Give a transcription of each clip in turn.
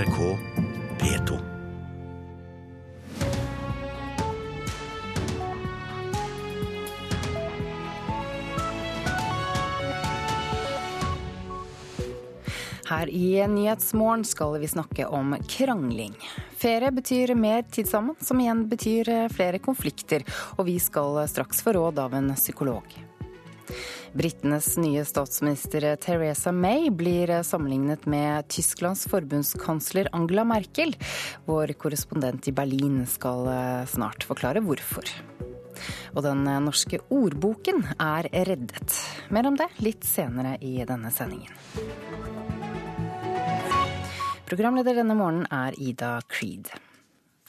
NRK P2. Her i Nyhetsmorgen skal vi snakke om krangling. Ferie betyr mer tid sammen, som igjen betyr flere konflikter. Og vi skal straks få råd av en psykolog. Britenes nye statsminister Teresa May blir sammenlignet med Tysklands forbundskansler Angela Merkel. Vår korrespondent i Berlin skal snart forklare hvorfor. Og den norske ordboken er reddet. Mer om det litt senere i denne sendingen. Programleder denne morgenen er Ida Creed.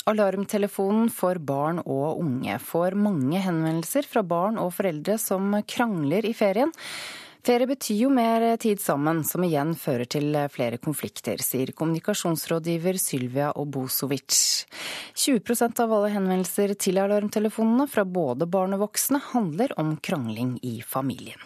Alarmtelefonen for barn og unge får mange henvendelser fra barn og foreldre som krangler i ferien. Ferie betyr jo mer tid sammen, som igjen fører til flere konflikter, sier kommunikasjonsrådgiver Sylvia Obosovic. 20% av alle henvendelser til alarmtelefonene fra både barn og voksne handler om krangling i familien.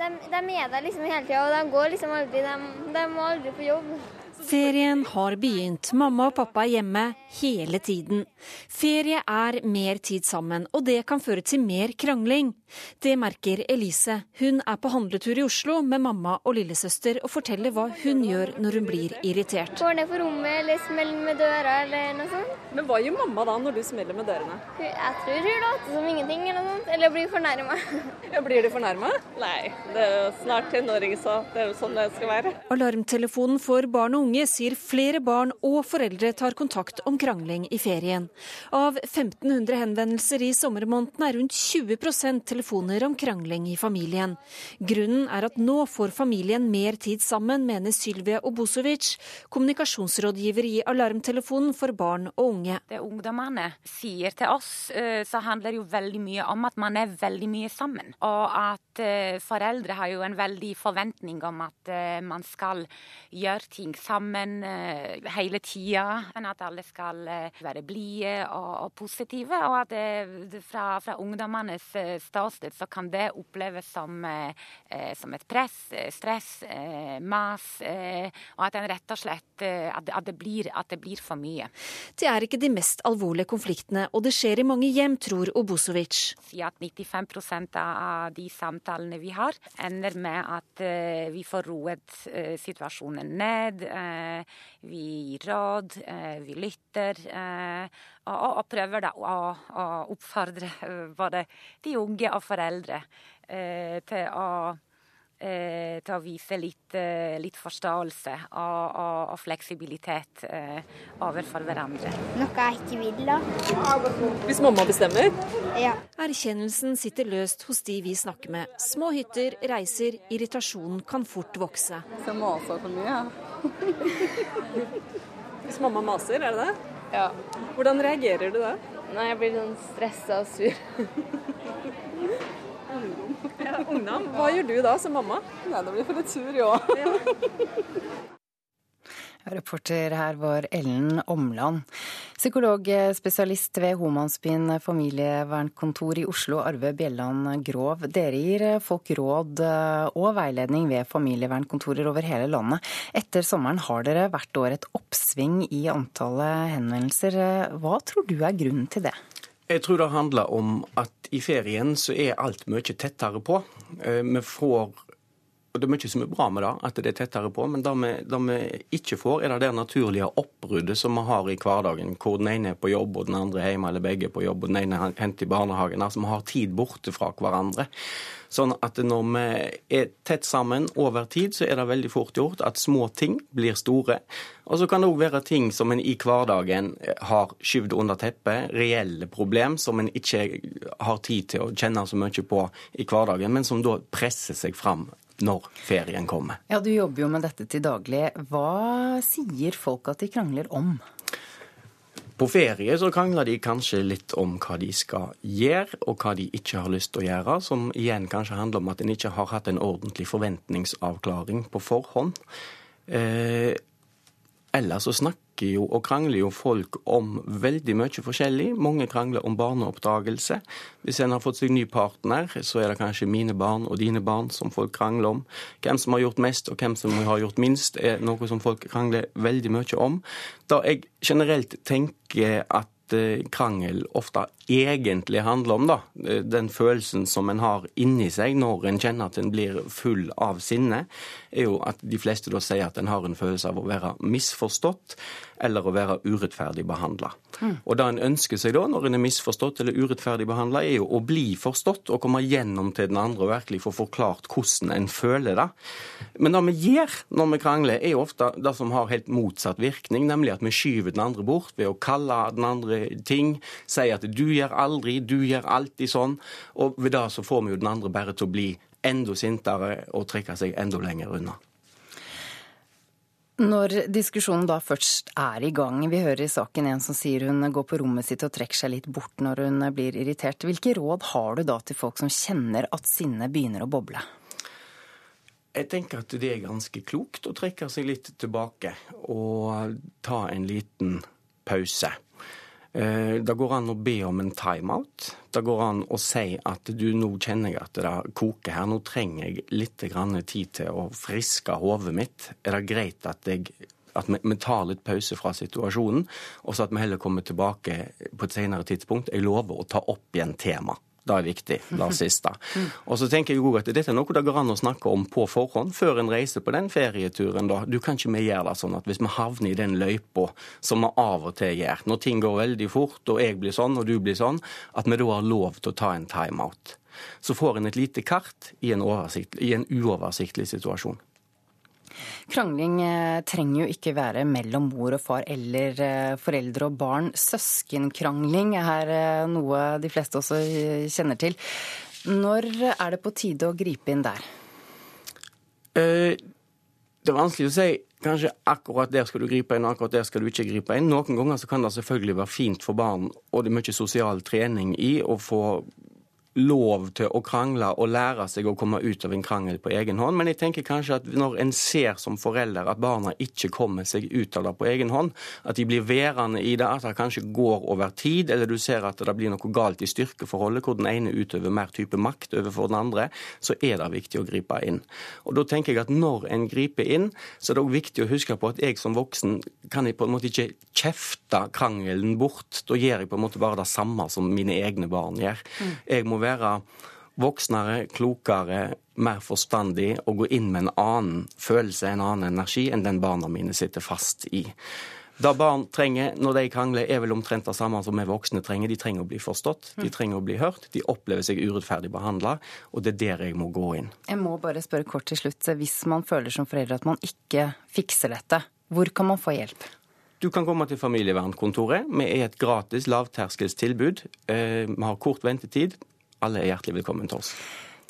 De, de er der liksom hele tida, og de går liksom aldri De, de må aldri på jobb. Ferien har begynt. Mamma og pappa er hjemme hele tiden. Ferie er mer tid sammen, og det kan føre til mer krangling. Det merker Elise. Hun er på handletur i Oslo med mamma og lillesøster og forteller hva hun gjør når hun blir irritert. Går ned på rommet eller smeller med døra eller noe sånt. Men hva gjør mamma da når du smeller med dørene? Jeg tror hun later som ingenting eller noe sånt, eller blir fornærma. Ja, blir du fornærma? Nei, det er jo snart tenåring, så det er jo sånn det skal være. Alarmtelefonen for barn og unge sier flere barn og foreldre tar kontakt om krangling i ferien. Av 1500 henvendelser i sommermåneden er rundt 20 telefoner om krangling i familien. Grunnen er at nå får familien mer tid sammen, mener Sylvia Obosovic, kommunikasjonsrådgiver i Alarmtelefonen for barn og unge. Det ungdommene sier til oss, så handler jo veldig mye om at man er veldig mye sammen. Og at foreldre har jo en veldig forventning om at man skal gjøre ting sammen hele tida. At alle skal være blide og, og, positive. Og at det, fra, fra, ungdommenes ståsted så kan det oppleves som, eh, som et press, stress, eh, mas. Eh, og at en rett og slett at, at, det blir, at, det blir, for mye. Det er ikke de mest alvorlige konfliktene, og det skjer i mange hjem, tror Obosovic. Si at 95% av de samtalene vi har, ender med at vi får roet situasjonen ned. Vi gir råd, vi lytter. Og, og prøver da å, å, oppfordre både de unge og foreldre til å Eh, til å vise litt, eh, litt forståelse og, og, og fleksibilitet eh, overfor hverandre. Noe jeg ikke vil, da. Hvis mamma bestemmer? Ja. Erkjennelsen sitter løst hos de vi snakker med. Små hytter, reiser, irritasjonen kan fort vokse. Så maser for mye. Hvis mamma maser, er det det? Ja. Hvordan reagerer du da? Nei, Jeg blir sånn stressa og sur. Ja, ungdom. Hva gjør du da som mamma? Nei, Da blir jeg for litt sur, ja. Reporter her var Ellen Omland. Psykologspesialist ved Homansbyen familievernkontor i Oslo, Arve Bjelland Grov. Dere gir folk råd og veiledning ved familievernkontorer over hele landet. Etter sommeren har dere hvert år et oppsving i antallet henvendelser. Hva tror du er grunnen til det? Jeg tror det handler om at i ferien så er alt mye tettere på. Vi får og Det er mye som er bra med det, at det er tettere på, men det vi, ikke får, er det der naturlige oppbruddet som vi har i hverdagen, hvor den ene er på jobb og den andre er hjemme, eller begge er på jobb og den ene henter i barnehagen. Altså vi har tid borte fra hverandre. Sånn at når vi er tett sammen over tid, så er det veldig fort gjort at små ting blir store. Og så kan det òg være ting som en i hverdagen har skyvd under teppet, reelle problem som en ikke har tid til å kjenne så mye på i hverdagen, men som da presser seg fram når ferien kommer. Ja, Du jobber jo med dette til daglig. Hva sier folk at de krangler om? På ferie så krangler de kanskje litt om hva de skal gjøre, og hva de ikke har lyst til å gjøre, som igjen kanskje handler om at en ikke har hatt en ordentlig forventningsavklaring på forhånd. Eh, Ellers så snakker jo og krangler jo folk om veldig mye forskjellig. Mange krangler om barneoppdragelse. Hvis en har fått seg ny partner, så er det kanskje mine barn og dine barn som folk krangler om. Hvem som har gjort mest og hvem som har gjort minst, er noe som folk krangler veldig mye om. Da jeg generelt tenker at Eh, krangel ofte egentlig handler om. da. Eh, den følelsen som en har inni seg når en kjenner at en blir full av sinne, er jo at de fleste da sier at en har en følelse av å være misforstått eller å være urettferdig behandla. Mm. Og det en ønsker seg da, når en er misforstått eller urettferdig behandla, er jo å bli forstått og komme gjennom til den andre og virkelig få forklart hvordan en føler det. Men det vi gjør når vi krangler, er jo ofte det som har helt motsatt virkning, nemlig at vi skyver den andre bort ved å kalle den andre ting, si at du gjør aldri, du gjør alltid sånn, og ved det så får vi jo den andre bare til å bli enda sintere og trekke seg enda lenger unna. Når diskusjonen da først er i gang, vi hører i saken en som sier hun går på rommet sitt og trekker seg litt bort når hun blir irritert. Hvilke råd har du da til folk som kjenner at sinnet begynner å boble? Jeg tenker at det er ganske klokt å trekke seg litt tilbake og ta en liten pause. Eh, det går an å be om en timeout. Det går an å si at du, nå kjenner jeg at det koker her, nå trenger jeg litt tid til å friske hodet mitt. Er det greit at, jeg, at vi, tar litt pause fra situasjonen, og så at vi heller kommer tilbake på et senere tidspunkt? Jeg lover å ta opp igjen temaet. Det er viktig. Det siste. Og så tenker jeg også at Dette er noe det går an å snakke om på forhånd, før en reiser på den ferieturen. da. Du kan ikke vi gjøre det sånn at hvis vi havner i den løypa som vi av og til gjør, når ting går veldig fort, og jeg blir sånn og du blir sånn, at vi da har lov til å ta en timeout. Så får en et lite kart i en, i en uoversiktlig situasjon. Krangling eh, trenger jo ikke være mellom mor og far eller eh, foreldre og barn. Søskenkrangling er eh, noe de fleste også kjenner til. Når er det på tide å gripe inn der? Det er vanskelig å si. Kanskje akkurat der skal du gripe inn, og akkurat der skal du ikke gripe inn. Noen ganger kan det selvfølgelig være fint for barn, og det er mye sosial trening i å få lov til å krangle og lære seg å komme ut av en krangel på egen hånd. Men jeg tenker kanskje at når en ser som forelder at barna ikke kommer seg ut av det på egen hånd, at de blir værende i det, at det kanskje går over tid, eller du ser at det blir noe galt i styrkeforholdet, hvor den ene utøver mer type makt overfor den andre, så er det viktig å gripe inn. Og da tenker jeg at når en griper inn, så er det òg viktig å huske på at jeg som voksen kan jeg på en måte ikke kjefte krangelen bort. Da gjør jeg på en måte bare det samme som mine egne barn gjør. Mm. Jeg må være voksnere, klokere, mer forstandig og gå inn med en annen følelse, en annen energi, enn den barna mine sitter fast i. Det barn trenger når de krangler, er vel omtrent det samme som vi voksne trenger. De trenger å bli forstått, de mm. trenger å bli hørt, de opplever seg urettferdig behandla, og det er der jeg må gå inn. Jeg må bare spørre kort til slutt. Hvis man føler som forelder at man ikke fikser dette, hvor kan man få hjelp? Du kan komme til familievernkontoret. Vi er et gratis lavterskelstilbud. Eh, vi har kort ventetid. Alle er hjertelig velkommen til oss.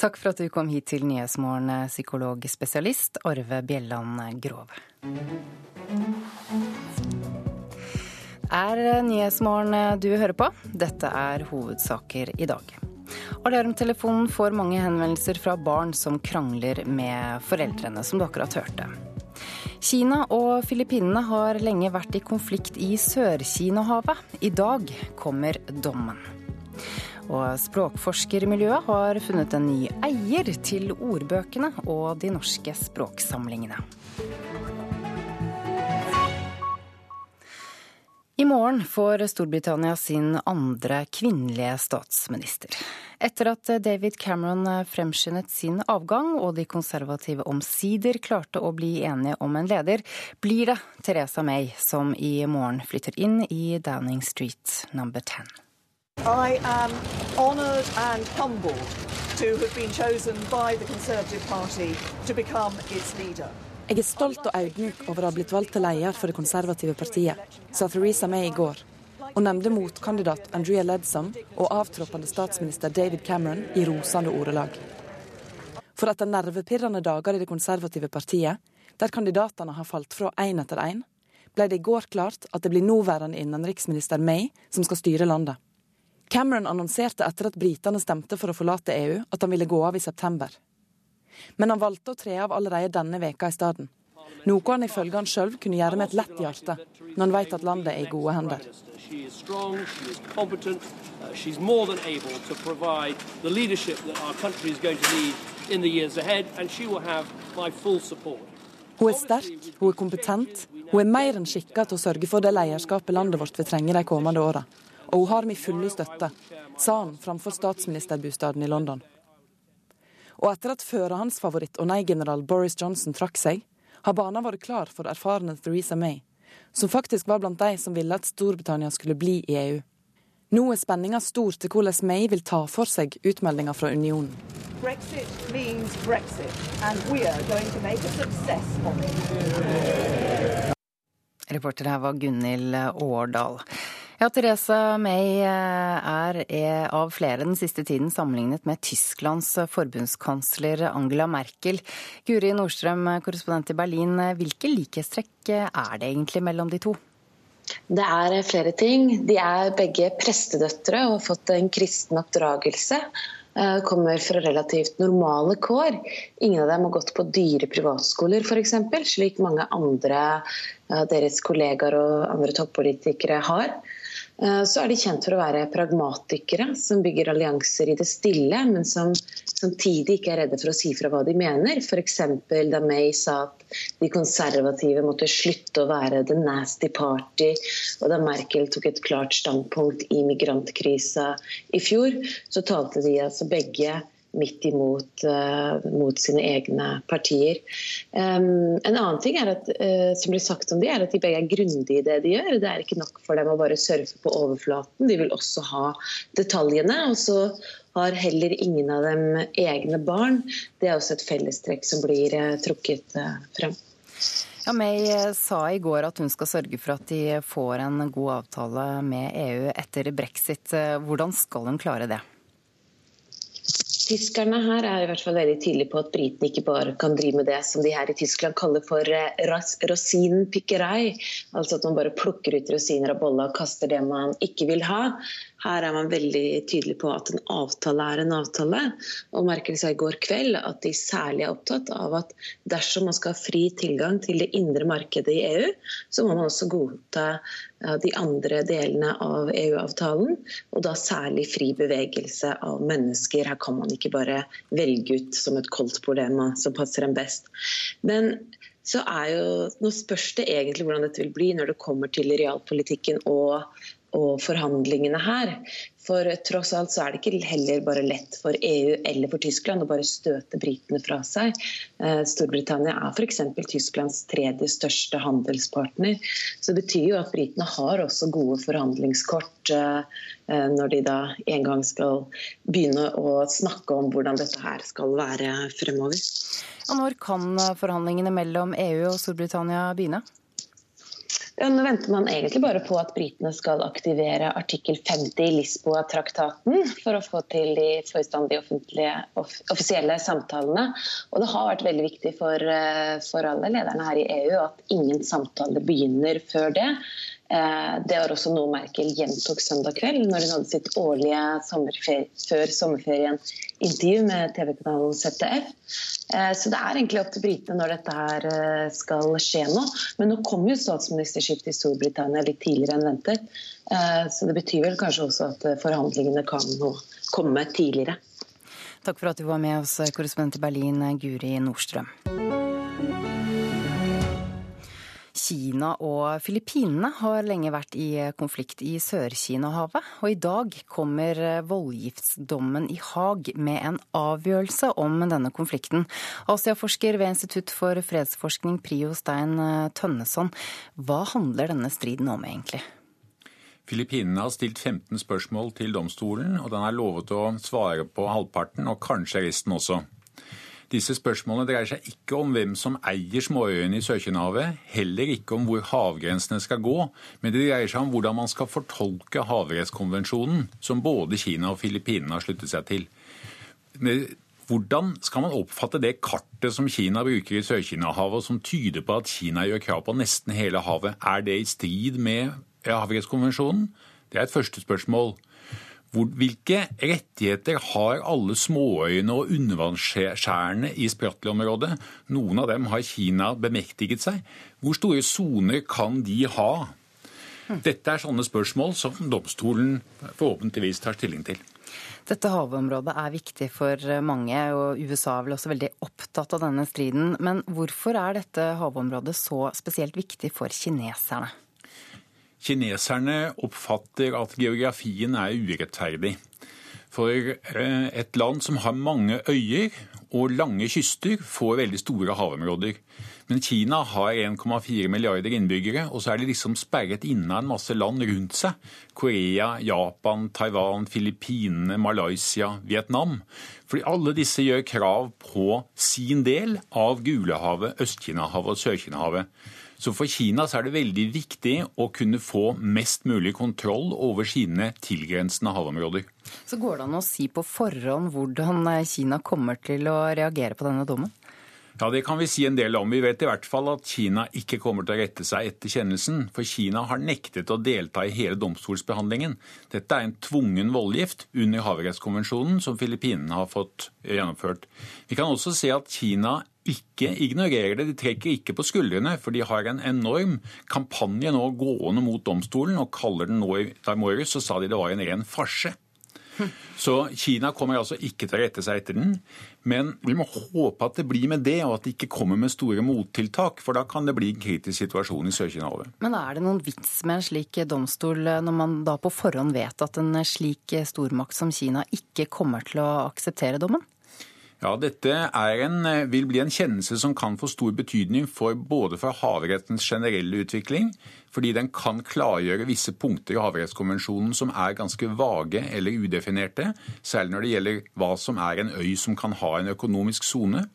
Takk for at du kom hit til Nyhetsmorgen, psykologspesialist Arve Bjelland Grove. Er Nyhetsmorgen du hører på? Dette er hovedsaker i dag. Alarmtelefonen får mange henvendelser fra barn som krangler med foreldrene, som du akkurat hørte. Kina og Filippinene har lenge vært i konflikt i Sør-Kina-havet. I dag kommer dommen. Og språkforskermiljøet har funnet en ny eier til ordbøkene og de norske språksamlingene. I morgen får Storbritannia sin andre kvinnelige statsminister. Etter at David Cameron fremskyndet sin avgang og de konservative omsider klarte å bli enige om en leder, blir det Teresa May som i morgen flytter inn i Downing Street number 10. I am honoured and humbled to have been chosen by the Conservative Party to become its leader. Jeg er stolt og audmjuk over å ha blitt valgt til leder for det konservative partiet, sa Theresa May i går, og nevnte motkandidat Andrea Ledson og avtroppende statsminister David Cameron i rosende ordelag. For etter nervepirrende dager i det konservative partiet, der kandidatene har falt fra én etter én, ble det i går klart at det blir nåværende innenriksminister May som skal styre landet. Cameron annonserte etter at britene stemte for å forlate EU, at han ville gå av i september men han valgte å tre av allerede denne veka i stedet. Noe han ifølge han sjøl kunne gjøre med et lett hjerte, når han vet at landet er i gode hender. Hun er sterk, hun er kompetent, hun er mer enn skikka til å sørge for det lederskapet landet vårt vil trenge de kommende åra. Og hun har min fulle støtte, sa han framfor statsministerbostaden i London. Og etter at førerhandsfavoritt og nei-general Boris Johnson trakk seg, har banen vært klar for erfarne Theresa May, som faktisk var blant de som ville at Storbritannia skulle bli i EU. Nå er spenninga stor til hvordan May vil ta for seg utmeldinga fra unionen. Brexit means Brexit, and we are going to make a success of it. Reporter her var Gunhild Årdal. Ja, Theresa May eh, er, er av flere den siste tiden sammenlignet med Tysklands forbundskansler Angela Merkel. Guri Nordstrøm, korrespondent i Berlin. Hvilke likhetstrekk er det egentlig mellom de to? Det er flere ting. De er begge prestedøtre og har fått en kristen oppdragelse. Eh, kommer fra relativt normale kår. Ingen av dem har gått på dyre privatskoler f.eks., slik mange andre deres kollegaer og andre toppolitikere har. Eh, så er de kjent for å være pragmatikere som bygger allianser i det stille, men som samtidig ikke er redde for å si fra hva de mener. F.eks. da May sa at de konservative måtte slutte å være the nasty party, og da Merkel tok et klart standpunkt i migrantkrisa i fjor, så talte de altså begge midt imot uh, mot sine egne partier. Um, en annen ting at, uh, som blir sagt om de, er at de begge er grundige i det de gjør. Det er ikke nok for dem å bare surfe på overflaten, de vil også ha detaljene. Og så har heller ingen av dem egne barn. Det er også et fellestrekk som blir uh, trukket frem. Ja, May sa i går at hun skal sørge for at de får en god avtale med EU etter brexit. Hvordan skal hun klare det? Tyskerne her er i hvert fall veldig tydelige på at britene ikke bare kan drive med det som de her i Tyskland kaller for ras, rosinpikkerei. Altså at man bare plukker ut rosiner av bolla og kaster det man ikke vil ha. Her er man veldig tydelig på at en avtale er en avtale. Og Merkel sa i går kveld at de særlig er opptatt av at dersom man skal ha fri tilgang til det indre markedet i EU, så må man også godta de andre delene av EU-avtalen, og da særlig fri bevegelse av mennesker. Her kan man ikke bare velge ut som et koltproblema som passer en best. Men så er jo, Nå spørs det egentlig hvordan dette vil bli når det kommer til realpolitikken og og forhandlingene her. For tross alt så er det ikke heller bare lett for EU eller for Tyskland å bare støte britene fra seg. Eh, Storbritannia er f.eks. Tysklands tredje største handelspartner. Så det betyr jo at britene har også gode forhandlingskort eh, eh, når de da en gang skal begynne å snakke om hvordan dette her skal være fremover. Og når kan forhandlingene mellom EU og Storbritannia begynne? Nå venter man egentlig bare på at britene skal aktivere artikkel 50 i Lisboa-traktaten for å få til de forstandige offentlige, offisielle samtalene. Og det har vært veldig viktig for, eh, for alle lederne her i EU at ingen samtale begynner før det. Eh, det var også noe Merkel gjentok søndag kveld når hun hadde sitt årlige sommerferie, før sommerferien-intervju med TV-kanalen ZDF. Eh, så det er egentlig opp til britene når dette her eh, skal skje nå. Men nå kom jo statsministerskiftet i Storbritannia litt tidligere enn ventet. Så det betyr vel kanskje også at forhandlingene kan nå komme tidligere. Takk for at du var med oss, korrespondent i Berlin, Guri Nordstrøm. Kina og Filippinene har lenge vært i konflikt i Sør-Kina-havet, og i dag kommer voldgiftsdommen i Haag med en avgjørelse om denne konflikten. Asiaforsker ved Institutt for fredsforskning Prio Stein Tønneson, hva handler denne striden om egentlig? Filippinene har stilt 15 spørsmål til domstolen, og den er lovet å svare på halvparten, og kanskje resten også. Disse spørsmålene dreier seg ikke om hvem som eier småøyene i Sør-Kinahavet, heller ikke om hvor havgrensene skal gå, men det dreier seg om hvordan man skal fortolke havrettskonvensjonen, som både Kina og Filippinene har sluttet seg til. Hvordan skal man oppfatte det kartet som Kina bruker i Sør-Kina-havet, som tyder på at Kina gjør krav på nesten hele havet? Er det i strid med havrettskonvensjonen? Det er et første spørsmål. Hvilke rettigheter har alle småøyene og undervannsskjærene i Spratly-området? Noen av dem har Kina bemektiget seg. Hvor store soner kan de ha? Dette er sånne spørsmål som domstolen forhåpentligvis tar stilling til. Dette havområdet er viktig for mange, og USA er vel også veldig opptatt av denne striden. Men hvorfor er dette havområdet så spesielt viktig for kineserne? Kineserne oppfatter at geografien er urettferdig. For eh, et land som har mange øyer og lange kyster, får veldig store havområder. Men Kina har 1,4 milliarder innbyggere, og så er de liksom sperret inne av en masse land rundt seg. Korea, Japan, Taiwan, Filippinene, Malaysia, Vietnam. Fordi alle disse gjør krav på sin del av Gulehavet, Øst-Kinahavet og Sør-Kinahavet. Så for Kina så er det veldig viktig å kunne få mest mulig kontroll over sine tilgrensende havområder. Så går det an å si på forhånd hvordan Kina kommer til å reagere på denne dommen? Ja, Det kan vi si en del om. Vi vet i hvert fall at Kina ikke kommer til å rette seg etter kjennelsen. For Kina har nektet å delta i hele domstolsbehandlingen. Dette er en tvungen voldgift under havrettskonvensjonen som Filippinene har fått gjennomført. Vi kan også se at Kina ikke ignorerer det. De trekker ikke på skuldrene, for de har en enorm kampanje nå gående mot domstolen og kaller den nå i morges, så sa de det var en ren farse. Så Kina kommer altså ikke til å rette seg etter den. Men vi må håpe at det blir med det, og at det ikke kommer med store mottiltak. For da kan det bli en kritisk situasjon i Sør-Kina-havet. Men er det noen vits med en slik domstol, når man da på forhånd vet at en slik stormakt som Kina ikke kommer til å akseptere dommen? Ja, Dette en, vil bli en kjennelse som kan få stor betydning for både for havrettens generelle utvikling, fordi den kan klargjøre visse punkter i havrettskonvensjonen som er ganske vage eller udefinerte, særlig når det gjelder hva som er en øy som kan ha en økonomisk sone.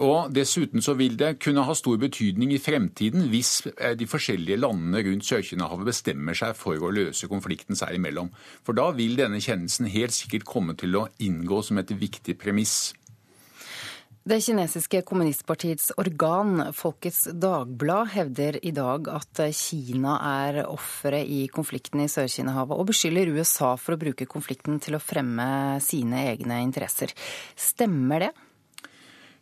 Og Dessuten så vil det kunne ha stor betydning i fremtiden hvis eh, de forskjellige landene rundt Sør-Kinahavet bestemmer seg for å løse konflikten seg imellom. For da vil denne kjennelsen helt sikkert komme til å inngå som et viktig premiss. Det kinesiske kommunistpartiets organ Folkets Dagblad hevder i dag at Kina er offeret i konflikten i Sør-Kina-havet, og beskylder USA for å bruke konflikten til å fremme sine egne interesser. Stemmer det?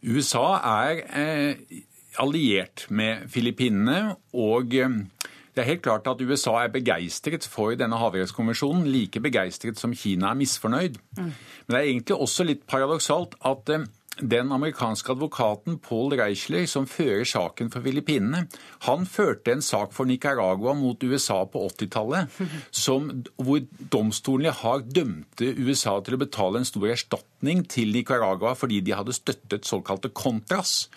USA er eh, alliert med Filippinene, og eh, det er helt klart at USA er begeistret for denne havrettskonvensjonen, like begeistret som Kina er misfornøyd. Mm. Men det er egentlig også litt paradoksalt at eh, den amerikanske advokaten Paul Reichler, som fører saken for Filippinene, han førte en sak for Nicaragua mot USA på 80-tallet, hvor domstolene har dømte USA til å betale en stor erstatning til Nicaragua fordi de hadde støttet såkalte Contras.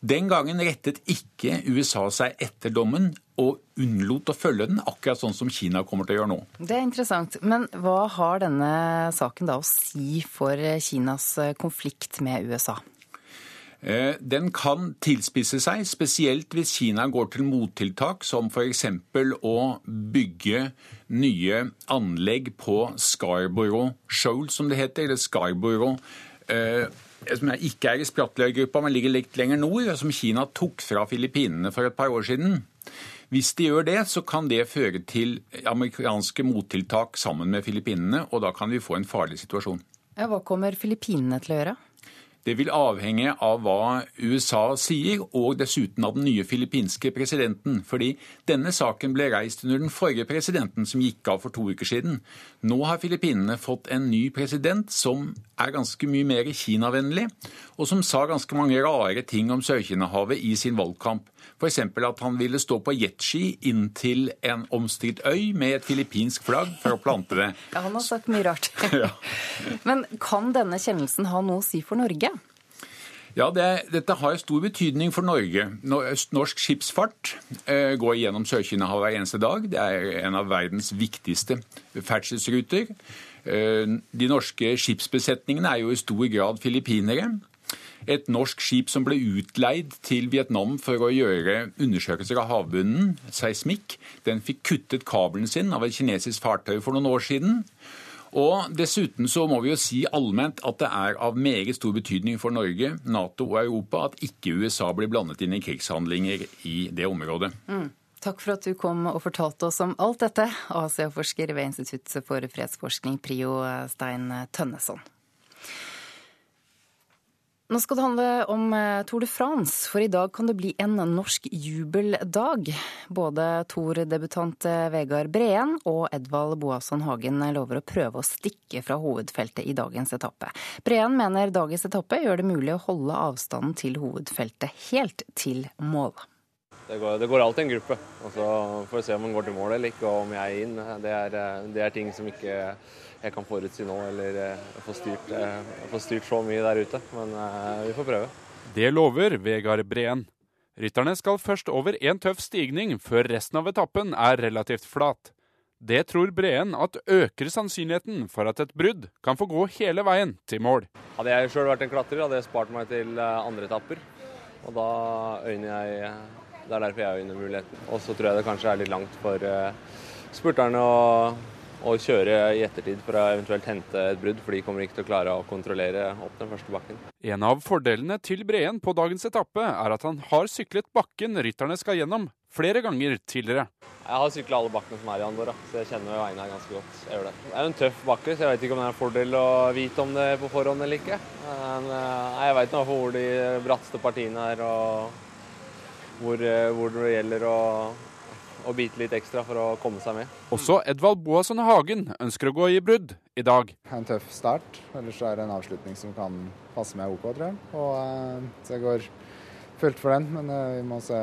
Den gangen rettet ikke USA seg etter dommen og unnlot å følge den, akkurat sånn som Kina kommer til å gjøre nå. Det er interessant. Men hva har denne saken da å si for Kinas konflikt med USA? Eh, den kan tilspisse seg, spesielt hvis Kina går til mottiltak, som f.eks. å bygge nye anlegg på Scarborough Shoal, som det heter, eller Scarborough eh, som ikke er i Spratly-gruppa, men ligger litt lenger nord, som Kina tok fra Filippinene for et par år siden. Hvis de gjør det, så kan det føre til amerikanske mottiltak sammen med Filippinene, og da kan vi få en farlig situasjon. Ja, hva kommer Filippinene til å gjøre? Det vil avhenge av hva USA sier, og dessuten av den nye filippinske presidenten. Fordi denne saken ble reist under den forrige presidenten, som gikk av for to uker siden. Nå har Filippinene fått en ny president som er ganske mye mer kinavennlig, og som sa ganske mange rare ting om Sør-Kina-havet i sin valgkamp. F.eks. at han ville stå på jetski inntil en omstridt øy med et filippinsk flagg for å plante det. Ja, Han har sagt mye rart. Men kan denne kjennelsen ha noe å si for Norge? Ja, det, Dette har stor betydning for Norge. Norsk skipsfart eh, går gjennom Sør-Kina-havet hver eneste dag. Det er en av verdens viktigste ferdselsruter. Eh, de norske skipsbesetningene er jo i stor grad filippinere et norsk skip som ble utleid til Vietnam for å gjøre undersøkelser av havbunnen, seismikk, den fikk kuttet kabelen sin av et kinesisk fartøy for noen år siden. Og Dessuten så må vi jo si allment at det er av meget stor betydning for Norge, Nato og Europa at ikke USA blir blandet inn i krigshandlinger i det området. Mm. Takk for at du kom og fortalte oss om alt dette, Asiaforsker ved Institutt for fredsforskning, Prio Stein Tønneson. Nå skal det handle om eh, Tour de France, for i dag kan det bli en norsk jubeldag. Både Tour-debutant eh, Vegard Breen og Edvald Boasson Hagen lover å prøve å stikke fra hovedfeltet i dagens etappe. Breen mener dagens etappe gjør det mulig å holde avstanden til hovedfeltet helt til mål. Det går, det går alltid en gruppe, og så får vi se om man går til mål eller ikke, og om jeg er inn. Det er, eh, det er ting som ikke jeg kan forutsi nå, eller eh, få styrt, eh, få styrt så mye der ute. Men vi får prøve. Det lover Vegard Breen. Rytterne skal først over en tøff stigning, før resten av etappen er relativt flat. Det tror Breen at øker sannsynligheten for at et brudd kan få gå hele veien til mål. Hadde jeg sjøl vært en klatrer, hadde jeg spart meg til andre etapper. Og da øyner jeg Det er derfor jeg vinner muligheten. Og så tror jeg det kanskje er litt langt for spurterne å å, kjøre i ettertid for å eventuelt hente et brudd, for de kommer ikke til å klare å kontrollere opp den første bakken. En av fordelene til Breen på dagens etappe er at han har syklet bakken rytterne skal gjennom, flere ganger tidligere. Jeg har sykla alle bakkene som er i Andorra, så jeg kjenner veiene her ganske godt. Jeg gjør det. Det er jo en tøff bakke, så jeg vet ikke om det er en fordel å vite om det på forhånd eller ikke. Men eh, jeg veit nå hvor de bratteste partiene er, og hvor, eh, hvor det gjelder å og bite litt ekstra for å komme seg med. Også Edvald Boasson Hagen ønsker å gå i brudd i dag. En tøff start, ellers er det en avslutning som kan passe meg OK, tror jeg. Og, uh, så jeg går fullt for den, men uh, vi må se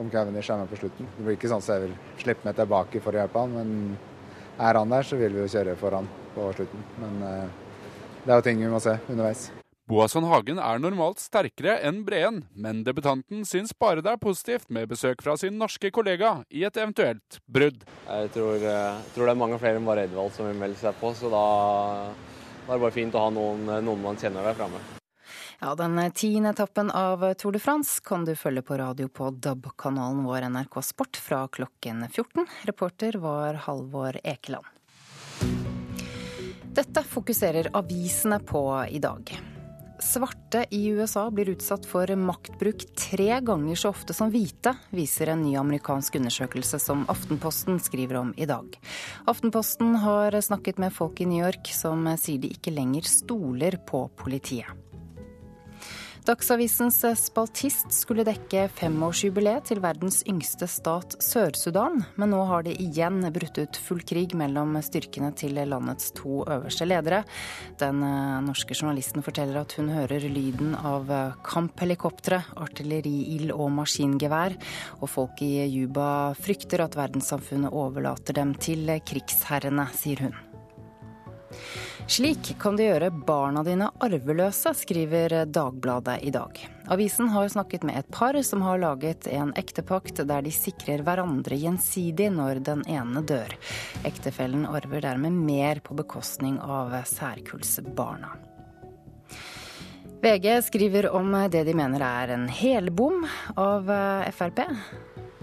om Cavendish er med på slutten. Det blir ikke sånn at jeg vil slippe meg tilbake for å hjelpe han, men er han der, så vil vi jo kjøre foran på slutten. Men det er jo ting vi må se underveis. Boasson Hagen er normalt sterkere enn Breen, men debutanten syns bare det er positivt med besøk fra sin norske kollega i et eventuelt brudd. Jeg tror, jeg eh, tror det er mange flere enn bare Edvald som vil melde seg på, så da, da er det bare fint å ha noen, noen man kjenner der framme. Ja, Den tiende etappen av Tour de France kan du følge på radio på DAB-kanalen vår NRK Sport fra klokken 14. Reporter var Halvor Ekeland. Dette fokuserer avisene på i dag. Svarte i USA blir utsatt for maktbruk tre ganger så ofte som hvite, viser en ny amerikansk undersøkelse som Aftenposten skriver om i dag. Aftenposten har snakket med folk i New York som sier de ikke lenger stoler på politiet. Dagsavisens spaltist skulle dekke femårsjubileet til verdens yngste stat, Sør-Sudan, men nå har det igjen brutt ut full krig mellom styrkene til landets to øverste ledere. Den eh, norske journalisten forteller at hun hører lyden av kamphelikoptre, artilleriild og maskingevær, og folk i Juba frykter at verdenssamfunnet overlater dem til krigsherrene, sier hun. Slik kan du gjøre barna dine arveløse, skriver Dagbladet i dag. Avisen har snakket med et par som har laget en ektepakt der de sikrer hverandre gjensidig når den ene dør. Ektefellen arver dermed mer på bekostning av særkullsbarna. VG skriver om det de mener er en helbom av Frp.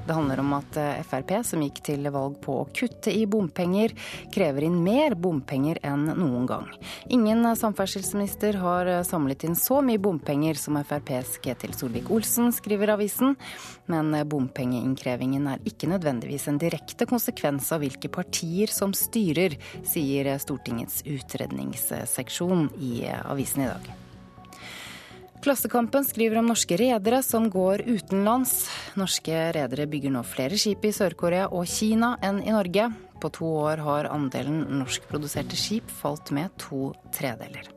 Det handler om at eh, Frp, som gikk til valg på å kutte i bompenger, krever inn mer bompenger enn noen gang. Ingen samferdselsminister har eh, samlet inn så mye bompenger som FrPs Ketil Solvik-Olsen, skriver avisen. Men eh, bompengeinnkrevingen er ikke nødvendigvis en direkte konsekvens av hvilke partier som styrer, sier Stortingets utredningsseksjon i avisen i dag. Klassekampen skriver om norske redere som går utenlands. Norske redere bygger nå flere skip i Sør-Korea og Kina enn i Norge. På to år har andelen norskproduserte skip falt med to tredeler.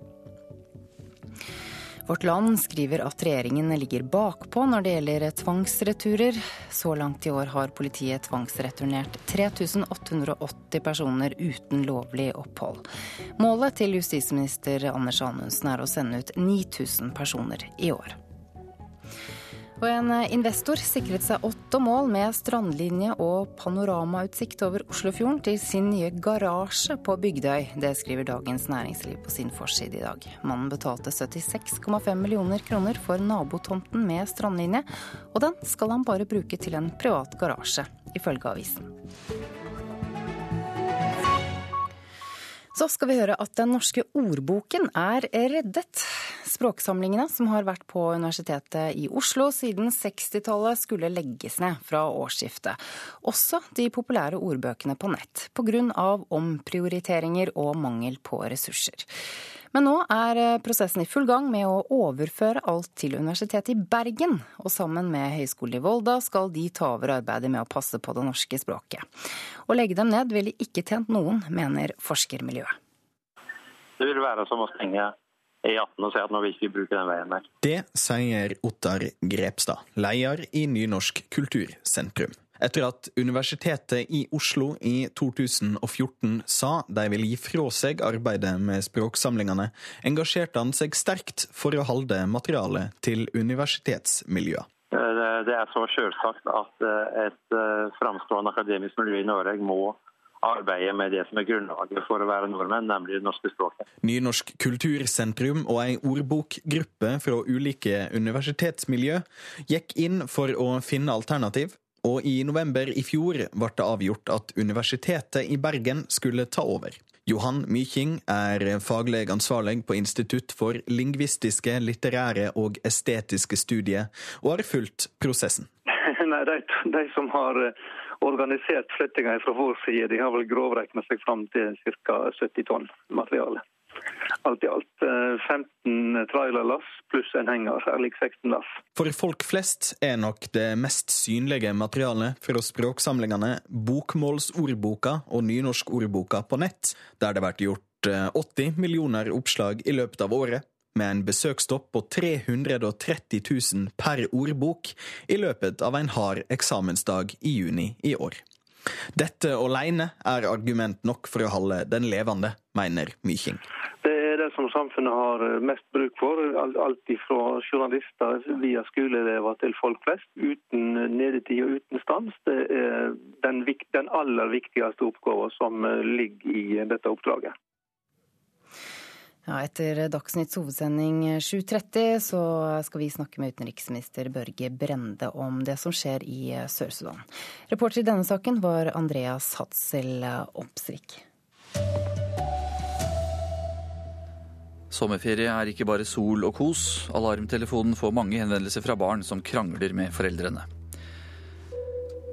Vårt Land skriver at regjeringen ligger bakpå når det gjelder tvangsreturer. Så langt i år har politiet tvangsreturnert 3880 personer uten lovlig opphold. Målet til justisminister Anders Anundsen er å sende ut 9000 personer i år. Og en investor sikret seg åtte mål med strandlinje og panoramautsikt over Oslofjorden til sin nye garasje på Bygdøy. Det skriver Dagens Næringsliv på sin forside i dag. Mannen betalte 76,5 millioner kroner for nabotomten med strandlinje, og den skal han bare bruke til en privat garasje, ifølge avisen. Så skal vi høre at den norske ordboken er reddet. Språksamlingene som har vært på Universitetet i Oslo siden 60-tallet skulle legges ned fra årsskiftet. Også de populære ordbøkene på nett, pga. omprioriteringer og mangel på ressurser. Men nå er eh, prosessen i full gang med å overføre alt til Universitetet i Bergen. Og sammen med Høgskolen i Volda skal de ta over arbeidet med å passe på det norske språket. Å legge dem ned ville ikke tjent noen, mener forskermiljøet. Det vil være som å stenge E18 og si at nå vil ikke vi bruke den veien der. Det sier Ottar Grepstad, leder i Nynorsk kultursentrum etter at Universitetet i Oslo i 2014 sa de ville gi fra seg arbeidet med språksamlingene, engasjerte han seg sterkt for å holde materialet til universitetsmiljøet. Det er så selvsagt at eh, et eh, framstående akademisk miljø i Norge må arbeide med det som er grunnlaget for å være nordmenn, nemlig det norske språket. Nynorsk kultursentrum og ei ordbokgruppe fra ulike universitetsmiljø gikk inn for å finne alternativ, og i november i fjor ble det avgjort at Universitetet i Bergen skulle ta over. Johan Myking er faglig ansvarlig på Institutt for lingvistiske, litterære og estetiske studier, og har fulgt prosessen. Nei, de, de, som har eh, organisert flyttinga fra vår side, de har vel grovregna seg fram til ca. 70 tonn materiale alt i alt 15 eh, trailerlass pluss en henger, særlig 16 lass. For folk flest er nok det mest synlige materialet fra språksamlingene Bokmålsordboka og Nynorskordboka på nett, der det blir gjort 80 eh, millioner oppslag i løpet av året, med en besøkstopp på 330 000 per ordbok i løpet av en hard eksamensdag i juni i år. Dette alene er argument nok for å holde den levende, mener Myking det er det som samfunnet har eh, mest bruk for. Alt fra journalister via skoleelever til folk flest. Uten nedetid og uten stans. Det er den, aller viktigste oppgaven som eh, ligger i dette oppdraget. Ja, etter Dagsnytts hovedsending 7.30 så skal vi snakke med utenriksminister Børge Brende om det som skjer i Sør-Sudan. Reporter i denne saken var Andreas Hatzel Opsvik. Sommerferie er ikke bare sol og kos. Alarmtelefonen får mange henvendelser fra barn som krangler med foreldrene.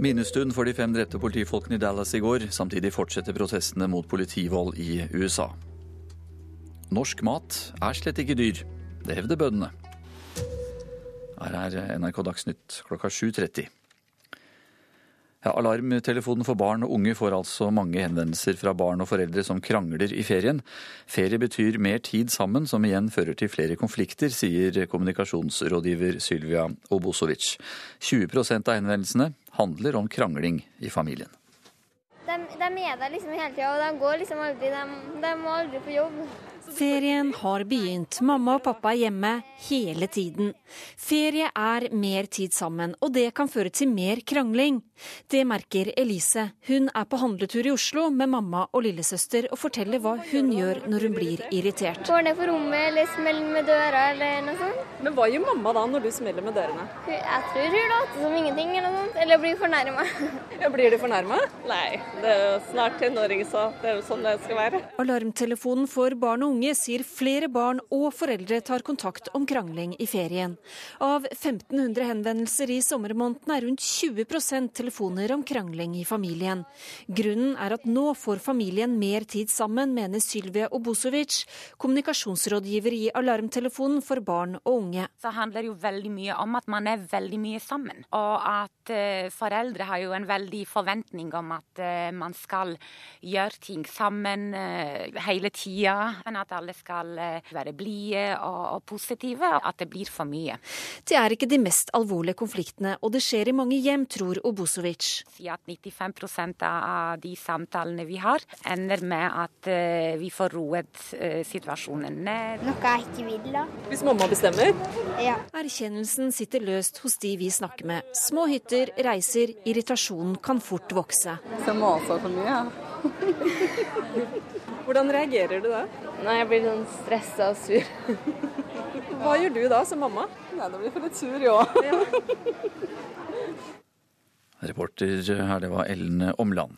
Minnestund for de fem drepte politifolkene i Dallas i går. Samtidig fortsetter protestene mot politivold i USA. Norsk mat er slett ikke dyr. Det hevder bøndene. Her er NRK Dagsnytt klokka 7.30. Ja, alarmtelefonen for barn og unge får altså mange henvendelser fra barn og foreldre som krangler i ferien. Ferie betyr mer tid sammen, som igjen fører til flere konflikter, sier kommunikasjonsrådgiver Sylvia Obosovic. 20% av henvendelsene handler om krangling i familien. De, de er der liksom hele tida, og de går liksom aldri, de, de må aldri på jobb. Ferien har begynt. Mamma og pappa er hjemme hele tiden. Ferie er mer tid sammen, og det kan føre til mer krangling. Det merker Elise. Hun er på handletur i Oslo med mamma og lillesøster og forteller hva hun gjør når hun blir irritert. Går ned på rommet eller smeller med døra eller noe sånt. Men hva gjør mamma da når du smeller med dørene? Jeg tror hun later som ingenting eller noe sånt, eller blir fornærma. Ja, blir du fornærma? Nei, det er jo snart tenåring, så det er jo sånn det skal være. Alarmtelefonen for barn og unge sier flere barn og foreldre tar kontakt om krangling i ferien. Av 1500 henvendelser i sommermånedene er rundt 20 telefoner om krangling i familien. Grunnen er at nå får familien mer tid sammen, mener Sylvia Obosovic, kommunikasjonsrådgiver i Alarmtelefonen for barn og unge. Så handler det jo veldig mye om at man er veldig mye sammen. Og at uh, foreldre har jo en veldig forventning om at uh, man skal gjøre ting sammen uh, hele tida. Men at alle skal eh, være blide og, positive, at det blir for mye. Det er ikke de mest alvorlige konfliktene, og det skjer i mange hjem, tror Obosovic. Si at 95% av de samtalene vi har, ender med at eh, vi får roet eh, situasjonen ned. Noe jeg ikke vil, da. Hvis mamma bestemmer? Ja. Erkjennelsen sitter løst hos de vi snakker med. Små hytter, reiser, irritasjonen kan fort vokse. Så maser for mye, ja. Hvordan reagerer du da? Nei, Jeg blir sånn stressa og sur. Hva gjør du da som mamma? Nei, Da blir jeg litt sur, ja. Reporter her, det var Ellen Omland.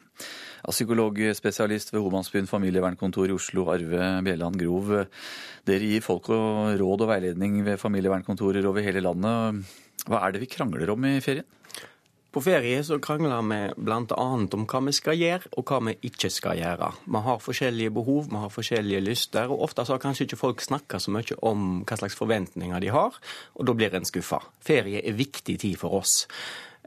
Psykologspesialist ved Homansbyen familievernkontor i Oslo, Arve Bjelland Grov. Dere gir folk råd og veiledning ved familievernkontorer over hele landet. Hva er det vi krangler om i ferien? På ferie så krangler vi bl.a. om hva vi skal gjøre, og hva vi ikke skal gjøre. Vi har forskjellige behov, vi har forskjellige lyster, og ofte så har kanskje ikke folk snakka så mye om hva slags forventninger de har, og da blir en skuffa. Ferie er viktig tid for oss.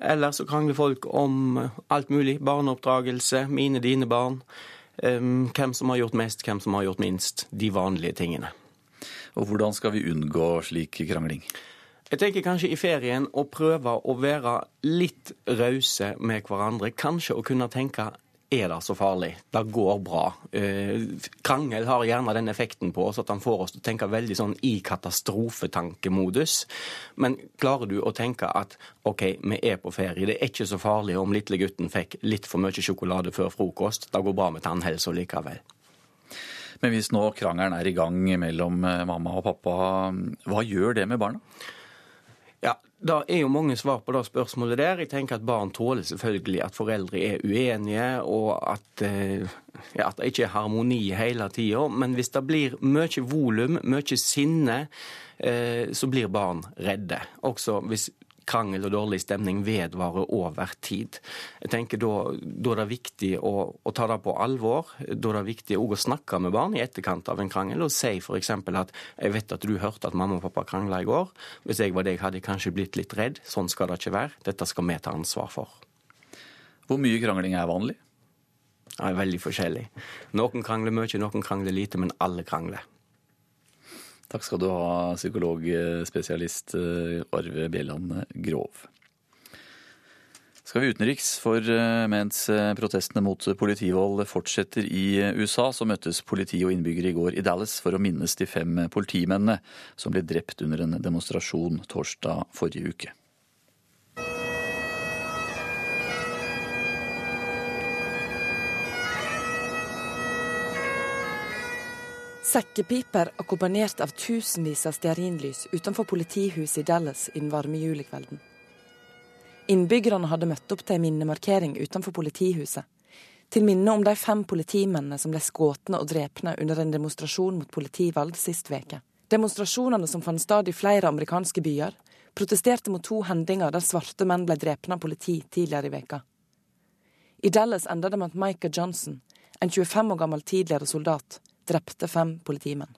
Eller så krangler folk om alt mulig. Barneoppdragelse, mine, dine barn. Hvem som har gjort mest, hvem som har gjort minst. De vanlige tingene. Og hvordan skal vi unngå slik krangling? Jeg tenker kanskje i ferien å prøve å være litt rause med hverandre. Kanskje å kunne tenke er det så farlig? Det går bra. Eh, krangel har gjerne den effekten på oss at han får oss til å tenke veldig sånn i katastrofetankemodus. Men klarer du å tenke at OK, vi er på ferie, det er ikke så farlig om lille gutten fikk litt for mye sjokolade før frokost. Det går bra med tannhelsa likevel. Men hvis nå krangelen er i gang mellom eh, mamma og pappa, hva gjør det med barna? Ja, Det er jo mange svar på det spørsmålet der. Jeg tenker at Barn tåler selvfølgelig at foreldre er uenige, og at, eh, ja, at det ikke er harmoni hele tida. Men hvis det blir mye volum, mye sinne, eh, så blir barn redde. Også hvis krangel og dårlig stemning vedvarer over tid. Jeg tenker Da, da er det viktig å, å, ta det på alvor. Da er det viktig å snakke med barn i etterkant av en krangel og si f.eks. at jeg vet at du hørte at mamma og pappa krangla i går. Hvis jeg var deg, hadde jeg kanskje blitt litt redd. Sånn skal det ikke være. Dette skal vi ta ansvar for. Hvor mye krangling er vanlig? Det er veldig forskjellig. Noen krangler mye, noen krangler lite, men alle krangler. Takk skal du ha, psykologspesialist eh, Arve Bjelland Grov. Skal vi utenriks, for eh, mens eh, protestene mot politivold fortsetter i USA, så møttes politi og innbyggere i går i Dallas for å minnes de fem politimennene som ble drept under en demonstrasjon torsdag forrige uke. Sekkepiper akkompagnert av tusenvis av stearinlys utenfor politihuset i Dallas i den varme julikvelden. Innbyggerne hadde møtt opp til en minnemarkering utenfor politihuset. Til minne om de fem politimennene som ble skutt og drepne under en demonstrasjon mot politivalg sist veke. Demonstrasjonene som fant sted i flere amerikanske byer, protesterte mot to hendinger der svarte menn ble drepne av politi tidligere i veka. I Dallas enda det med at Micah Johnson, en 25 år gammel tidligere soldat, drepte fem politimenn.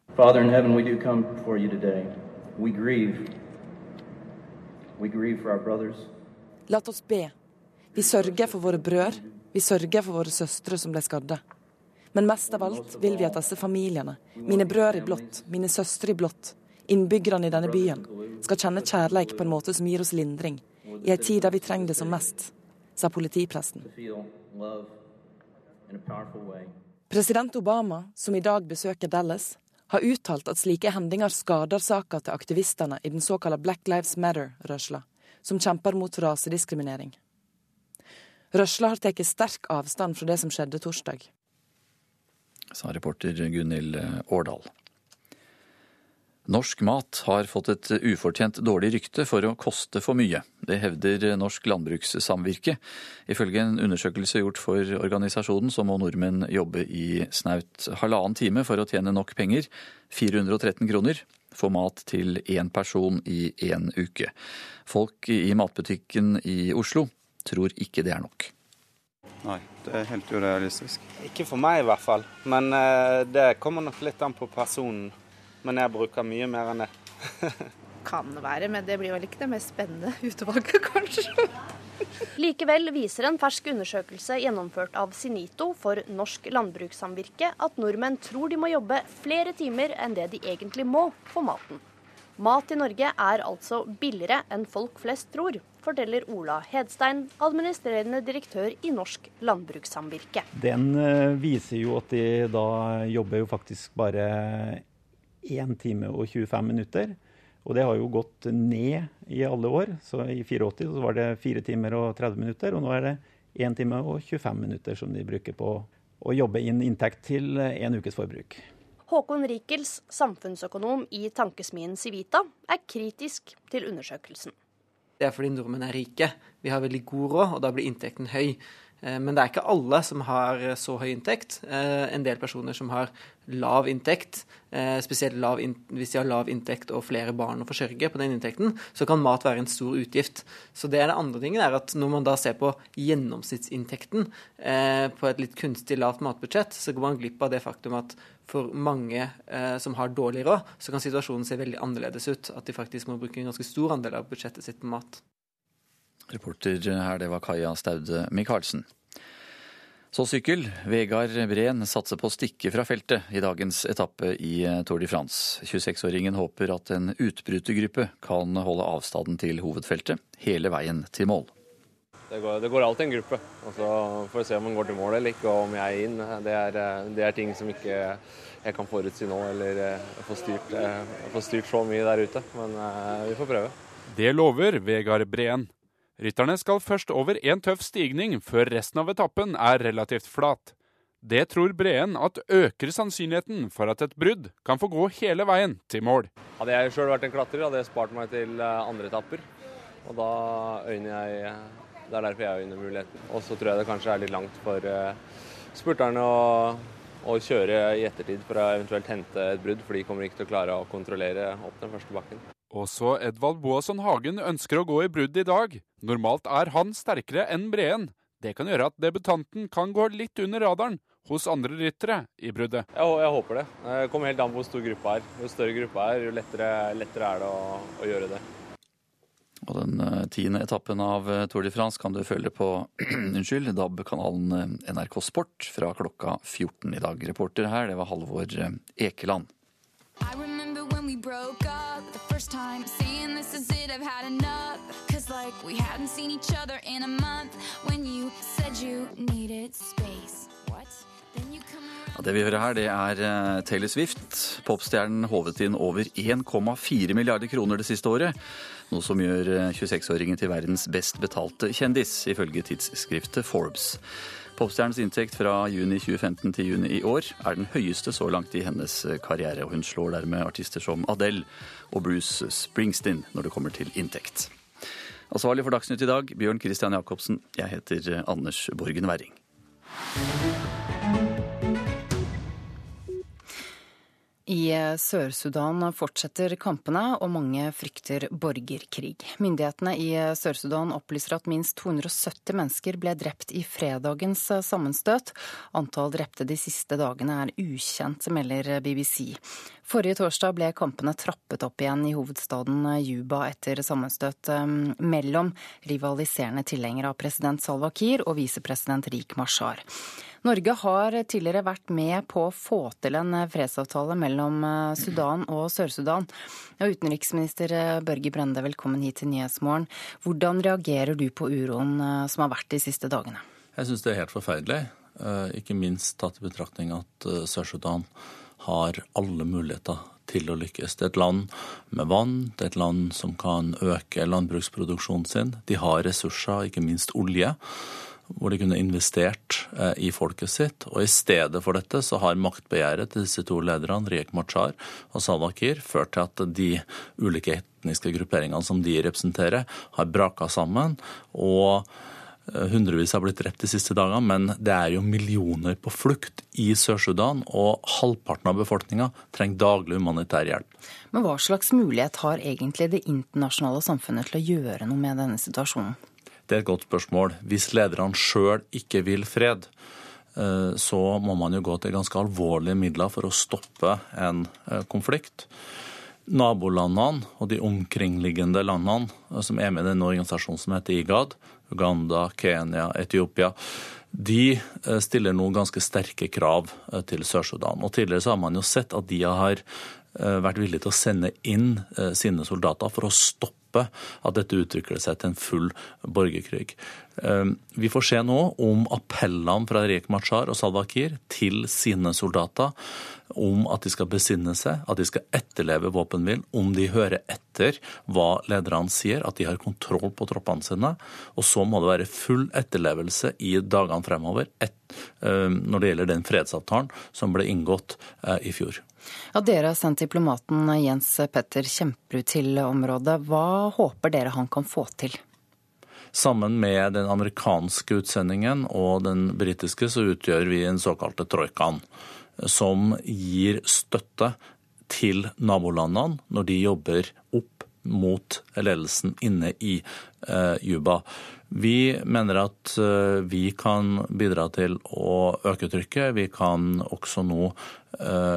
La oss be. Vi sørger for våre brødre, vi sørger for våre søstre som ble skadde. Men mest av alt vil vi at disse familiene, mine brødre i blått, mine søstre i blått, innbyggerne i denne byen, skal kjenne kjærleik på en måte som gir oss lindring, i ei tid der vi trenger det som mest, sa politipresten. President Obama, som i dag besøker Dallas, har uttalt at slike hendinger skader saka til aktivistene i den såkalte Black Lives Matter-rørsla, som kjemper mot rasediskriminering. Rørsla har tatt sterk avstand fra det som skjedde torsdag. Sa reporter Gunhild Årdal. Norsk mat har fått et ufortjent dårlig rykte for å koste for mye. Det hevder Norsk landbrukssamvirke. Ifølge en undersøkelse gjort for organisasjonen, så må nordmenn jobbe i snaut halvannen time for å tjene nok penger, 413 kroner, få mat til én person i én uke. Folk i matbutikken i Oslo tror ikke det er nok. Nei, det er helt urealistisk. Ikke for meg i hvert fall, men det kommer nok litt an på personen men jeg bruker mye mer enn det. kan det være, men det blir vel ikke det mest spennende utvalget, kanskje. Likevel viser en fersk undersøkelse gjennomført av Sinito for Norsk landbrukssamvirke at nordmenn tror de må jobbe flere timer enn det de egentlig må for maten. Mat i Norge er altså billigere enn folk flest tror, forteller Ola Hedstein, administrerende direktør i Norsk landbrukssamvirke. Den eh, viser jo at de da jobber jo faktisk bare 1 time og 25 minutter. Og det har jo gått ned i alle år. Så i 84 så var det 4 timer og 30 minutter, og nå er det 1 time og 25 minutter som de bruker på å jobbe inn inntekt til en ukes forbruk. Håkon Rikels, samfunnsøkonom i tankesmien Civita, er kritisk til undersøkelsen. Det er fordi nordmenn er rike. Vi har veldig god råd, og da blir inntekten høy. Eh, men det er ikke alle som har så høy inntekt. Eh, en del personer som har lav inntekt, eh, spesielt lav in hvis de har lav inntekt og flere barn å forsørge på den inntekten, så kan mat være en stor utgift. Så det er det andre tingen, er at når man da ser på gjennomsnittsinntekten på et litt kunstig lavt matbudsjett, så går man glipp av det faktum at for mange eh, som har dårlig råd, så kan situasjonen se veldig annerledes ut. At de faktisk må bruke en ganske stor andel av budsjettet sitt på mat. Reporter her, det var Kaja Staude Michaelsen. Så sykkel. Vegard Breen satser på å stikke fra feltet i dagens etappe i Tour de France. 26-åringen håper at en utbrytergruppe kan holde avstanden til hovedfeltet hele veien til mål. Det går, det går alltid en gruppe. og så får vi se om man går til mål eller ikke, og om jeg er inn. Det er, det er ting som ikke jeg kan forutsi nå, eller få styrt, få styrt så mye der ute. Men eh, vi får prøve. Det lover Vegard Breen. Rytterne skal først over en tøff stigning, før resten av etappen er relativt flat. Det tror Breen at øker sannsynligheten for at et brudd kan få gå hele veien til mål. Hadde jeg sjøl vært en klatrer, hadde jeg spart meg til eh, andre etapper. Og da øyner jeg Det er derfor jeg øyner muligheten. Og så tror jeg det kanskje er litt langt for eh, spurterne å, å kjøre i ettertid for å eventuelt hente et brudd, for de kommer ikke til å klare å kontrollere opp den første bakken. Også Edvald Boasson Hagen ønsker å gå i brudd i dag. Normalt er han sterkere enn Breen. Det kan gjøre at debutanten kan gå litt under radaren hos andre ryttere i bruddet. Jeg, jeg, håper det. Det kommer helt an på hvor stor gruppa er. Jo større gruppa er, jo lettere, lettere er det å, å, gjøre det. Og Den uh, tiende etappen av uh, Tour de France kan du følge på unnskyld, DAB-kanalen uh, NRK Sport fra klokka 14 i dag. Reporter her, det var Halvor Ekeland. I remember when we broke up time Saying this is it, I've had enough Cause like we hadn't seen each other in a month When you said you needed space What? Ja, det vi hører her, det er eh, Taylor Swift. Popstjernen håvet inn over 1,4 milliarder kroner det siste året. Noe som gjør 26-åringen eh, til verdens best betalte kjendis, ifølge tidsskriftet Forbes. Popstjernens inntekt fra juni 2015 til juni i år er den høyeste så langt i hennes karriere, og hun slår dermed artister som Adele og Bruce Springsteen når det kommer til inntekt. Ansvarlig for Dagsnytt i dag, Bjørn Christian Jacobsen. Jeg heter Anders Borgen Werring. I Sør-Sudan fortsetter kampene, og mange frykter borgerkrig. Myndighetene i Sør-Sudan opplyser at minst 270 mennesker ble drept i fredagens sammenstøt. Antall drepte de siste dagene er ukjent, melder BBC. Forrige torsdag ble kampene trappet opp igjen i hovedstaden Juba etter sammenstøt mellom rivaliserende tilhengere av president Salwa Kiir og visepresident Rik Mashar. Norge har tidligere vært med på å få til en fredsavtale mellom eh, Sudan og Sør-Sudan. Utenriksminister eh, Børge Brende, velkommen hit til Nyhetsmorgen. Hvordan reagerer du på uroen eh, som har vært de siste dagene? Jeg syns det er helt forferdelig. Ikke minst tatt i betraktning at Sør-Sudan har alle muligheter til å lykkes. Det er et land med vann, det er et land som kan øke landbruksproduksjonen sin. De har ressurser, ikke minst olje hvor de kunne investert eh, i folket sitt. Og i stedet for dette så har maktbegjæret til disse to lederne, Riek Machar og Salwa Kiir, ført til at de ulike etniske grupperingene som de representerer, har braka sammen. og eh, Hundrevis har blitt drept de siste dagene, men det er jo millioner på flukt i Sør-Sudan, og halvparten av befolkninga trenger daglig humanitær hjelp. Men hva slags mulighet har egentlig det internasjonale samfunnet til å gjøre noe med denne situasjonen? Det er et godt spørsmål. Hvis lederne sjøl ikke vil fred, eh, så må man jo gå til ganske alvorlige midler for å stoppe en eh, konflikt. Nabolandene og de omkringliggende landene eh, som er med i denne organisasjonen som heter IGAD, Uganda, Kenya, Etiopia, de stiller nå ganske sterke krav til Sør-Sudan. Og Tidligere så har man jo sett at de har vært villige til å sende inn sine soldater for å stoppe stoppe at dette utvikler seg til en full borgerkrig. Ehm, vi får se nå om appellene fra Rek Machar og Salwa Kiir til sine soldater om at de skal besinne seg, at de skal etterleve våpenhvilen, om de hører etter hva lederne sier, at de har kontroll på troppene sine. Og så må det være full etterlevelse i dagene fremover et, ehm, når det gjelder den fredsavtalen som ble inngått eh, i fjor. Ja, dere har sendt diplomaten Jens Petter Kjemperud til området. Hva håper dere han kan få til? Sammen med den amerikanske utsendingen og den britiske så utgjør vi den såkalte troikaen, som gir støtte til nabolandene når de jobber opp mot ledelsen inne i eh, Juba. Vi mener at eh, vi kan bidra til å øke trykket. Vi kan også nå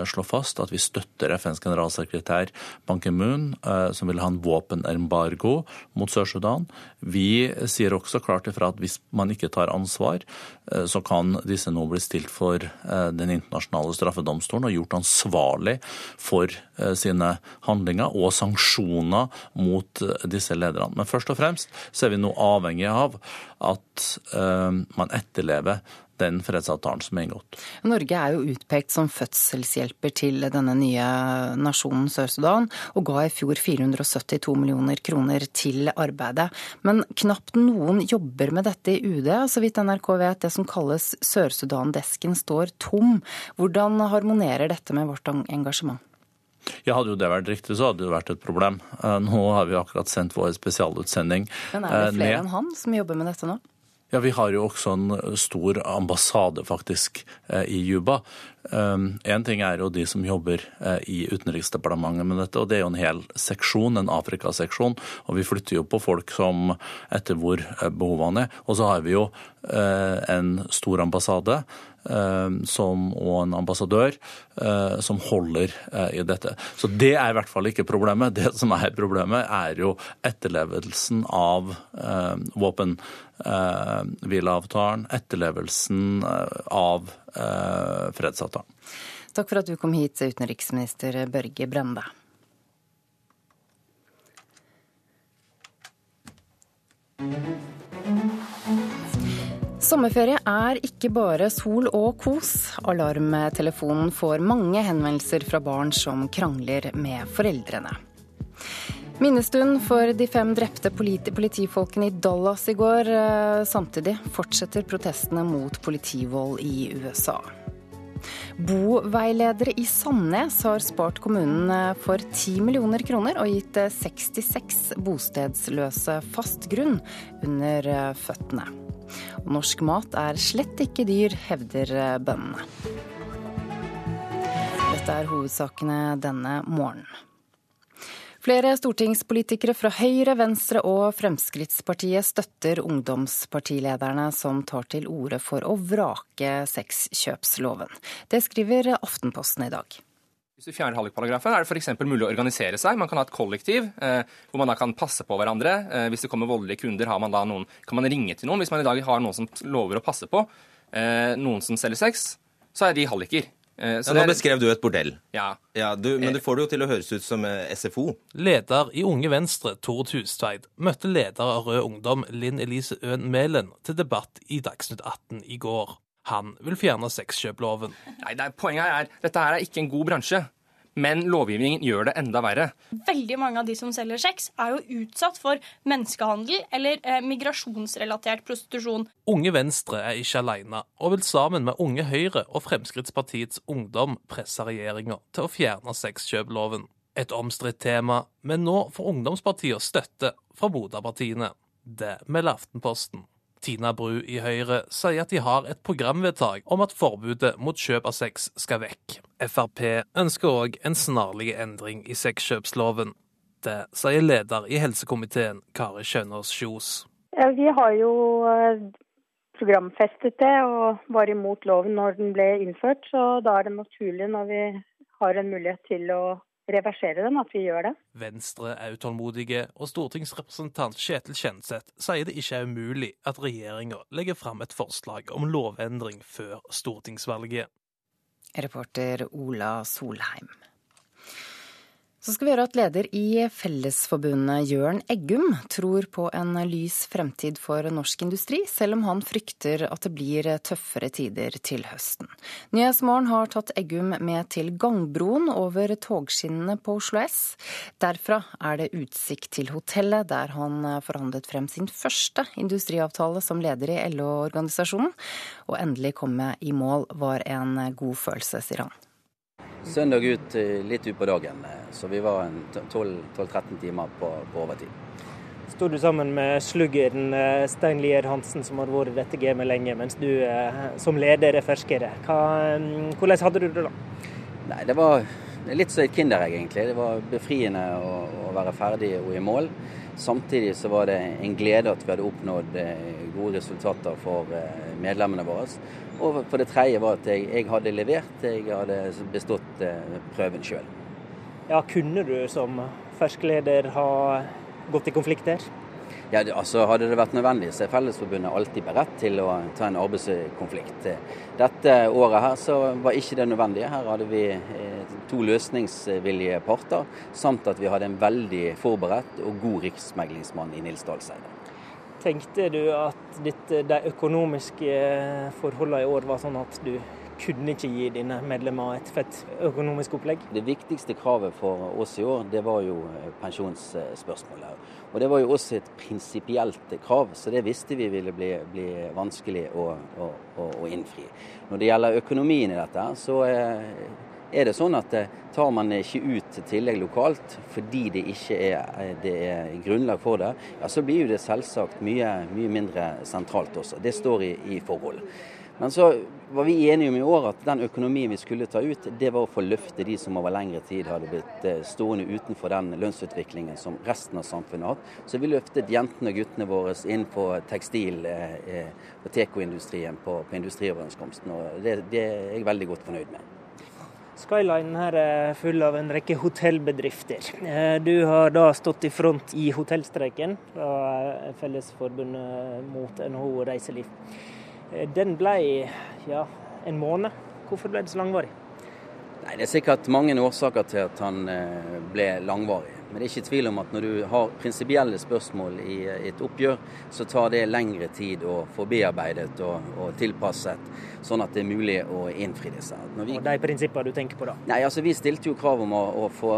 slå fast at vi støtter FNs generalsekretær Ban Ki-moon, eh, som vil ha en våpenembargo mot Sør-Sudan. Vi sier også klart ifra at hvis man ikke tar ansvar, så kan disse nå bli stilt for Den internasjonale straffedomstolen og gjort ansvarlig for sine handlinger og sanksjoner mot disse lederne. Men først og fremst så er vi nå avhengig av at man etterlever den fredsavtalen som er inngått. Norge er jo utpekt som fødselshjelper til denne nye nasjonen Sør-Sudan, og ga i fjor 472 millioner kroner til arbeidet. Men knapt noen jobber med dette i UD. Så vidt NRK vet, det som kalles Sør-Sudan-desken står tom. Hvordan harmonerer dette med vårt engasjement? Ja, Hadde jo det vært riktig, så hadde det vært et problem. Eh, nå har vi akkurat sendt vår spesialutsending ned. Men er det eh, flere enn han som jobber med dette nå? Ja, Vi har jo også en stor ambassade faktisk eh, i Juba. En ting er jo de som jobber i Utenriksdepartementet med dette, og det er jo en hel seksjon, en Afrikaseksjon. Og vi flytter jo på folk som etter hvor behovene er. Og så har vi jo en stor ambassade Eh, som, og en ambassadør eh, som holder eh, i dette. Så det er i hvert fall ikke problemet. Det som er problemet, er jo etterlevelsen av våpenhvileavtalen, etterlevelsen av fredsavtalen. Takk for at du kom hit, utenriksminister Børge Brende. Sommerferie er ikke bare sol og kos. Alarmtelefonen får mange henvendelser fra barn som krangler med foreldrene. Minnestund for de fem drepte politifolkene i Dallas i går. Eh, samtidig fortsetter protestene mot politivold i USA. Boveiledere i Sandnes har spart kommunen eh, for 10 millioner kroner og gitt 66 eh, bostedsløse fast grunn under føttene. Og norsk mat er slett ikke dyr, hevder eh, bøndene. Dette er hovedsakene denne morgenen. Flere stortingspolitikere fra Høyre, Venstre og Fremskrittspartiet støtter ungdomspartilederne som tar til orde for å vrake sexkjøpsloven. Det skriver Aftenposten i dag. Hvis du fjerner hallikparagrafen, er det f.eks. mulig å organisere seg. Man kan ha et kollektiv eh, hvor man da kan passe på hverandre. Eh, hvis det kommer voldelige kunder, man noen, kan man ringe til noen. Hvis man i dag har noen som lover å passe på, eh, noen som selger sex, så er de halliker. Eh, ja, nå beskrev du et bordell. Ja. ja du, men du får det jo til å høres ut som eh, SFO. Leder i Unge Venstre, Tord Hustveit, møtte leder av Rød Ungdom, Linn Elise Øen Mælen, til debatt i Dagsnytt 18 i går. Han vil fjerne sexkjøploven. Nei, er, Poenget er dette her er ikke en god bransje. Men lovgivningen gjør det enda verre. Veldig mange av de som selger sex, er jo utsatt for menneskehandel eller eh, migrasjonsrelatert prostitusjon. Unge Venstre er ikke alene, og vil sammen med Unge Høyre og Fremskrittspartiets Ungdom presse regjeringa til å fjerne sexkjøploven. Et omstridt tema, men nå får ungdomspartiene støtte fra moderpartiene. Det melder Aftenposten. Tina Bru i Høyre sier at de har et programvedtak om at forbudet mot kjøp av sex skal vekk. Frp ønsker òg en snarlig endring i sexkjøpsloven. Det sier leder i helsekomiteen, Kari Kjønaas Kjos. Ja, vi har jo eh, programfestet det og var imot loven når den ble innført, så da er det naturlig når vi har en mulighet til å reversere den, at vi gjør det. Venstre er utålmodige, og stortingsrepresentant Kjetil Kjenseth sier det ikke er umulig at regjeringa legger fram et forslag om lovendring før stortingsvalget. Reporter Ola Solheim. Så skal vi høre at leder i Fellesforbundet, Jørn Eggum, tror på en lys fremtid for norsk industri, selv om han frykter at det blir tøffere tider til høsten. Nyhetsmorgen har tatt Eggum med til gangbroen over togskinnene på Oslo S. Derfra er det utsikt til hotellet, der han forhandlet frem sin første industriavtale som leder i LO-organisasjonen. Og endelig komme i mål var en god følelse, sier han. Søndag ut litt utpå dagen, så vi var 12-13 timer på, på overtid. sto du sammen med sluggeren eh, Stein Lier Hansen, som har vært i dette gamet lenge, mens du eh, som leder er ferskere. Hva, mm, hvordan hadde du det da? Nei, Det var litt som et kinderegg, egentlig. Det var befriende å, å, være ferdig og i mål. Samtidig så var det en glede at vi hadde oppnådd eh, gode resultater for medlemmene våre. Og for det tredje var at jeg, jeg hadde levert, jeg hadde bestått prøven sjøl. Ja, kunne du som ferskleder ha gått i konflikt der? Ja, altså Hadde det vært nødvendig, så er Fellesforbundet alltid beredt til å ta en arbeidskonflikt. Dette året her så var ikke det nødvendig. Her hadde vi eh, to løsningsvillige parter, samt at vi hadde en veldig forberedt og god riksmeglingsmann i Nils Dalseide. Tenkte du at ditt, de økonomiske forholdene i år var sånn at du kunne ikke gi dine medlemmer et fett økonomisk opplegg? Det viktigste kravet for oss i år, det var jo eh, pensjonsspørsmålet. Og Det var jo også et prinsipielt krav, så det visste vi ville bli, bli vanskelig å, å, å, innfri. Når det gjelder økonomien i dette, så eh, er det sånn at eh, tar man ikke ut tillegg lokalt fordi det ikke er, det er grunnlag for det, ja, så blir jo det selvsagt mye, mye mindre sentralt også. Det står i, i forhold. Men så var vi enige om i år at den økonomien vi skulle ta ut, det var å få løfte de som over lengre tid hadde blitt eh, stående utenfor den lønnsutviklingen som resten av samfunnet har hatt. Så vi løftet jentene og guttene våre inn på tekstil- eh, eh, og tekoindustrien på, på industrioverenskomsten. Og det, det er jeg veldig godt fornøyd med. Skyline her er full av en rekke hotellbedrifter. Du har da stått i front i hotellstreiken fra Fellesforbundet mot NHO Reiseliv. Eh, den ble ja, en måned. Hvorfor ble det så langvarig? Nei, Det er sikkert mange årsaker til at han eh, ble langvarig. Men det er ikke tvil om at når du har prinsipielle spørsmål i et oppgjør, så tar det lengre tid å få bearbeidet og, og tilpasset, sånn at det er mulig å innfri disse. Vi... Og de prinsippene du tenker på da? Nei, altså Vi stilte jo krav om å, å få,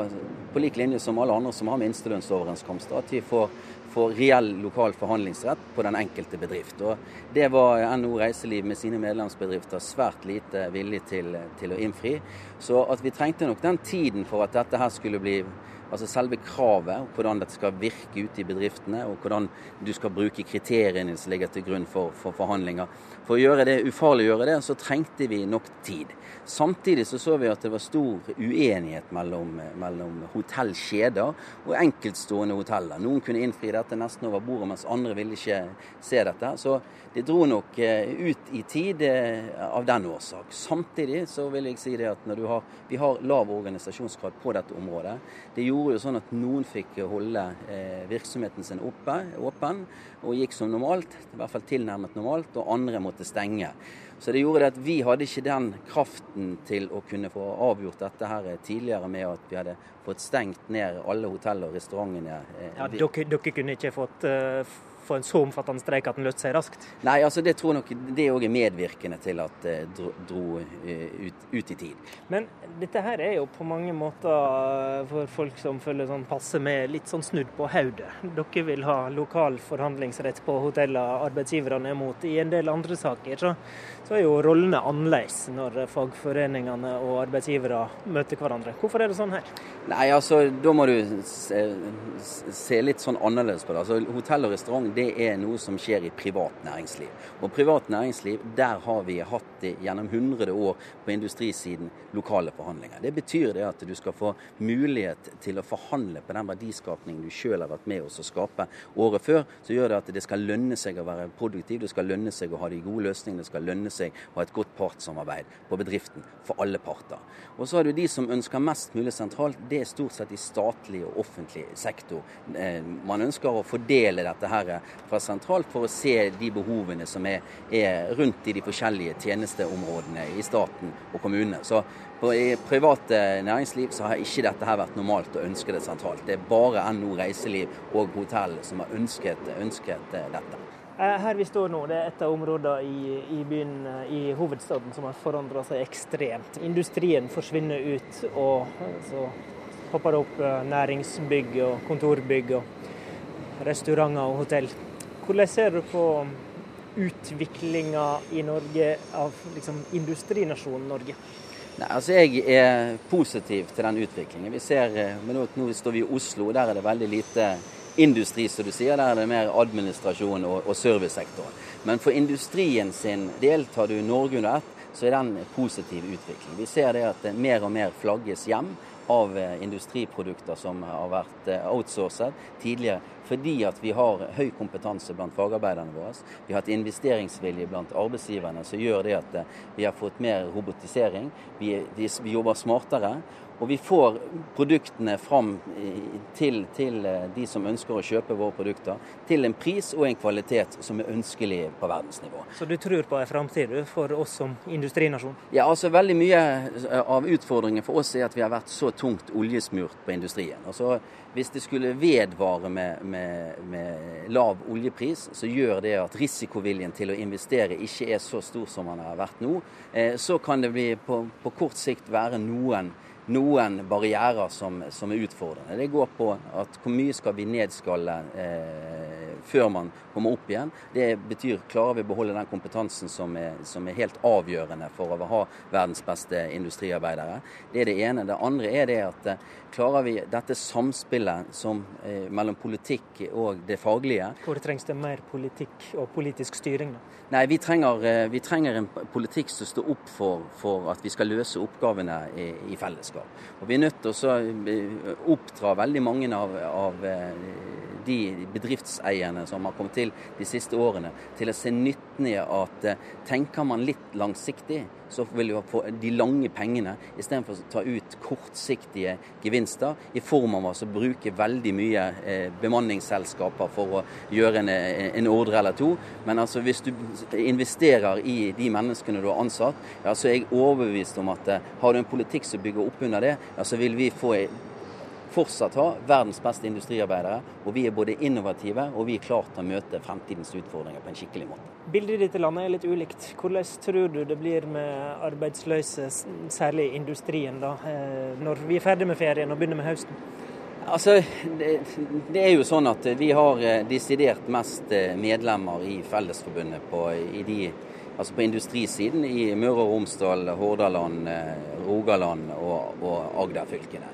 på lik linje som alle andre som har minstelønnsoverenskomster, at vi får for reell lokal forhandlingsrett på den enkelte bedrift. Og Det var NHO Reiseliv med sine medlemsbedrifter svært lite villig til, til å innfri. Så at vi trengte nok den tiden for at dette her skulle bli Altså selve kravet, hvordan dette skal virke ute i bedriftene, og hvordan du skal bruke kriteriene som ligger til grunn for, for forhandlinger. For å gjøre det, ufarliggjøre det, så trengte vi nok tid. Samtidig så, så vi at det var stor uenighet mellom, mellom hotellkjeder og enkeltstående hoteller. Noen kunne innfri dette nesten over bordet, mens andre ville ikke se dette. Så det dro nok eh, ut i tid eh, av den årsak. Samtidig så vil jeg si det at har, vi har lav organisasjonsgrad på dette området. Det gjorde jo sånn at noen fikk holde eh, virksomheten sin oppe, åpen og gikk som normalt, i hvert fall tilnærmet normalt, og andre måtte stenge. Så det gjorde det at vi hadde ikke den kraften til å kunne få avgjort dette her tidligere med at vi hadde fått stengt ned alle hotell og restaurantene. Eh, ja, dere, dere kunne ikke fått uh, få en så omfattende streik at den løste seg raskt? Nei, altså det tror jeg nok det òg er medvirkende til at det dro, dro eh, ut, ut, i tid. Men dette her er jo på mange måter eh, for folk som føler sånn passe med, litt sånn snudd på hodet. Dere vil ha lokal forhandlingsrett på hotellene arbeidsgiverne er mot. I en del andre saker så, så er jo rollene annerledes når fagforeningene og arbeidsgivere møter hverandre. Hvorfor er det sånn her? Nei, altså da må du se, se litt sånn annerledes på det. Altså Hotell og restaurant det er noe som skjer i privat næringsliv. Og privat næringsliv, der har vi hatt det gjennom 100 år på industrisiden lokale forhandlinger. Det betyr det at du skal få mulighet til å forhandle på den verdiskapningen du sjøl har vært med oss å skape året før. Så gjør det at det skal lønne seg å være produktiv, det skal lønne seg å ha de gode løsningene, det skal lønne seg å ha et godt partssamarbeid på bedriften for alle parter. Og så har du de som ønsker mest mulig sentralt. Det er stort sett i statlig og offentlig sektor. Eh, man ønsker å fordele dette her fra sentralt for å se de behovene som er, er rundt i de forskjellige tjenesteområdene i staten og kommunene. Så I private næringsliv så har ikke dette her vært normalt å ønske det sentralt. Det er bare NO Reiseliv og hotell som har ønsket, ønsket dette. Eh, her vi står nå, det er et av områdene i, i byen, eh, i hovedstaden som har forandra seg ekstremt. Industrien forsvinner ut, og så popper det opp eh, næringsbygg og kontorbygg og restauranter og hotell. Hvordan ser du på utviklinga i Norge av liksom, industrinasjonen Norge? Nei, altså Jeg er positiv til den utviklingen. Vi ser, men nå, nå står vi i Oslo, der er det veldig lite industri, som du sier, der er det mer administrasjon og, og servicesektoren. Men for industrien sin del, tar du Norge under ett, så er det en positiv utvikling. Vi ser det at mer og mer flagges hjem av eh, industriprodukter som har vært eh, outsourcet tidligere, fordi at vi har høy kompetanse blant fagarbeiderne våre. Vi har hatt investeringsvilje blant arbeidsgiverne som gjør det at eh, vi har fått mer robotisering. Vi, vi, vi jobber smartere. Og vi får produktene fram til, til, de som ønsker å kjøpe våre produkter, til en pris og en kvalitet som er ønskelig på verdensnivå. Så du tror på en framtid for oss som industrinasjon? Ja, altså veldig mye av utfordringen for oss er at vi har vært så tungt oljesmurt på industrien. Altså, hvis det skulle vedvare med, med, med, lav oljepris, så gjør det at risikoviljen til å investere ikke er så stor som den har vært nå. Eh, så kan det bli på, på kort sikt være noen noen barrierer som, som, er utfordrende. Det går på at hvor mye skal vi nedskalle eh, før man kommer opp igjen. Det betyr klarer vi å beholde den kompetansen som er, som er, helt avgjørende for å ha verdens beste industriarbeidere. Det er det ene. Det andre er det at eh, klarer vi dette samspillet som, eh, mellom politikk og det faglige. Hvor trengs det mer politikk og politisk styring? da? Nei, vi trenger, eh, vi trenger, en politikk som står opp for, for at vi skal løse oppgavene i, i, fellesskap. Og Vi er nødt til å eh, oppdra veldig mange av, av eh, de bedriftseierne som har kommet til de siste årene, til å se nytten i at tenker man litt langsiktig, så vil du få de lange pengene istedenfor å ta ut kortsiktige gevinster i form av å bruke veldig mye eh, bemanningsselskaper for å gjøre en, en, ordre eller to. Men altså hvis du investerer i de menneskene du har ansatt, ja, så er jeg overbevist om at eh, har du en politikk som bygger opp under det, ja, så vil vi få fortsatt ha verdens beste industriarbeidere. Og vi er både innovative og vi er klare til å møte fremtidens utfordringer på en skikkelig måte. Bildet ditt i landet er litt ulikt. Hvordan tror du det blir med arbeidsløse, særlig i industrien, da, eh, når vi er ferdig med ferien og begynner med høsten? Altså, det, det, er jo sånn at vi har eh, desidert mest eh, medlemmer i Fellesforbundet på, i de, altså på industrisiden i Møre og Romsdal, Hordaland, Rogaland og, og Agder-fylkene.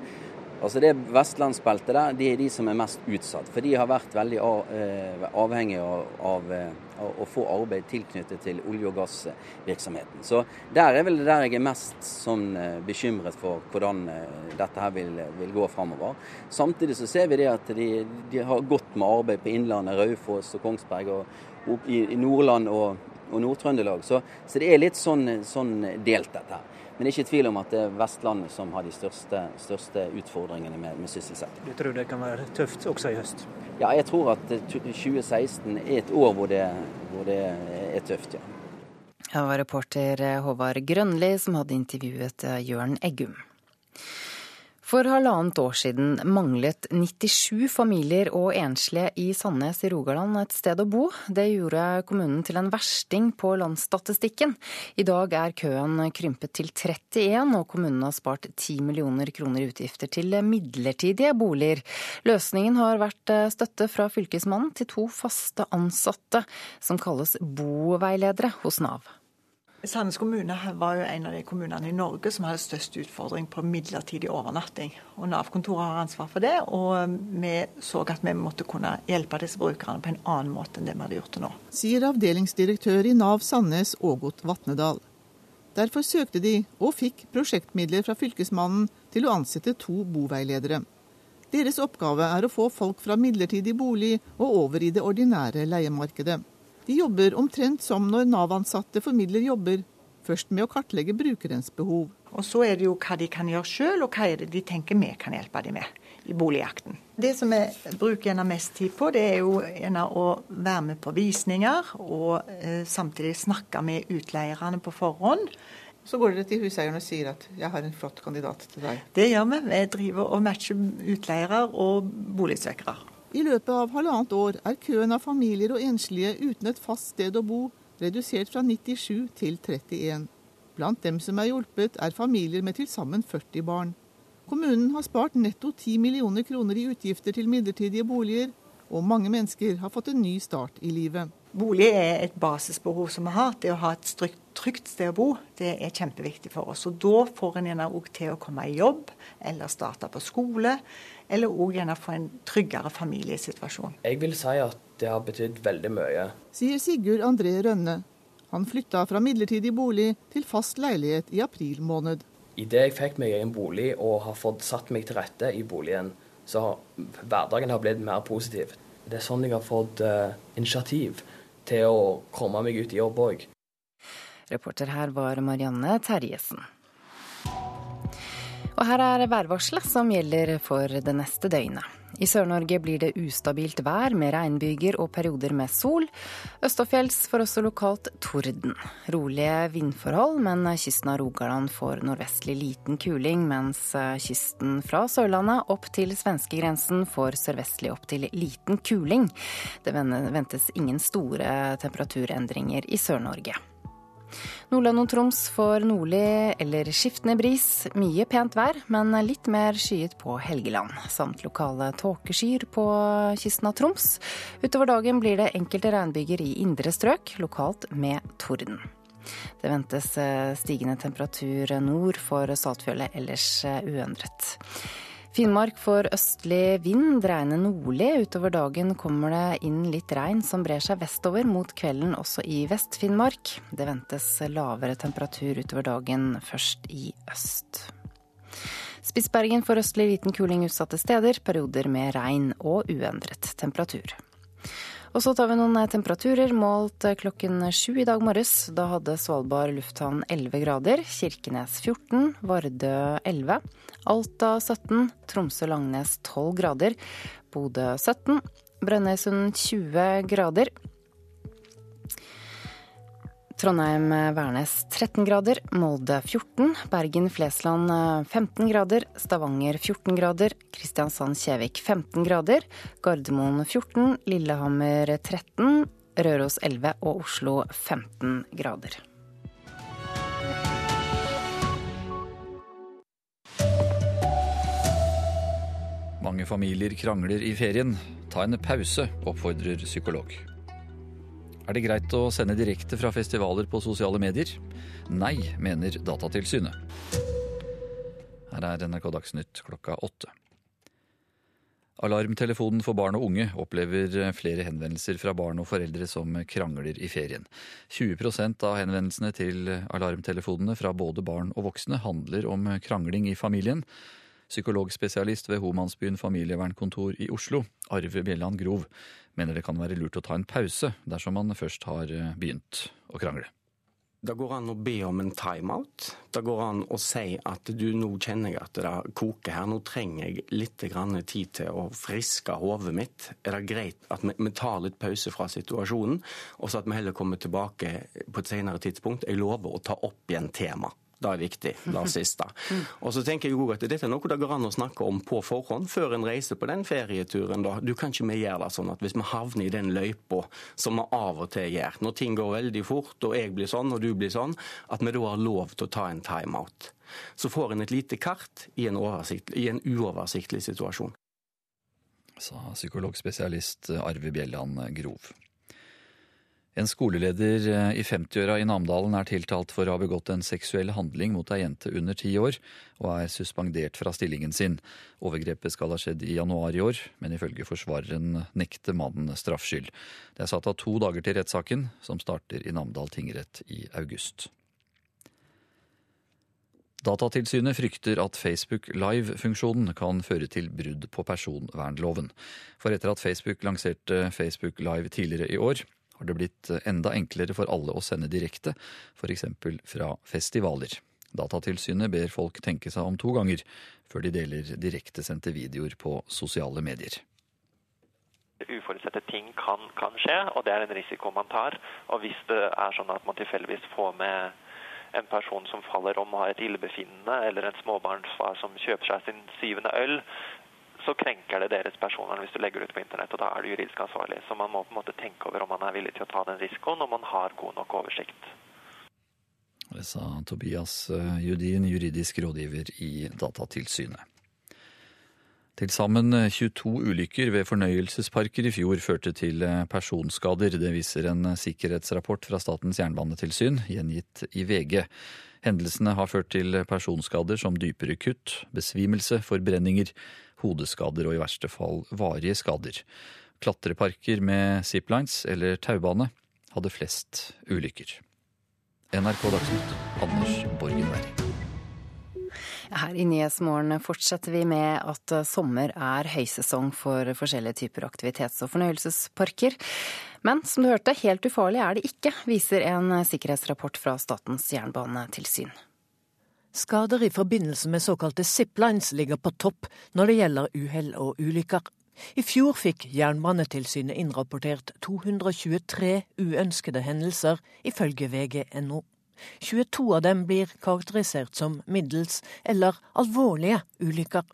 Altså Det vestlandsbeltet der, de er de som er mest utsatt. For de har vært veldig eh, avhengige av, av, eh, å få arbeid tilknyttet til olje- og gassvirksomheten. Så der er vel det der jeg er mest sånn eh, bekymret for hvordan dette her vil, vil gå framover. Samtidig så ser vi det at de, de har godt med arbeid på Innlandet, Raufoss og Kongsberg og opp i Nordland og, og Nord-Trøndelag. Så, så, det er litt sånn, sånn delt, dette her. Men det er ikke tvil om at det er Vestlandet som har de største, største utfordringene med, med, sysselsetting. Du tror det kan være tøft også i høst? Ja, jeg tror at 2016 er et år hvor det, hvor det er tøft, ja. Det var reporter Håvard Grønli som hadde intervjuet Jørn Eggum. For halvannet år siden manglet 97 familier og enslige i Sandnes i Rogaland et sted å bo. Det gjorde kommunen til en versting på landsstatistikken. I dag er køen krympet til 31, og kommunen har spart 10 millioner kroner i utgifter til midlertidige boliger. Løsningen har vært støtte fra Fylkesmannen til to faste ansatte, som kalles boveiledere hos Nav. Sandnes kommune var jo en av de kommunene i Norge som hadde størst utfordring på midlertidig overnatting. Og Nav-kontoret har ansvar for det, og vi så at vi måtte kunne hjelpe disse brukerne på en annen måte enn det vi hadde gjort til nå. Sier avdelingsdirektør i Nav Sandnes, Ågot Vatnedal. Derfor søkte de, og fikk, prosjektmidler fra Fylkesmannen til å ansette to boveiledere. Deres oppgave er å få folk fra midlertidig bolig og over i det ordinære leiemarkedet. De jobber omtrent som når Nav-ansatte formidler jobber, først med å kartlegge brukerens behov. Og Så er det jo hva de kan gjøre sjøl, og hva er det de tenker vi kan hjelpe dem med i boligjakten. Det som vi bruker gjerne mest tid på, det er jo gjerne å være med på visninger, og eh, samtidig snakke med utleierne på forhånd. Så går dere til huseieren og sier at 'jeg har en flott kandidat til deg'. Det gjør vi. Vi driver og matcher utleiere og boligsøkere. I løpet av halvannet år er køen av familier og enslige uten et fast sted å bo redusert fra 97 til 31. Blant dem som er hjulpet, er familier med til sammen 40 barn. Kommunen har spart netto 10 millioner kroner i utgifter til midlertidige boliger, og mange mennesker har fått en ny start i livet. Bolig er et basisbehov som vi har. Det å ha et trygt, sted å bo, det er kjempeviktig for oss. Og da får en gjerne òg til å komme i jobb, eller starte på skole, eller òg gjerne få en tryggere familiesituasjon. Jeg vil si at det har betydd veldig mye. Sier Sigurd André Rønne. Han flytta fra midlertidig bolig til fast leilighet i april måned. Idet jeg fikk meg en bolig og har fått satt meg til rette i boligen, så har hverdagen har blitt mer positiv. Det er sånn jeg har fått uh, initiativ til å komme meg ut i jobb òg. Reporter her var Marianne Terjesen. Og her er værvarselet som gjelder for det neste døgnet. I Sør-Norge blir det ustabilt vær med regnbyger og perioder med sol. Østafjells får også lokalt torden. Rolige vindforhold, men kysten av Rogaland får nordvestlig liten kuling, mens kysten fra Sørlandet opp til svenskegrensen får sørvestlig opp til liten kuling. Det ventes ingen store temperaturendringer i Sør-Norge. Nordland og Troms får nordlig eller skiftende bris. Mye pent vær, men litt mer skyet på Helgeland. Samt lokale tåkeskyer på kysten av Troms. Utover dagen blir det enkelte regnbyger i indre strøk, lokalt med torden. Det ventes stigende temperatur nord for Saltfjellet, ellers uendret. Finnmark får østlig vind, dreiende nordlig. Utover dagen kommer det inn litt regn som brer seg vestover mot kvelden også i Vest-Finnmark. Det ventes lavere temperatur utover dagen, først i øst. Spitsbergen får østlig liten kuling utsatte steder, perioder med regn og uendret temperatur. Og så tar vi noen temperaturer målt klokken sju i dag morges. Da hadde Svalbard lufthavn 11 grader, Kirkenes 14, Vardø 11, Alta 17, Tromsø-Langnes 12 grader, Bodø 17, Brønnøysund 20 grader. Trondheim-Værnes 13 grader, Molde 14, Bergen-Flesland 15 grader, Stavanger 14 grader, Kristiansand-Kjevik 15 grader, Gardermoen 14, Lillehammer 13, Røros 11 og Oslo 15 grader. Mange familier krangler i ferien. Ta en pause, oppfordrer psykolog. Er det greit å sende direkte fra festivaler på sosiale medier? Nei, mener Datatilsynet. Her er NRK Dagsnytt klokka åtte. Alarmtelefonen for barn og unge opplever flere henvendelser fra barn og foreldre som krangler i ferien. 20% av henvendelsene til alarmtelefonene fra både barn og voksne handler om krangling i familien. Psykologspesialist ved Homansbyen familievernkontor i Oslo, Arve Bjelland Grov, mener det kan være lurt å ta en pause dersom man først har begynt å krangle. Det går an å be om en timeout. Det går an å si at du nå kjenner jeg at det koker her, nå trenger jeg litt tid til å friske hodet mitt. Er det greit at vi, tar litt pause fra situasjonen, og så at vi heller kommer tilbake på et senere tidspunkt? Jeg lover å ta opp igjen temaet. Det er viktig, det siste. Og så tenker jeg også at Dette er noe det går an å snakke om på forhånd, før en reiser på den ferieturen. da. Du kan ikke vi gjøre det sånn at hvis vi havner i den løypa som vi av og til gjør, når ting går veldig fort og jeg blir sånn og du blir sånn, at vi da har lov til å ta en timeout. Så får en et lite kart i en, i en uoversiktlig situasjon. Sa psykologspesialist Arve Bjelland Grov. En skoleleder i 50-åra i Namdalen er tiltalt for å ha begått en seksuell handling mot ei jente under ti år, og er suspendert fra stillingen sin. Overgrepet skal ha skjedd i januar i år, men ifølge forsvareren nekter mannen straffskyld. Det er satt av to dager til rettssaken, som starter i Namdal tingrett i august. Datatilsynet frykter at Facebook Live-funksjonen kan føre til brudd på personvernloven. For etter at Facebook lanserte Facebook Live tidligere i år, har det blitt enda enklere for alle å sende direkte, f.eks. fra festivaler. Datatilsynet ber folk tenke seg om to ganger før de deler direktesendte videoer på sosiale medier. Uforutsette ting kan, kan, skje, og det er en risiko man tar. Og hvis det er sånn at man tilfeldigvis får med en person som faller om og har et illebefinnende, eller en småbarnsfar som kjøper seg sin syvende øl, så krenker det deres personvern hvis du legger det ut på internett, og da er du juridisk ansvarlig. Så man må på en måte tenke over om man er villig til å ta den risikoen, og man har god nok oversikt. Det sa Tobias Judin, juridisk rådgiver i Datatilsynet. Til sammen 22 ulykker ved fornøyelsesparker i fjor førte til personskader. Det viser en sikkerhetsrapport fra Statens jernbanetilsyn, gjengitt i VG. Hendelsene har ført til personskader som dypere kutt, besvimelse, forbrenninger, hodeskader og i verste fall varige skader. Klatreparker med ziplines eller taubane hadde flest ulykker. NRK Dagsnytt, Anders Borgen Werring. Her i Nyhetsmorgen fortsetter vi med at sommer er høysesong for forskjellige typer aktivitets- og fornøyelsesparker. Men som du hørte, helt ufarlig er det ikke, viser en sikkerhetsrapport fra Statens jernbanetilsyn. Skader i forbindelse med såkalte ziplines ligger på topp når det gjelder uhell og ulykker. I fjor fikk Jernbanetilsynet innrapportert 223 uønskede hendelser, ifølge vg.no. 22 av dem blir karakterisert som middels eller alvorlige ulykker.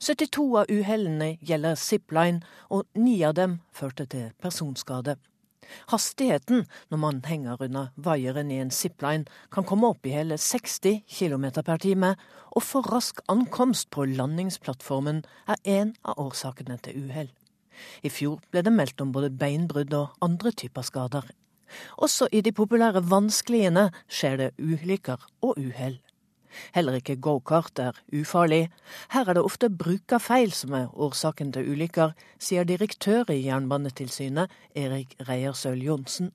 72 av uhellene gjelder zipline, og ni av dem førte til personskade. Hastigheten når man henger under vaieren i en zipline kan komme opp i hele 60 km per time, og for rask ankomst på landingsplattformen er en av årsakene til uhell. I fjor ble det meldt om både beinbrudd og andre typer skader. Også i de populære vannskliene skjer det ulykker og uhell. Heller ikke gokart er ufarlig. Her er det ofte brukerfeil som er årsaken til ulykker, sier direktør i Jernbanetilsynet Erik Reiersøl Johnsen.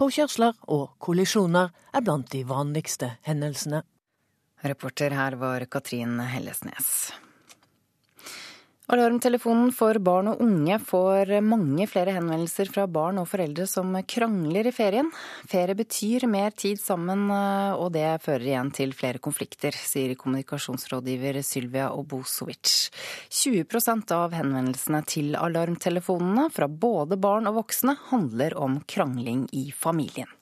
Påkjørsler og kollisjoner er blant de vanligste hendelsene. Reporter her var Katrin Hellesnes. Alarmtelefonen for barn og unge får mange flere henvendelser fra barn og foreldre som krangler i ferien. Ferie betyr mer tid sammen, og det fører igjen til flere konflikter, sier kommunikasjonsrådgiver Sylvia Obosovic. 20% av henvendelsene til alarmtelefonene fra både barn og voksne handler om krangling i familien.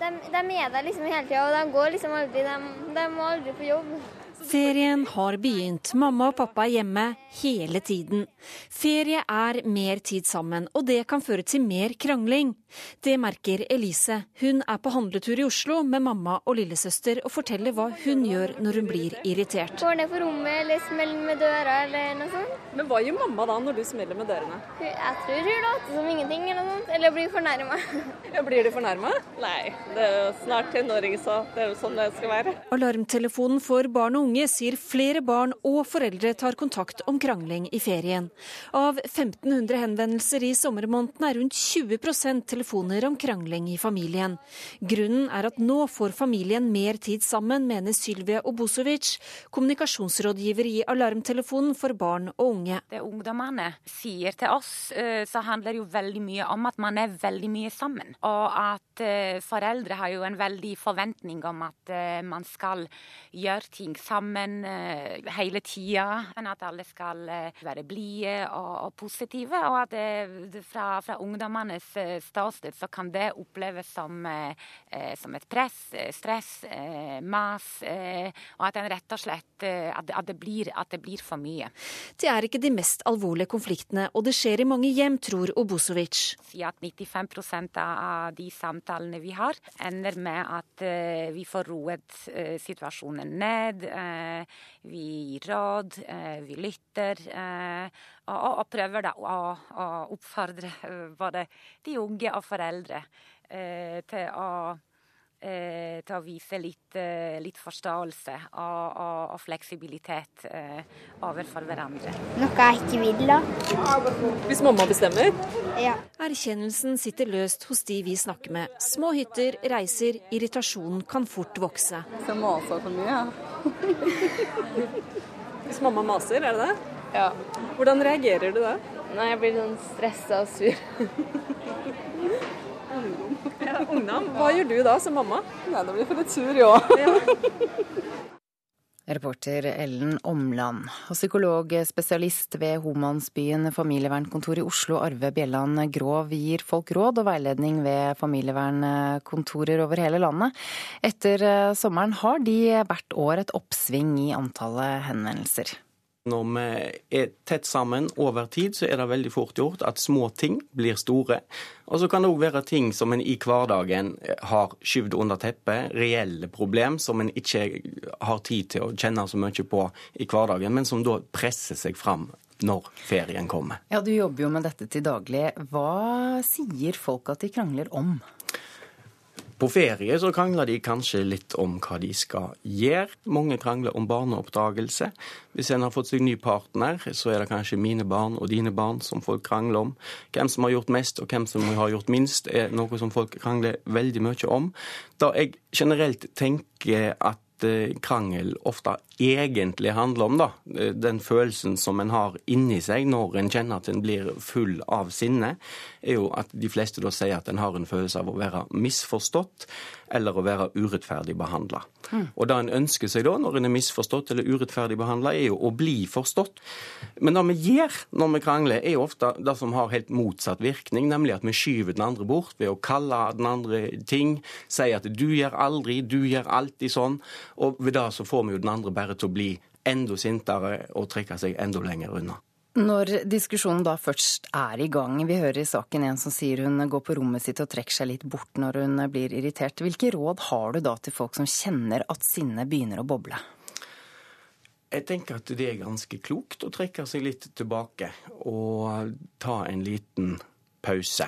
De, de er der liksom hele tida, og de går liksom aldri De, de må aldri på jobb. Ferien har begynt. Mamma og pappa er hjemme hele tiden. Ferie er mer tid sammen, og det kan føre til mer krangling. Det merker Elise. Hun er på handletur i Oslo med mamma og lillesøster og forteller hva hun gjør når hun blir irritert. Går ned på rommet eller smeller med døra eller noe sånt. Men hva gjør mamma da når du smeller med dørene? Jeg tror hun later som ingenting eller noe sånt, eller blir fornærma. Ja, blir du fornærma? Nei, det er jo snart tenåring, så det er jo sånn det skal være. Alarmtelefonen for barn og unge sier flere barn og foreldre tar kontakt om krangling i ferien. Av 1500 henvendelser i sommermåneden er rundt 20% telefoner om krangling i familien. Grunnen er at nå får familien mer tid sammen, mener Sylvia Obosovic, kommunikasjonsrådgiver i Alarmtelefonen for barn og unge. Det ungdommene sier til oss, eh, så handler jo veldig mye om at man er veldig mye sammen. Og at eh, foreldre har jo en veldig forventning om at eh, man skal gjøre ting sammen hele tida. At alle skal være blide og, og, positive. Og at det, fra, fra ungdommenes ståsted så kan det oppleves som, som et press, stress, mas. Og at, rett og slett, at, det blir, at det blir for mye. Det er ikke de mest alvorlige konfliktene, og det skjer i mange hjem, tror Obosovic. Si at 95% av de samtalene vi har, ender med at vi får roet situasjonen ned. Uh, vi gir råd, vi lytter. Og, og, prøver da å oppfordre både de unge og foreldre til å eh, til å vise litt, eh, litt forståelse og, og, og fleksibilitet eh, overfor hverandre. Noe jeg ikke vil, da. Hvis mamma bestemmer? Ja. Erkjennelsen sitter løst hos de vi snakker med. Små hytter, reiser, irritasjonen kan fort vokse. Så maser for mye, ja. Hvis mamma maser, er det det? Ja. Hvordan reagerer du da? Nei, Jeg blir sånn stressa og sur. Ja, ungdom. Hva gjør du da som mamma? Nei, Da blir for litt sur, ja. Reporter Ellen Omland. Og psykologspesialist ved Homansbyen familievernkontor i Oslo, Arve Bjelland Grov, gir folk råd og veiledning ved familievernkontorer over hele landet. Etter sommeren har de hvert år et oppsving i antallet henvendelser. Når vi er tett sammen over tid, så er det veldig fort gjort at små ting blir store. Og så kan det òg være ting som en i hverdagen har skyvd under teppet, reelle problem som en ikke har tid til å kjenne så mye på i hverdagen, men som da presser seg fram når ferien kommer. Ja, Du jobber jo med dette til daglig. Hva sier folk at de krangler om? På ferie så krangler de kanskje litt om hva de skal gjøre. Mange krangler om barneoppdragelse. Hvis en har fått seg ny partner, så er det kanskje mine barn og dine barn som folk krangler om. Hvem som har gjort mest og hvem som har gjort minst, er noe som folk krangler veldig mye om. Da jeg generelt tenker at eh, krangel ofte egentlig handler om, da. Eh, den følelsen som en har inni seg når en kjenner at en blir full av sinne, er jo at de fleste da sier at en har en følelse av å være misforstått eller å være urettferdig behandla. Mm. Og det en ønsker seg da, når en er misforstått eller urettferdig behandla, er jo å bli forstått. Men det vi gjør når vi krangler, er jo ofte det som har helt motsatt virkning, nemlig at vi skyver den andre bort ved å kalle den andre ting, si at du gjør aldri, du gjør alltid sånn, og ved det så får vi jo den andre bare til å bli enda sintere og trekke seg enda lenger unna. Når diskusjonen da først er i gang, vi hører i saken en som sier hun går på rommet sitt og trekker seg litt bort når hun blir irritert. Hvilke råd har du da til folk som kjenner at sinnet begynner å boble? Jeg tenker at det er ganske klokt å trekke seg litt tilbake og ta en liten pause.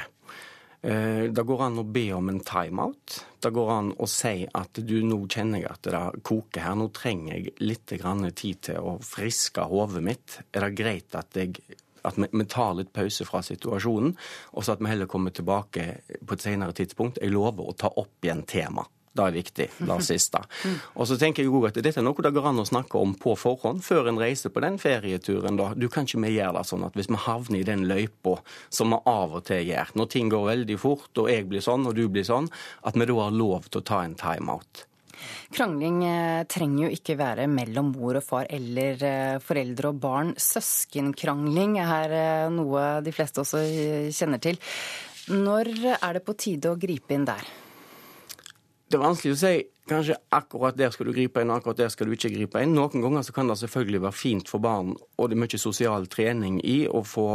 Eh, det går an å be om en timeout. Det går an å si at du nå kjenner jeg at det koker her, nå trenger jeg litt tid til å friske hodet mitt. Er det greit at, jeg, at vi, tar litt pause fra situasjonen, og så at vi heller kommer tilbake på et senere tidspunkt? Jeg lover å ta opp igjen temaet. Det er viktig, det siste. Og så tenker jeg at Dette er noe det går an å snakke om på forhånd, før en reiser på den ferieturen. da. Du kan ikke vi gjøre det sånn at hvis vi havner i den løypa som vi av og til gjør, når ting går veldig fort, og jeg blir sånn og du blir sånn, at vi da har lov til å ta en timeout. Krangling eh, trenger jo ikke være mellom mor og far eller eh, foreldre og barn. Søskenkrangling er eh, noe de fleste også kjenner til. Når er det på tide å gripe inn der? Det er vanskelig å si kanskje akkurat der skal du gripe inn, akkurat der skal du ikke gripe inn. Noen ganger så kan det selvfølgelig være fint for barn, og det er mye sosial trening i, å få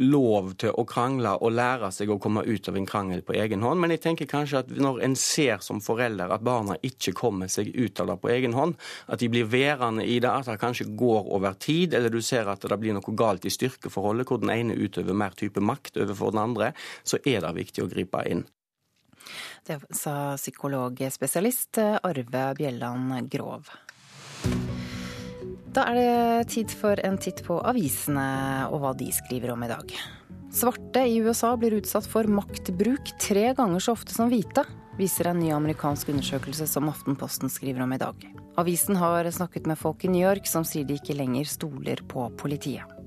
lov til å krangle og lære seg å komme ut av en krangel på egen hånd. Men jeg tenker kanskje at når en ser som forelder at barna ikke kommer seg ut av det på egen hånd, at de blir værende i det, at det kanskje går over tid, eller du ser at det blir noe galt i styrkeforholdet, hvor den ene utøver mer type makt overfor den andre, så er det viktig å gripe inn. Det sa psykologspesialist Arve Bjelland Grov. Da er det tid for en titt på avisene og hva de skriver om i dag. Svarte i USA blir utsatt for maktbruk tre ganger så ofte som hvite, viser en ny amerikansk undersøkelse som Aftenposten skriver om i dag. Avisen har snakket med folk i New York som sier de ikke lenger stoler på politiet.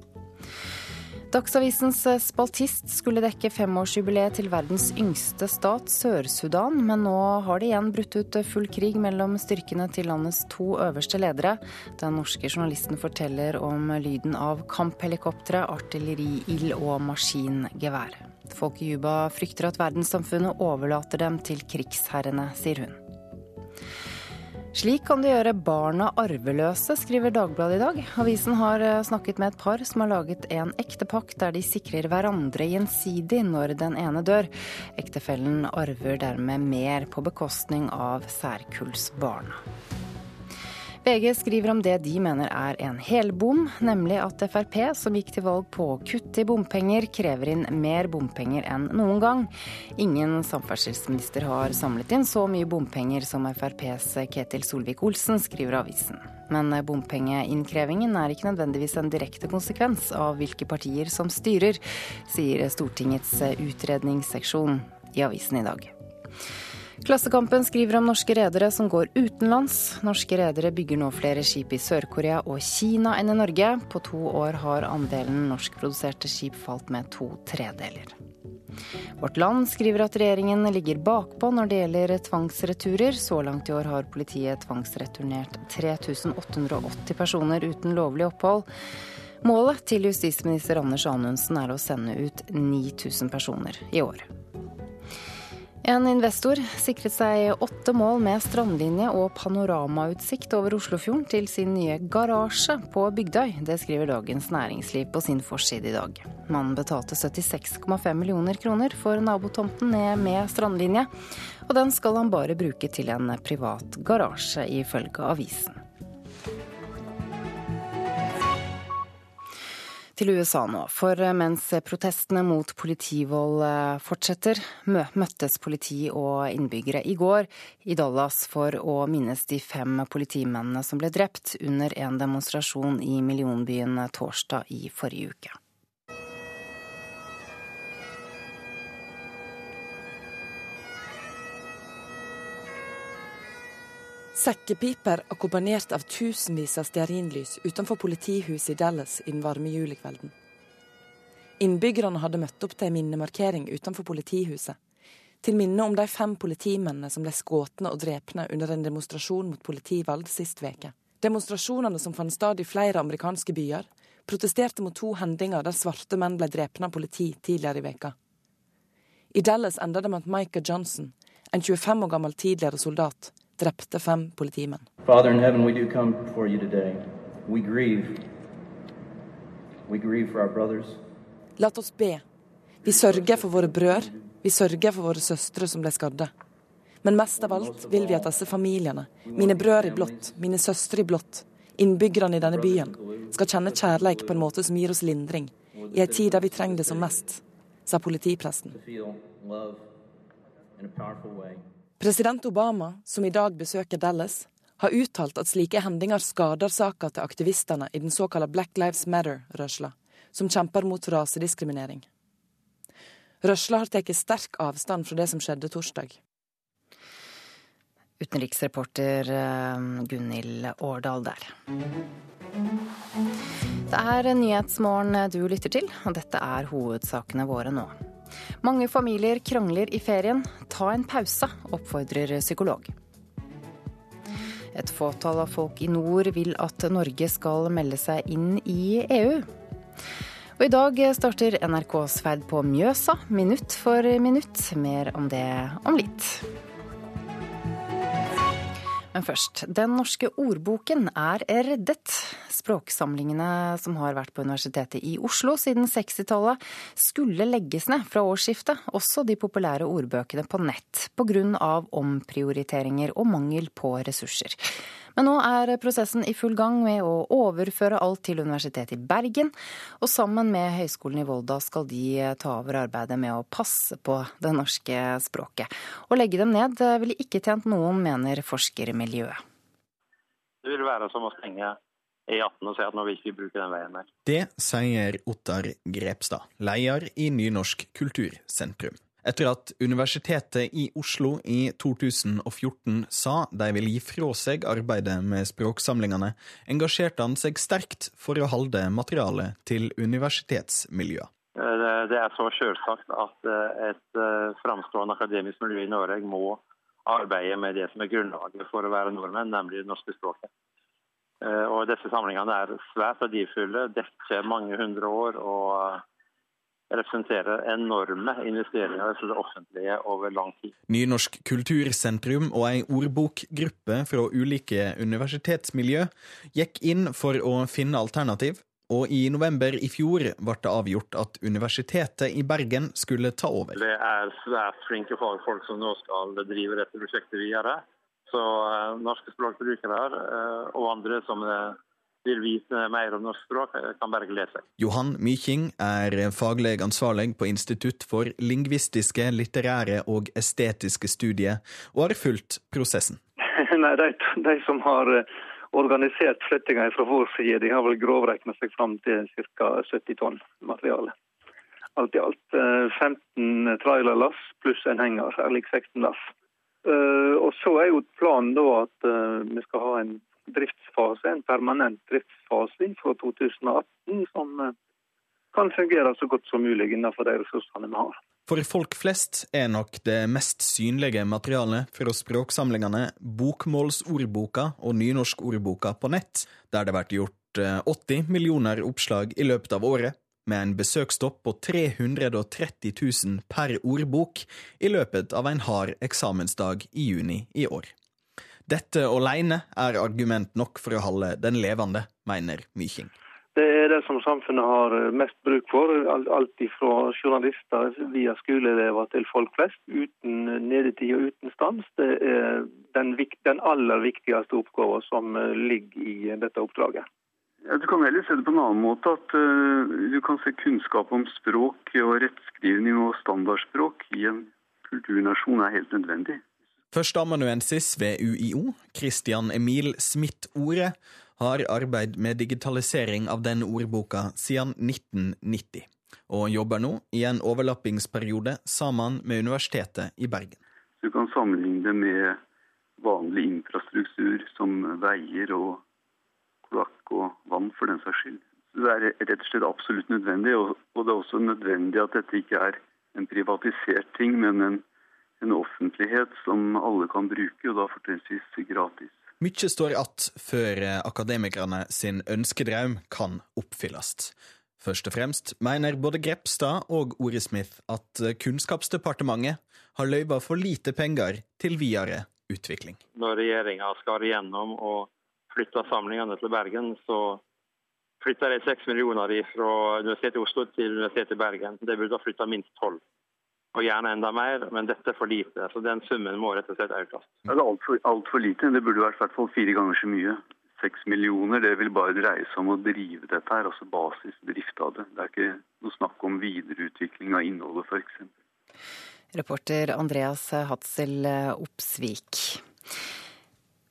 Dagsavisens spaltist skulle dekke femårsjubileet til verdens yngste stat, Sør-Sudan, men nå har det igjen brutt ut full krig mellom styrkene til landets to øverste ledere. Den norske journalisten forteller om lyden av kamphelikoptre, artilleriild og maskingevær. Folk i Juba frykter at verdenssamfunnet overlater dem til krigsherrene, sier hun. Slik kan det gjøre barna arveløse, skriver Dagbladet i dag. Avisen har eh, snakket med et par som har laget en ektepakt der de sikrer hverandre gjensidig når den ene dør. Ektefellen arver dermed mer på bekostning av særkullsbarna. VG skriver om det de mener er en helbom, nemlig at Frp, som gikk til valg på å kutte i bompenger, krever inn mer bompenger enn noen gang. Ingen samferdselsminister har samlet inn så mye bompenger som FrPs Ketil Solvik-Olsen, skriver avisen. Men bompengeinnkrevingen er ikke nødvendigvis en direkte konsekvens av hvilke partier som styrer, sier Stortingets utredningsseksjon i avisen i dag. Klassekampen skriver om norske redere som går utenlands. Norske redere bygger nå flere skip i Sør-Korea og Kina enn i Norge. På to år har andelen norskproduserte skip falt med to tredeler. Vårt Land skriver at regjeringen ligger bakpå når det gjelder tvangsreturer. Så langt i år har politiet tvangsreturnert 3880 personer uten lovlig opphold. Målet til justisminister Anders Anundsen er å sende ut 9000 personer i år. En investor sikret seg åtte mål med strandlinje og panoramautsikt over Oslofjorden til sin nye garasje på Bygdøy. Det skriver Dagens Næringsliv på sin forside i dag. Mannen betalte 76,5 millioner kroner for nabotomten ned med strandlinje, og den skal han bare bruke til en privat garasje, ifølge avisen. Til USA nå, for mens protestene mot politivold eh, fortsetter, møttes politi og innbyggere i går i Dallas for å minnes de fem politimennene som ble drept under en demonstrasjon i millionbyen torsdag i forrige uke. Sekkepiper akkompagnert av tusenvis av stearinlys utenfor politihuset i Dallas i den varme julikvelden. Innbyggerne hadde møtt opp til en minnemarkering utenfor politihuset. Til minne om de fem politimennene som ble skutt og drepne under en demonstrasjon mot politivalg sist veke. Demonstrasjonene som fant sted i flere amerikanske byer, protesterte mot to hendinger der svarte menn ble drepne av politi tidligere i veka. I Dallas enda det med at Micah Johnson, en 25 år gammel tidligere soldat, drepte fem politimenn. La oss be. Vi sørger for våre brødre, vi sørger for våre søstre som ble skadde. Men mest av alt vil vi at disse familiene, mine brødre i blått, mine søstre i blått, innbyggerne i denne byen, skal kjenne kjærleik på en måte som gir oss lindring, i ei tid der vi trenger det som mest, sa politipresten. President Obama, som i dag besøker Dallas, har uttalt at slike hendinger skader saka til aktivistene i den såkalte Black Lives Matter-rørsla, som kjemper mot rasediskriminering. Rørsla har tatt sterk avstand fra det som skjedde torsdag. Utenriksreporter eh, Gunhild Årdal der. Det er Nyhetsmorgen du lytter til, og dette er hovedsakene våre nå. Mange familier krangler i ferien. Ta en pause, oppfordrer psykolog. Et fåtall av folk i nord vil at Norge skal melde seg inn i EU. Og i dag starter NRKs ferd på Mjøsa, minutt for minutt. Mer om det om litt. Men først, Den norske ordboken er reddet. Språksamlingene som har vært på Universitetet i Oslo siden 60-tallet, skulle legges ned fra årsskiftet, også de populære ordbøkene på nett, pga. omprioriteringer og mangel på ressurser. Men nå er prosessen i full gang med å overføre alt til Universitetet i Bergen. Og sammen med Høgskolen i Volda skal de ta over arbeidet med å passe på det norske språket. Å legge dem ned ville ikke tjent noen, mener forskermiljøet. Det vil være som å stenge E18 og si at nå vil ikke vi bruke den veien der. Det sier Ottar Grepstad, leder i Nynorsk kultursentrum etter at Universitetet i Oslo i 2014 sa de ville gi fra seg arbeidet med språksamlingene, engasjerte han seg sterkt for å holde materialet til universitetsmiljøet. Eh, det er så selvsagt at eh, et eh, framstående akademisk miljø i Norge må arbeide med det som er grunnlaget for å være nordmenn, nemlig det norske språket. Og Disse samlingene er svært verdifulle, dekker mange hundre år og representerer enorme investeringer for det offentlige over lang tid. Nynorsk kultursentrum og ei ordbokgruppe fra ulike universitetsmiljø gikk inn for å finne alternativ, og i november i fjor ble det avgjort at Universitetet i Bergen skulle ta over. Det er svært flinke fagfolk som nå skal drive dette prosjektet videre. Så uh, norske språkbrukere uh, og andre som uh, vil vite mer om norsk språk, kan bare glede seg. Johan Myking er faglig ansvarlig på Institutt for lingvistiske, litterære og estetiske studier, og har fulgt prosessen. Nei, de, de, som har eh, organisert flyttinga fra vår side, de har vel grovregna seg fram til ca. 70 tonn materiale. Alt i alt 15 eh, trailerlass pluss en henger, er lik 16 lass. Eh, og så er jo planen da at vi skal ha en driftsfase, en permanent driftsfase fra 2018, som eh, kan fungere så godt som mulig innenfor de ressursene vi har. For folk flest er nok det mest synlige materialet fra språksamlingene Bokmålsordboka og Nynorskordboka på nett, der det blir gjort 80 eh, millioner oppslag i løpet av året. Med en besøkstopp på 330 000 per ordbok i løpet av en hard eksamensdag i juni i år. Dette alene er argument nok for å holde den levende, mener Myking. Det er det som samfunnet har mest bruk for. Alt fra journalister via skoleelever til folk flest. Uten nedetid og uten stans. Det er den, den aller viktigste oppgaven som ligger i dette oppdraget. Ja, du kan heller se det på en annen måte. At uh, du kan se kunnskap om språk og rettskrivning og standardspråk i en kulturnasjon er helt nødvendig. Førsteamanuensis ved UiO, Christian Emil Smith-Ore, har arbeid med digitalisering av den ordboka siden 1990, og jobber nå i en overlappingsperiode sammen med Universitetet i Bergen. Du kan sammenligne det med vanlig infrastruktur som veier og kloakk og vann, for den saks skyld. Det er rett og slett absolutt nødvendig, og det er også nødvendig at dette ikke er en privatisert ting, men en en offentlighet som alle kan bruke, og da fortrinnsvis gratis. Mykje står igjen før akademikerne sin ønskedrøm kan oppfylles. Først og fremst mener både Grepstad og Ore Smith at Kunnskapsdepartementet har løyva for lite penger til videre utvikling. Når regjeringa skar igjennom og flytta samlingene til Bergen, så flytta de seks millioner fra Universitetet i Oslo til Universitetet i Bergen. Det burde ha flytta minst tolv og gjerne enda mer, men dette er for lite. Så den summen må rett og slett økes. Det er altfor alt for lite. Det burde vært i hvert fall fire ganger så mye. Seks millioner, det vil bare dreie seg om å drive dette her, altså basisdrift av det. Det er ikke noe snakk om videreutvikling av innholdet, f.eks. Reporter Andreas Hatzel Opsvik.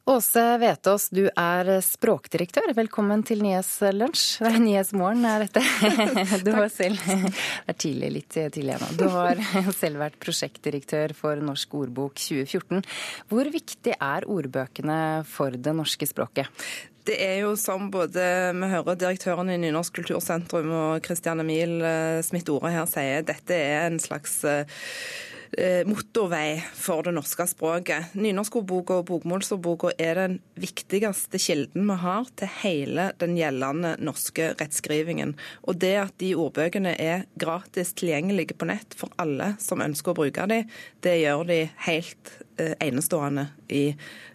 Åse Vetås, du er språkdirektør. Velkommen til Nyhetslunsj. Det er Nyhetsmorgen, er dette. Du har selv Det er tidlig, litt tidlig ennå. Du har selv vært prosjektdirektør for Norsk ordbok 2014. Hvor viktig er ordbøkene for det norske språket? Det er jo som både vi hører direktøren i Nynorsk kultursentrum og Christian Emil Smith-Ore her sier, dette er en slags Eh, motorvei for det norske språket. Nynorskordboka og bokmålsordboka er den viktigste kilden vi har til hele den gjeldende norske rettskrivingen. Og det at de ordbøkene er gratis tilgjengelige på nett for alle som ønsker å bruke dem, det gjør de helt eh, enestående i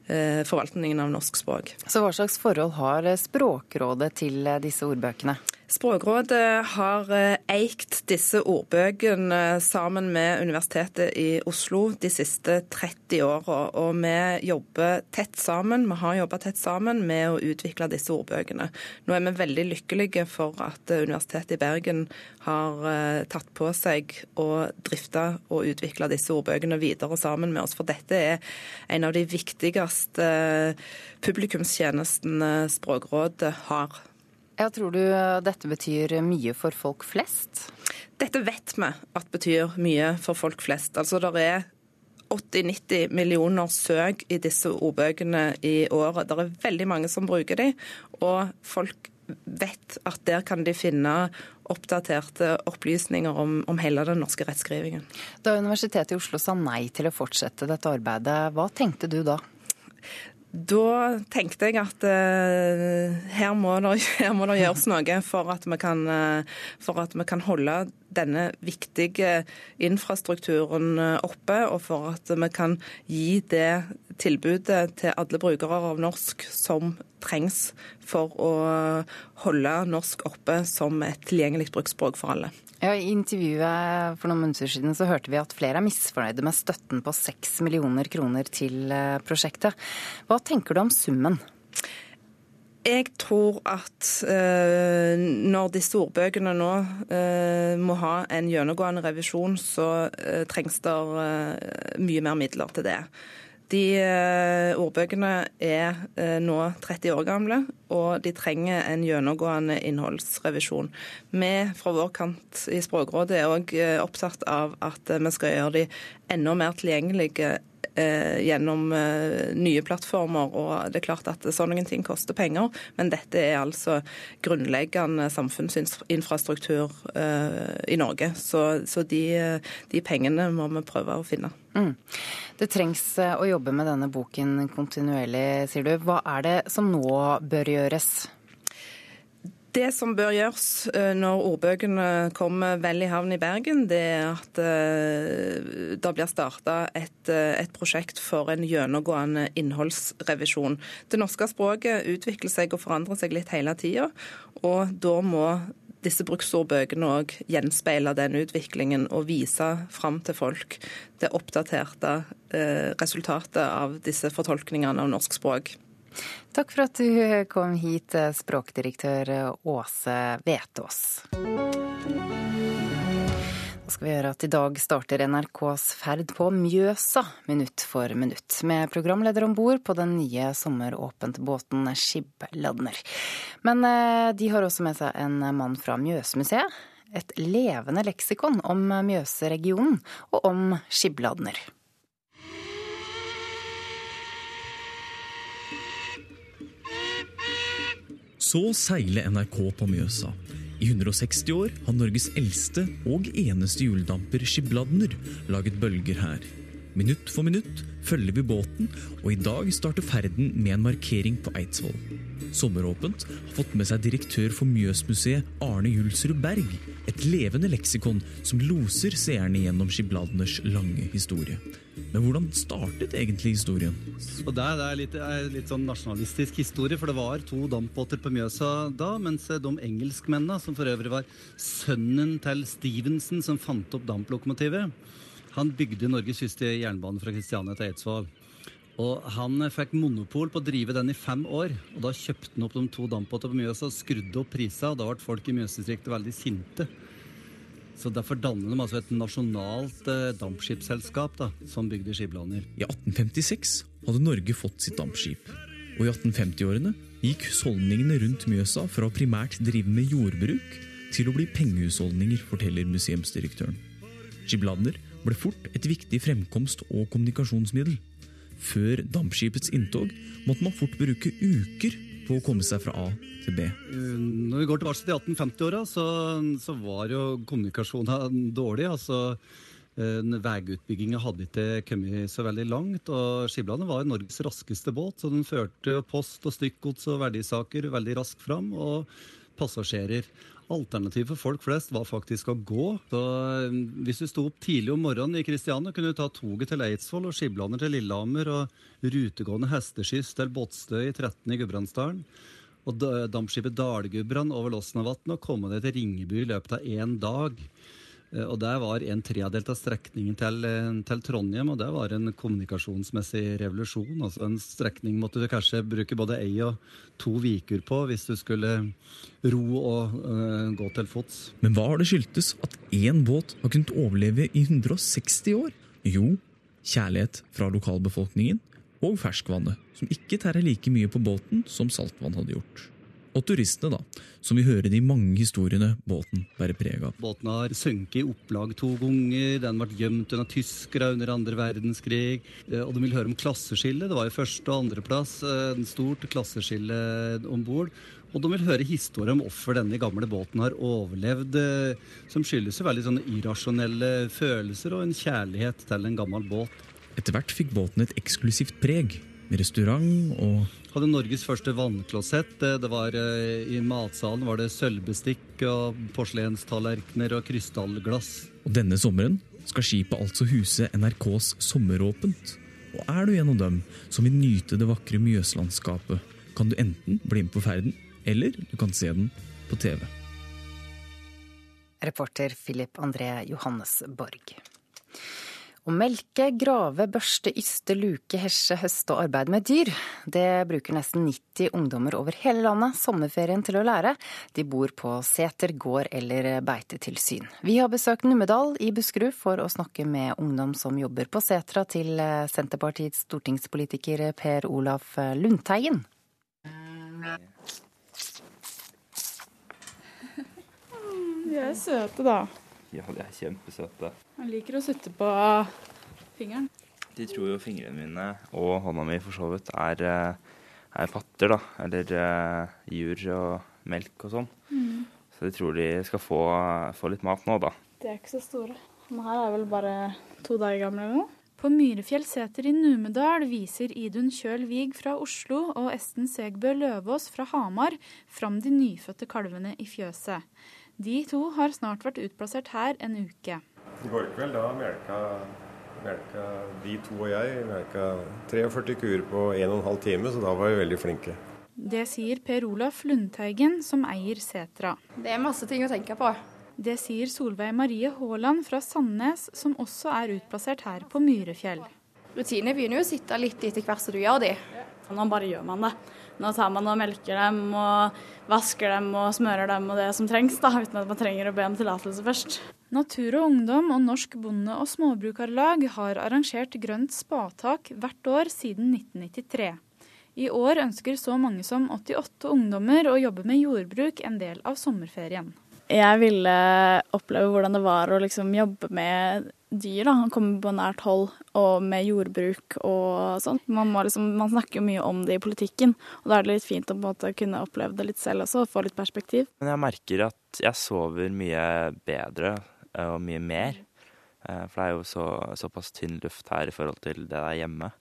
eh, forvaltningen av norsk språk. Så hva slags forhold har Språkrådet til disse ordbøkene? Språkrådet har eh, eikt disse ordbøkene sammen med Universitetet i Oslo de siste 30 åra. Og vi jobber tett sammen, vi har jobba tett sammen med å utvikle disse ordbøkene. Nå er vi veldig lykkelige for at Universitetet i Bergen har eh, tatt på seg å drifte og utvikle disse ordbøkene videre sammen med oss. For dette er en av de viktigste eh, publikumstjenestene Språkrådet har. Jeg tror du dette betyr mye for folk flest? Dette vet vi at betyr mye for folk flest. Altså det er 80-90 millioner søk i disse ordbøkene i året. Det er veldig mange som bruker dem, og folk vet at der kan de finne oppdaterte opplysninger om, om hele den norske rettskrivingen. Da Universitetet i Oslo sa nei til å fortsette dette arbeidet, hva tenkte du da? Da tenkte jeg at uh, her, må det, her, må det, gjøres noe for at, kan, uh, for at vi kan, holde denne viktige infrastrukturen eh, oppe, og for at vi kan gi det tilbudet til alle brukere av norsk som trengs for å holde norsk oppe som et tilgjengelig bruksspråk for alle. Ja, I intervjuet for noen minutter siden så hørte vi at flere er misfornøyde med støtten på 6 millioner kroner til eh, prosjektet. Hva tenker du om summen? Jeg tror at eh, når disse ordbøkene nå eh, må ha en gjennomgående revisjon, så eh, trengs det mye mer midler til det. De uh, ordbøkene er uh, nå 30 år gamle, og de trenger en gjennomgående innholdsrevisjon. Vi fra vår kant i Språkrådet er òg opptatt av at vi skal gjøre de enda mer tilgjengelige Eh, gjennom eh, nye plattformer. og det er klart at Sånne ting koster penger, men dette er altså grunnleggende samfunnsinfrastruktur eh, i Norge. Så, så de, de, pengene må vi prøve å finne. Mm. Det trengs å jobbe med denne boken kontinuerlig, sier du. Hva er det som nå bør gjøres? Det som bør gjøres eh, når ordbøkene kommer vel i havn i Bergen, det er at eh, det blir starta et, et, prosjekt for en gjennomgående innholdsrevisjon. Det norske språket utvikler seg og forandrer seg litt hele tida, og da må disse bruksordbøkene òg gjenspeile den utviklingen og vise fram til folk det oppdaterte eh, resultatet av disse fortolkningene av norsk språk. Takk for at du kom hit, språkdirektør Åse Vetås. Nå skal vi høre at I dag starter NRKs ferd på Mjøsa minutt for minutt, med programleder om bord på den nye sommeråpent-båten Skibladner. Men eh, de har også med seg en mann fra Mjøsmuseet. Et levende leksikon om Mjøseregionen og om Skibladner. Så seiler NRK på Mjøsa. I 160 år har Norges eldste og eneste hjuldamper Skibladner laget bølger her. Minutt for minutt følger vi båten, og i dag starter ferden med en markering på Eidsvoll. Sommeråpent har fått med seg direktør for Mjøsmuseet Arne Julsrud Berg. Et levende leksikon som loser seerne gjennom Skibladners lange historie. Men hvordan startet egentlig historien? Og det er litt, er litt sånn nasjonalistisk historie, for det var to dampbåter på Mjøsa da, mens de engelskmennene, som for øvrig var sønnen til Stevenson som fant opp damplokomotivet, han bygde Norges første jernbane fra Kristiania til Eidsvoll. Og Han fikk monopol på å drive den i fem år. og Da kjøpte han opp de to dampbåtene på Mjøsa og skrudde opp prisene. Da ble folk i Mjøsdistriktet veldig sinte. Så Derfor dannet de altså et nasjonalt eh, dampskipsselskap da, som bygde skiblander. I 1856 hadde Norge fått sitt dampskip. Og i 1850-årene gikk husholdningene rundt Mjøsa fra å primært drive med jordbruk til å bli pengehusholdninger, forteller museumsdirektøren. Skiblander ble fort et viktig fremkomst- og kommunikasjonsmiddel. Før dampskipets inntog måtte man fort bruke uker på å komme seg fra A til B. Eh, når vi går tilbake til 1850-åra, så, så, var jo kommunikasjonen dårlig. altså eh, Veiutbygginga hadde ikke kommet så veldig langt. og Skibladet var Norges raskeste båt, så den førte post og stykkgods og verdisaker veldig raskt fram. Og passasjerer. Alternativet for folk flest var faktisk å gå. Så eh, hvis du sto opp tidlig om morgenen i Kristiania, kunne du ta toget til Eidsvoll og Skiblander til Lillehammer og rutegående hesteskyss til Båtsstø i 13 i Gudbrandsdalen og dampskipet Dalgudbrand over Losnavatn og komme ned til Ringebu i løpet av én dag. Eh, og Det var en tredjedel av strekningen til, eh, til, Trondheim, og det var en kommunikasjonsmessig revolusjon. Altså En strekning måtte du kanskje bruke både ei og to uker på hvis du skulle ro og uh, gå til fots. Men hva har det skyldtes at én båt har kunnet overleve i 160 år? Jo, kjærlighet fra lokalbefolkningen og ferskvannet, som ikke tærer like mye på båten som saltvann hadde gjort. Og turistene, da, som vi hører de mange historiene båten bærer preg av. Båten har sunket i opplag to ganger, den ble gjemt under tyskere under andre verdenskrig. Eh, og de vil høre om klasseskille. Det var jo første- og andreplass eh, en stort klasseskille om bord. Og de vil høre historier om hvorfor denne gamle båten har overlevd, eh, som skyldes jo veldig sånne irrasjonelle følelser og en kjærlighet til en gammel båt. Etter hvert fikk båten et eksklusivt preg, med restaurant og Hadde Norges første vannklosett. Det var, eh, I matsalen var det sølvbestikk og porselenstallerkener og krystallglass. Og denne sommeren skal skipet altså huse NRKs Sommeråpent. Og er du en av dem som vil nyte det vakre Mjøslandskapet, kan du enten bli med på ferden, eller du kan se den på TV. Reporter Philip André Johannes Borg. Å melke, grave, børste, yste, luke, hesje, høste og arbeide med dyr. Det bruker nesten 90 ungdommer over hele landet sommerferien til å lære. De bor på seter, gård eller beitetilsyn. Vi har besøkt Numedal i Buskerud for å snakke med ungdom som jobber på setra til Senterpartiets stortingspolitiker Per Olaf Lundteigen. De er søte, da. Ja, de er kjempesøte. Han liker å sutte på fingeren. De tror jo fingrene mine, og hånda mi for så vidt, er, eh, er patter, da. Eller uh, jur og melk og sånn. Mm. Så de tror de skal få, få, litt mat nå, da. De er ikke så store. Den her er vel bare to dager gamle eller noe. På Myrefjell seter i Numedal viser Idun Kjøl Wiig fra Oslo og Esten Segbø Løvaas fra Hamar fram de nyfødte kalvene i fjøset. De to har snart vært utplassert her en uke. I går kveld da melka, melka de to og jeg melka 43 kuer på 1 12 time, så da var vi veldig flinke. Det sier Per Olaf Lundteigen, som eier setra. Det er masse ting å tenke på. Det sier Solveig Marie Haaland fra Sandnes, som også er utplassert her på Myrefjell. Rutinene begynner jo å sitte litt etter hvert som du gjør de. Nå bare gjør man det. Nå tar man og melker dem og vasker dem og smører dem og det som trengs, da, uten at man trenger å be om tillatelse først. Natur og Ungdom og Norsk Bonde- og Småbrukarlag har arrangert grønt spatak hvert år siden 1993. I år ønsker så mange som 88 ungdommer å jobbe med jordbruk en del av sommerferien. Jeg ville oppleve hvordan det var å liksom jobbe med dyr. da, Komme på nært hold og med jordbruk og sånn. Man, liksom, man, snakker jo mye om det i politikken, og da er det litt fint å måte kunne oppleve det litt selv også, og få litt perspektiv. Men jeg merker at jeg sover mye bedre eh, og mye mer. Eh, for det er jo så, såpass tynn luft her i forhold til det der hjemme.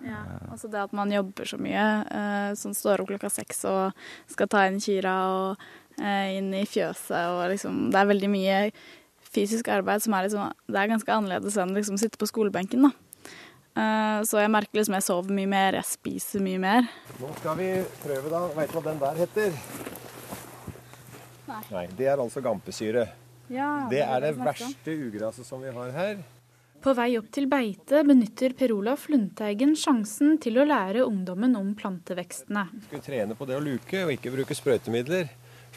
Ja, altså det at man jobber så mye. Sånn står opp klokka seks og skal ta inn kyra og Eh, inn i fjøset. og liksom, Det er veldig mye fysisk arbeid som er, liksom, det er ganske annerledes enn liksom sitte på skolebenken. da. Uh, så jeg merker liksom jeg sover mye mer, jeg spiser mye mer. Nå skal vi prøve, da. Veit du hva den der heter? Nei. Nei det er altså gampesyre. Ja, det, det er det verste ugraset som vi har her. På vei opp til beite benytter Per Olaf Lundteigen sjansen til å lære ungdommen om plantevekstene. Vi skulle trene på det å luke og ikke bruke sprøytemidler.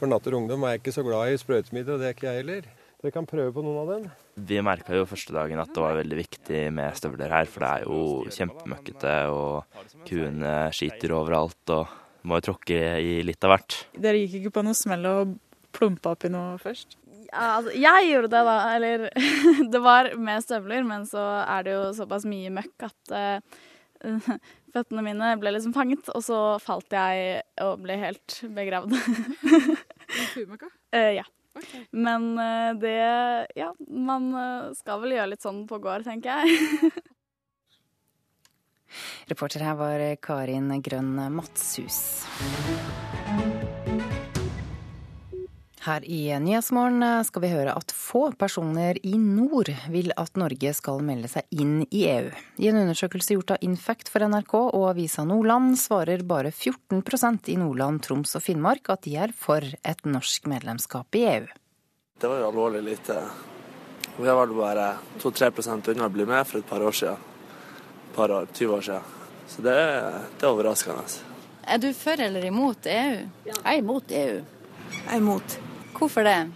For Natter Ungdom er ikke så glad i sprøytemidler, og det er ikke jeg heller. Dere kan prøve på noen av dem. Vi merka jo første dagen at det var veldig viktig med støvler her, for det er jo kjempemøkkete, og kuene skiter overalt, og må jo tråkke i litt av hvert. Dere gikk ikke på noe smell og plumpa opp i noe først? Ja, altså, jeg gjorde det, da. Eller det var med støvler, men så er det jo såpass mye møkk at uh, føttene mine ble liksom fanget, og så falt jeg og ble helt begravd. Kumøkka? Uh, ja. Okay. Men uh, det Ja, man uh, skal vel gjøre litt sånn på gård, tenker jeg. Reporter her var Karin Grønn Madshus. Her i Nyhetsmorgen skal vi høre at få personer i nord vil at Norge skal melde seg inn i EU. I en undersøkelse gjort av Infact for NRK og Avisa Nordland svarer bare 14% i Nordland, Troms og Finnmark at de er for et norsk medlemskap i EU. Det var jo alvorlig lite. Vi har vel bare 2-3 unna å bli med for et par år siden. Par år, 20 år siden. Så det, det er overraskende. Er du for eller imot EU? Jeg er imot EU. Jeg er imot. Hvorfor det?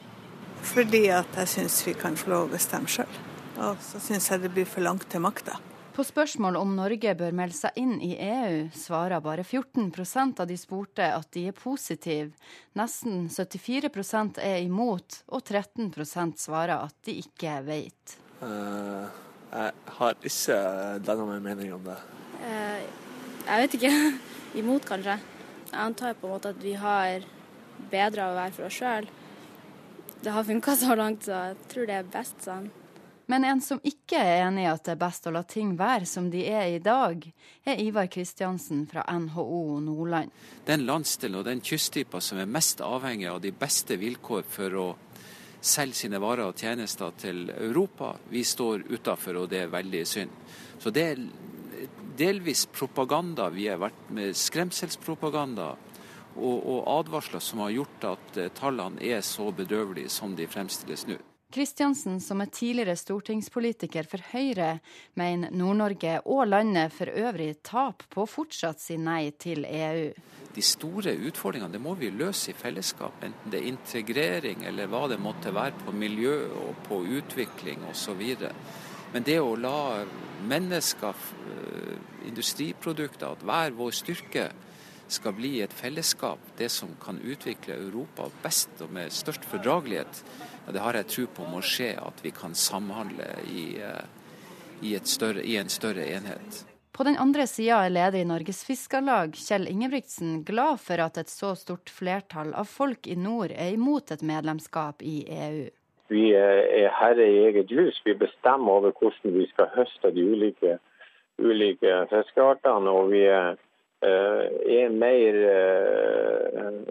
Fordi at jeg syns vi kan få lov å bestemme sjøl. Og så syns jeg det blir for langt til makta. På spørsmål om Norge bør melde seg inn i EU, svarer bare 14% av de spurte at de er positive. Nesten 74% er imot, og 13% svarer at de ikke vet. Uh, jeg har ikke landa meg mening om det. Uh, jeg vet ikke. imot, kanskje. Jeg antar på en måte at vi har bedre av å være for oss sjøl det har funka så langt, så jeg tror det er best sånn. Men en som ikke er enig i at det er best å la ting være som de er i dag, er Ivar Kristiansen fra NHO Nordland. Den landsdelen og den kysttypen som er mest avhengig av de beste vilkår for å selge sine varer og tjenester til Europa, vi står utafor, og det er veldig synd. Så det er delvis propaganda. Vi har vært med skremselspropaganda og, og advarsler som har gjort at eh, tallene er så bedrøvelige som de fremstilles nå. Kristiansen, som er tidligere stortingspolitiker for Høyre, mener Nord-Norge og landet for øvrig taper på å fortsatt si nei til EU. De store utfordringene det må vi løse i fellesskap, enten det er integrering eller hva det måtte være på miljø og på utvikling osv. Men det å la mennesker, eh, industriprodukter, at hver vår styrke, skal bli et fellesskap, det som kan utvikle Europa best og med størst fordragelighet, ja, det har jeg tro på må skje, at vi kan samhandle i, eh, i, større, i en større enhet. På den andre sida er leder i Norges Fiskarlag, Kjell Ingebrigtsen, glad for at et så stort flertall av folk i nord er imot et medlemskap i EU. vi er herre i eget hus. Vi bestemmer over hvordan vi skal høste de ulike, ulike fiskeartene. Og vi er, er mer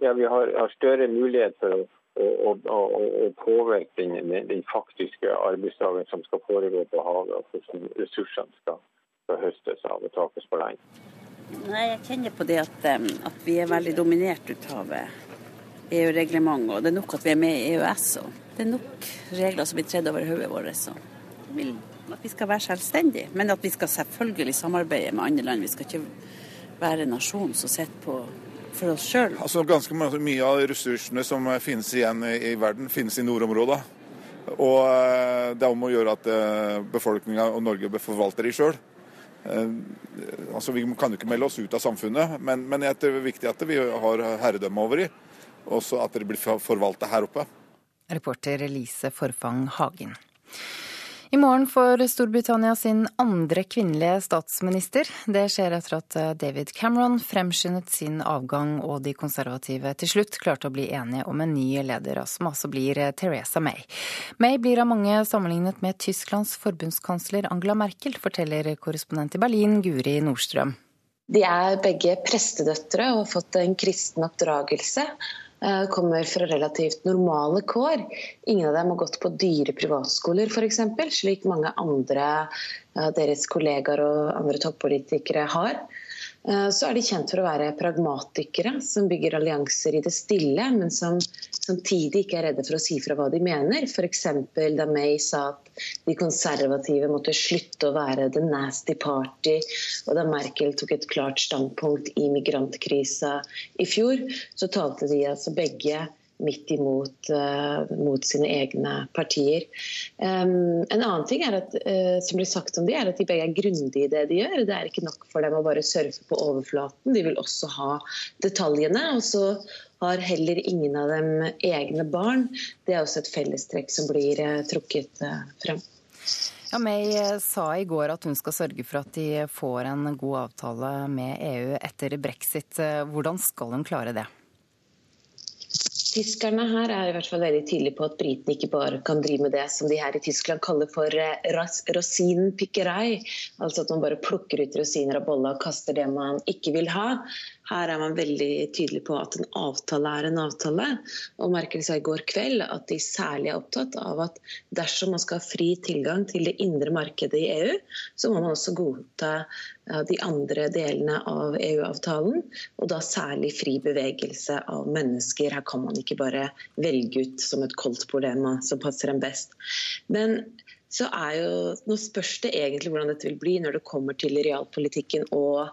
Ja, vi har, har større mulighet for å, å, å, å påvirke den, den, faktiske arbeidsdagen som skal foregå på havet, og hvordan ressursene skal, skal høstes av og takes på land. Nei, Jeg kjenner på det at, at vi er veldig dominert ut av EU-reglementet. og det er nok at vi er med i EØS. og Det er nok regler som blir tredd over hodet vårt. Så jeg vil at vi skal være selvstendige, men at vi skal selvfølgelig samarbeide med andre land. Vi skal ikke være en nasjon som sitter på for oss sjøl. Altså, ganske mye av ressursene som finnes igjen i verden, finnes i nordområdene. Og eh, det er om å gjøre at eh, befolkninga og Norge forvalter de sjøl. Eh, altså, vi kan jo ikke melde oss ut av samfunnet, men, men det er viktig at vi har herredømme over dem også at det blir forvalta her oppe. Reporter Lise Forfang Hagen. I morgen får Storbritannia sin andre kvinnelige statsminister. Det skjer etter at David Cameron fremskyndet sin avgang og de konservative til slutt klarte å bli enige om en ny leder, som altså blir Teresa May. May blir av mange sammenlignet med Tysklands forbundskansler Angela Merkel, forteller korrespondent i Berlin Guri Nordstrøm. De er begge prestedøtre og har fått en kristen oppdragelse. Eh, kommer fra relativt normale kår. Ingen av dem har gått på dyre privatskoler f.eks., slik mange andre av deres kollegaer og andre toppolitikere har. Eh, så er de kjent for å være pragmatikere som bygger allianser i det stille, men som samtidig ikke er redde for å si fra hva de mener. F.eks. da May sa at de konservative måtte slutte å være the nasty party, og da Merkel tok et klart standpunkt i migrantkrisa i fjor, så talte de altså begge midt imot uh, mot sine egne partier. Um, en annen ting at, uh, som blir sagt om de, er at de begge er grundige i det de gjør. Det er ikke nok for dem å bare surfe på overflaten, de vil også ha detaljene. Og så har heller ingen av dem egne barn. Det er også et fellestrekk som blir uh, trukket frem. Ja, May sa i går at hun skal sørge for at de får en god avtale med EU etter brexit. Hvordan skal hun klare det? Tyskerne her er i hvert fall veldig tydelige på at britene ikke bare kan drive med det som de her i Tyskland kaller for ras, rosinpikkerei. Altså at man bare plukker ut rosiner av bolla og kaster det man ikke vil ha. Her er man veldig tydelig på at en avtale er en avtale. Og Merkel sa i går kveld at de særlig er opptatt av at dersom man skal ha fri tilgang til det indre markedet i EU, så må man også godta de andre delene av EU-avtalen, og da særlig fri bevegelse av mennesker. Her kan man ikke bare velge ut som et koldt problema som passer dem best. Men så er jo, Nå spørs det egentlig hvordan dette vil bli når det kommer til realpolitikken og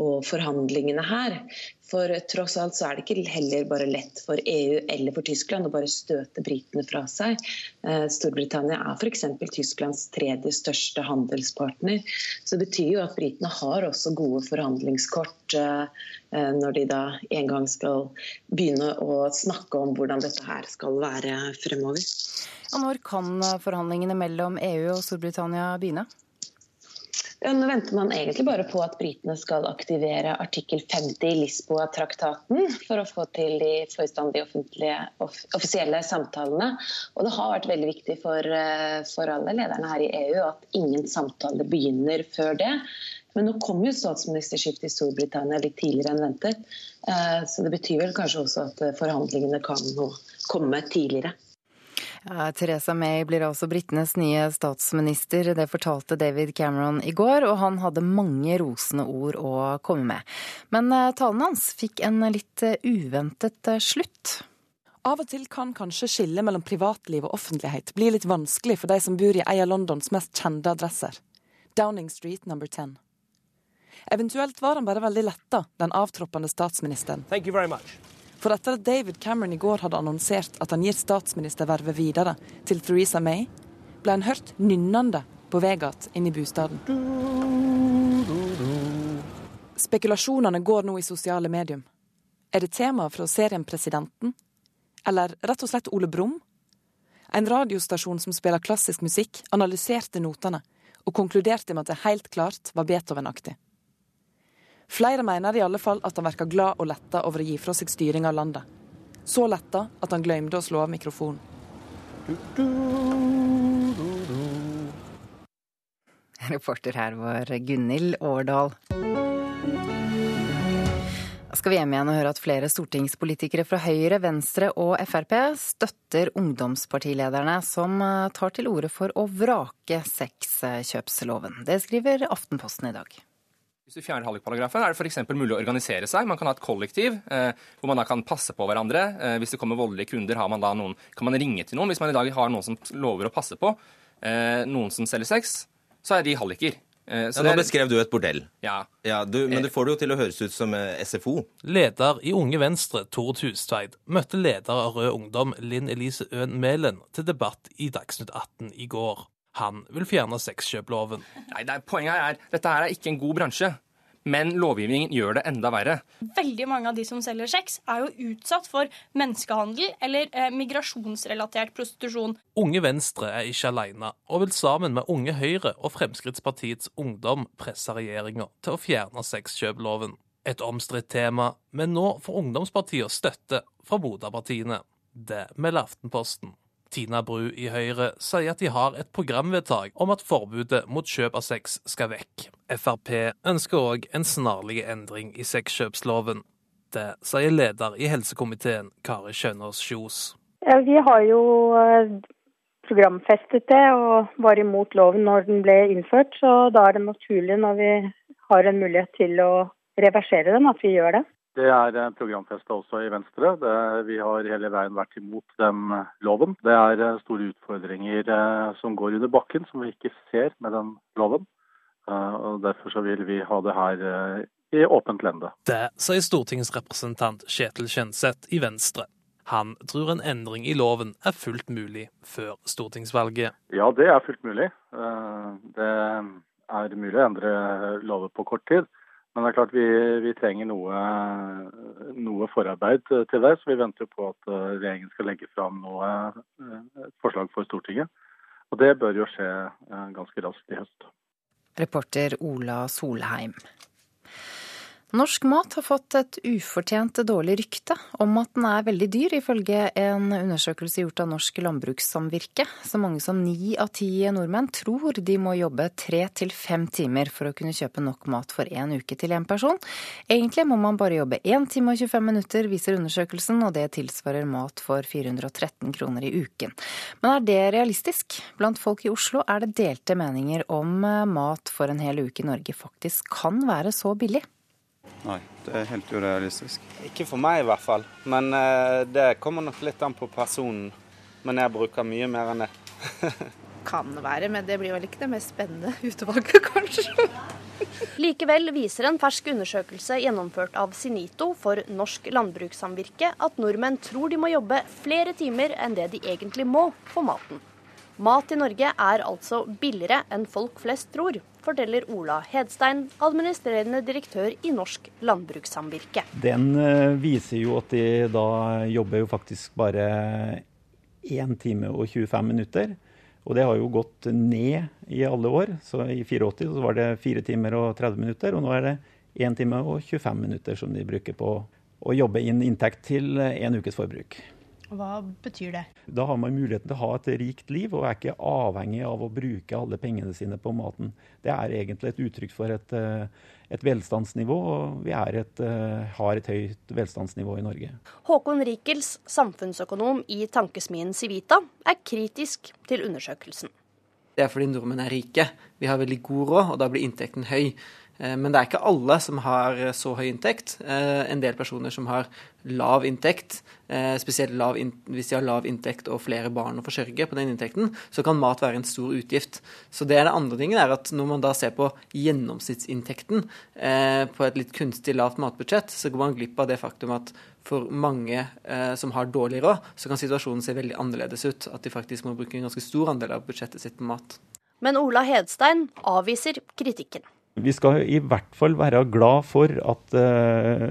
og forhandlingene her. For tross alt så er det ikke heller bare lett for EU eller for Tyskland å bare støte britene fra seg. Eh, Storbritannia er f.eks. Tysklands tredje største handelspartner. Så det betyr jo at britene har også gode forhandlingskort eh, eh, når de da en gang skal begynne å snakke om hvordan dette her skal være fremover. Og når kan forhandlingene mellom EU og Storbritannia begynne? Nå venter man egentlig bare på at britene skal aktivere artikkel 50 i Lisboa-traktaten for å få til de forstandige offisielle samtalene. Og det har vært veldig viktig for, eh, for alle lederne her i EU at ingen samtale begynner før det. Men nå kommer jo statsministerskiftet i Storbritannia litt tidligere enn ventet. Eh, så det betyr vel kanskje også at forhandlingene kan nå komme tidligere. Ja, Theresa May blir altså britenes nye statsminister. Det fortalte David Cameron i går, og han hadde mange rosende ord å komme med. Men eh, talen hans fikk en litt eh, uventet eh, slutt. Av og til kan kanskje skillet mellom privatliv og offentlighet bli litt vanskelig for de som bor i en av Londons mest kjente adresser. Downing Street number 10. Eventuelt var han bare veldig letta, den avtroppende statsministeren. For etter at David Cameron i går hadde annonsert at han gir statsministervervet videre til Theresa May, ble han hørt nynnende på Vegat inn i bostaden. Spekulasjonene går nå i sosiale medium. Er det tema fra serien Presidenten? Eller rett og slett Ole Brumm? En radiostasjon som spiller klassisk musikk, analyserte notene og konkluderte med at det helt klart var Beethoven-aktig. Flere mener i alle fall at han virker glad og letta over å gi fra seg styring av landet. Så letta at han glemte å slå av mikrofonen. Reporter her var Gunhild Årdal. Da skal vi hjem igjen og høre at flere stortingspolitikere fra Høyre, Venstre og Frp støtter ungdomspartilederne som tar til orde for å vrake sexkjøpsloven. Det skriver Aftenposten i dag. Hvis du fjerner hallikparagrafen, er det f.eks. mulig å organisere seg. Man kan ha et kollektiv eh, hvor man da kan passe på hverandre. Eh, hvis det kommer voldelige kunder, man noen, kan man ringe til noen. Hvis man i dag har noen som lover å passe på, eh, noen som selger sex, så er de halliker. Eh, ja, nå er... beskrev du et bordell. Ja. ja du, men du får det jo til å høres ut som eh, SFO. Leder i Unge Venstre, Tord Hustveit, møtte leder av Rød Ungdom, Linn Elise Øen Mælen, til debatt i Dagsnytt 18 i går. Han vil fjerne sexkjøploven. Nei, er, Poenget er dette her er ikke en god bransje. Men lovgivningen gjør det enda verre. Veldig mange av de som selger sex, er jo utsatt for menneskehandel eller eh, migrasjonsrelatert prostitusjon. Unge Venstre er ikke alene, og vil sammen med Unge Høyre og Fremskrittspartiets Ungdom presse regjeringa til å fjerne sexkjøploven. Et omstridt tema, men nå får ungdomspartiene støtte fra moderpartiene. Det melder Aftenposten. Tina Bru i Høyre sier at de har et programvedtak om at forbudet mot kjøp av sex skal vekk. Frp ønsker òg en snarlig endring i sexkjøpsloven. Det sier leder i helsekomiteen, Kari Kjønaas Kjos. Ja, vi har jo eh, programfestet det og var imot loven når den ble innført, så da er det naturlig når vi har en mulighet til å reversere den, at vi gjør det. Det er eh, programfesta også i Venstre. Det, vi har hele veien vært imot den eh, loven. Det er eh, store utfordringer som går under bakken, som vi ikke ser med den loven. og Derfor så vil vi ha det her i åpent lende. Det sier stortingsrepresentant Kjetil Kjenseth i Venstre. Han tror en endring i loven er fullt mulig før stortingsvalget. Ja, det er fullt mulig. Det er mulig å endre loven på kort tid. Men det er klart vi, vi trenger noe, noe, forarbeid til det, så vi venter på at eh, regjeringen skal legge fram noe, eh, et forslag for Stortinget. Og det bør jo skje eh, ganske raskt i høst. Reporter Ola Solheim. Norsk mat har fått et ufortjent dårlig rykte om at den er veldig dyr, ifølge en undersøkelse gjort av Norsk Landbrukssamvirke. Så mange som ni av ti nordmenn tror de må jobbe tre til fem timer for å kunne kjøpe nok mat for én uke til én person. Egentlig må man bare jobbe 1 time og 25 minutter, viser undersøkelsen, og det tilsvarer mat for 413 kroner i uken. Men er det realistisk? Blant folk i Oslo er det delte meninger om mat for en hel uke i Norge faktisk kan være så billig. Nei, det er helt urealistisk. Ikke for meg i hvert fall. Men uh, det kommer nok litt an på personen. Men jeg bruker mye mer enn det. kan være, men det blir vel ikke det mest spennende utvalget, kanskje. Likevel viser en fersk undersøkelse gjennomført av Sinito for Norsk Landbrukssamvirke at nordmenn tror de må jobbe flere timer enn det de egentlig må for maten. Mat i Norge er altså billigere enn folk flest tror forteller Ola Hedstein, administrerende direktør i Norsk Landbrukssamvirke. Den eh, viser jo at de da jobber jo faktisk bare 1 time og 25 minutter. Og det har jo gått ned i alle år. Så i 84 så var det 4 timer og 30 minutter, og nå er det 1 time og 25 minutter som de bruker på å jobbe inn inntekt til en ukes forbruk. Hva betyr det? Da har man muligheten til å ha et rikt liv, og er ikke avhengig av å bruke alle pengene sine på maten. Det er egentlig et uttrykk for et, eh, et velstandsnivå, og vi et, eh, har et høyt velstandsnivå i Norge. Håkon Rikels, samfunnsøkonom i tankesmien Civita, er kritisk til undersøkelsen. Det er fordi nordmenn er rike. Vi har veldig god råd, og da blir inntekten høy. Eh, men det er ikke alle som har så høy inntekt. Eh, en del personer som har lav inntekt, eh, spesielt lav in hvis de har lav inntekt og flere barn å forsørge på den inntekten, så kan mat være en stor utgift. Så det er det andre tingen er at når man da ser på gjennomsnittsinntekten på et litt kunstig lavt matbudsjett, så går man glipp av det faktum at for mange som har dårlig råd, så kan situasjonen se veldig annerledes ut. At de faktisk må bruke en ganske stor andel av budsjettet sitt på mat. Men Ola Hedstein avviser kritikken. Vi skal i hvert fall være glad for at uh,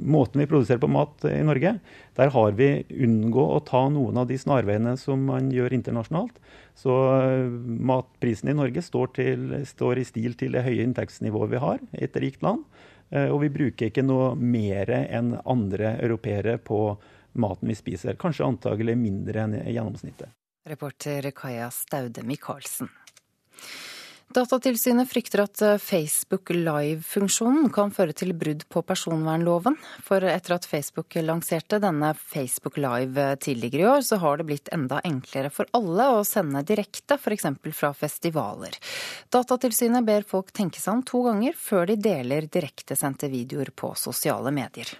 måten vi produserer på mat i Norge, der har vi unngå å ta noen av de snarveiene som man gjør internasjonalt. Så uh, matprisen i Norge står, til, står, i stil til det høye inntektsnivået vi har i et rikt land. Uh, og vi bruker ikke noe mer enn andre europeere på maten vi spiser. Kanskje antagelig mindre enn gjennomsnittet. Reporter Kaja Staude Michaelsen. Datatilsynet frykter at eh, Facebook Live-funksjonen kan føre til brudd på personvernloven. For etter at Facebook lanserte denne Facebook Live eh, tidligere i år, så har det blitt enda enklere for alle å sende direkte, f.eks. fra festivaler. Datatilsynet ber folk tenke seg om to ganger før de deler direktesendte videoer på sosiale medier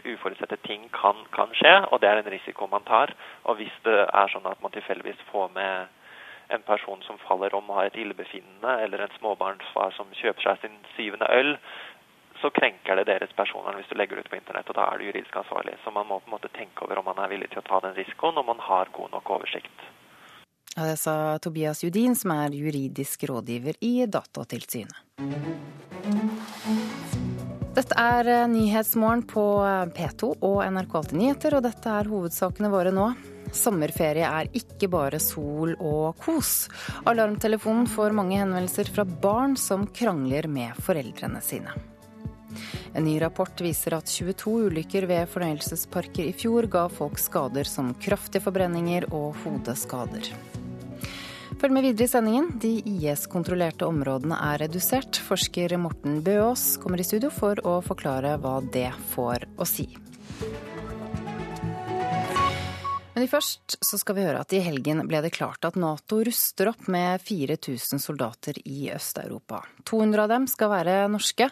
uforutsette ting kan, kan, skje, og det er en risiko man tar. Og hvis det er sånn at man tilfeldigvis får med en person som faller om og har et illebefinnende, eller en småbarnsfar som kjøper seg sin syvende øl, så krenker det deres personvern hvis du legger det ut på internett, og da er du juridisk ansvarlig. Så man må på en måte tenke over om man er villig til å ta den risikoen, og man har god nok oversikt. Ja, det sa Tobias Judin, som er juridisk rådgiver i Datatilsynet. Dette er Nyhetsmorgen på P2 og NRK Alltid nyheter, og dette er hovedsakene våre nå. Sommerferie er ikke bare sol og kos. Alarmtelefonen får mange henvendelser fra barn som krangler med foreldrene sine. En ny rapport viser at 22 ulykker ved fornøyelsesparker i fjor ga folk skader som kraftige forbrenninger og hodeskader. Følg med videre i sendingen. De IS-kontrollerte områdene er redusert. Forsker Morten Bøås kommer i studio for å forklare hva det får å si. Men først så skal vi høre at i helgen ble det klart at Nato ruster opp med 4000 soldater i Øst-Europa. 200 av dem skal være norske.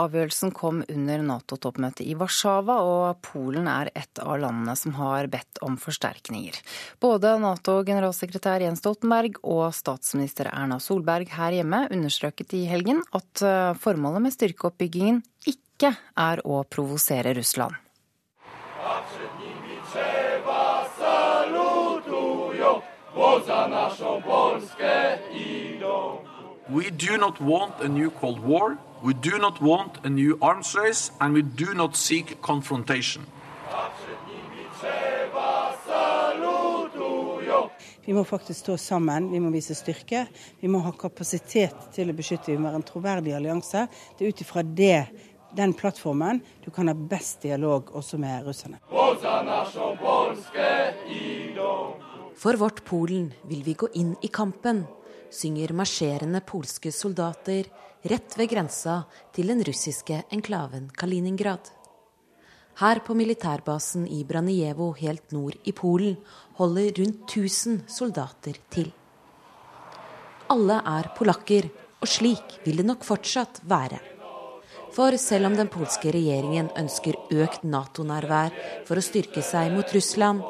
Avgjørelsen kom under Nato-toppmøtet i Warszawa, og Polen er et av landene som har bedt om forsterkninger. Både Nato-generalsekretær Jens Stoltenberg og statsminister Erna Solberg her hjemme understreket i helgen at eh, formålet med styrkeoppbyggingen ikke er å provosere Russland. za We do not want a new Cold War, we do not want a new arms race, and we do not seek confrontation. Vi må faktisk stå sammen, vi må vise styrke. Vi må ha kapasitet til å beskytte. Vi må være en troverdig allianse. Det er ut ifra den plattformen du kan ha best dialog også med russerne. For vårt Polen vil vi gå inn i kampen, synger marsjerende polske soldater rett ved grensa til den russiske enklaven Kaliningrad. Her på militærbasen i Branievo helt nord i Polen holder rundt 1000 soldater til. Alle er polakker, og slik vil det nok fortsatt være. For selv om den polske regjeringen ønsker økt Nato-nærvær for å styrke seg mot Russland,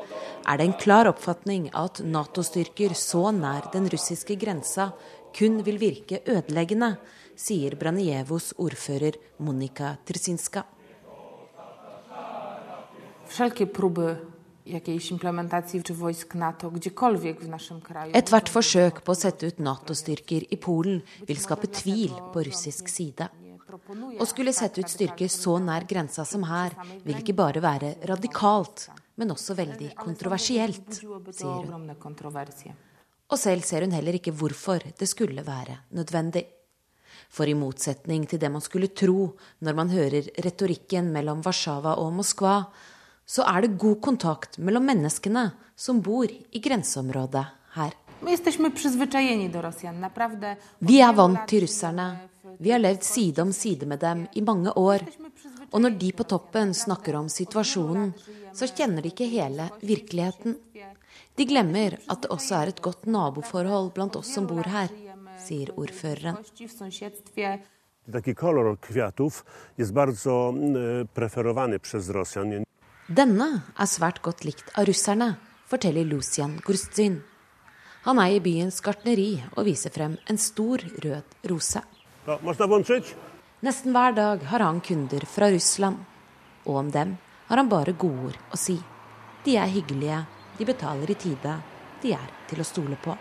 er det en klar oppfatning at Nato-styrker så nær den russiske grensa kun vil virke ødeleggende, sier Branievos ordfører Monika Trzinska. Ethvert forsøk på å sette ut Nato-styrker i Polen vil skape tvil på russisk side. Å skulle sette ut styrker så nær grensa som her, vil ikke bare være radikalt, men også veldig kontroversielt, sier hun. Og selv ser hun heller ikke hvorfor det skulle være nødvendig. For i motsetning til det man skulle tro når man hører retorikken mellom Warszawa og Moskva, så er det god kontakt mellom menneskene som bor i grenseområdet her. Vi er vant til russerne, vi har levd side om side med dem i mange år. Og når de på toppen snakker om situasjonen, så kjenner de ikke hele virkeligheten. De glemmer at det også er et godt naboforhold blant oss som bor her, sier ordføreren. Denne er svært godt likt av russerne, forteller Lucian Gurstzyn. Han eier byens gartneri og viser frem en stor rød rose. Nesten hver dag har han kunder fra Russland. Og om dem har han bare godord å si. De er hyggelige, de betaler i tide, de er til å stole på.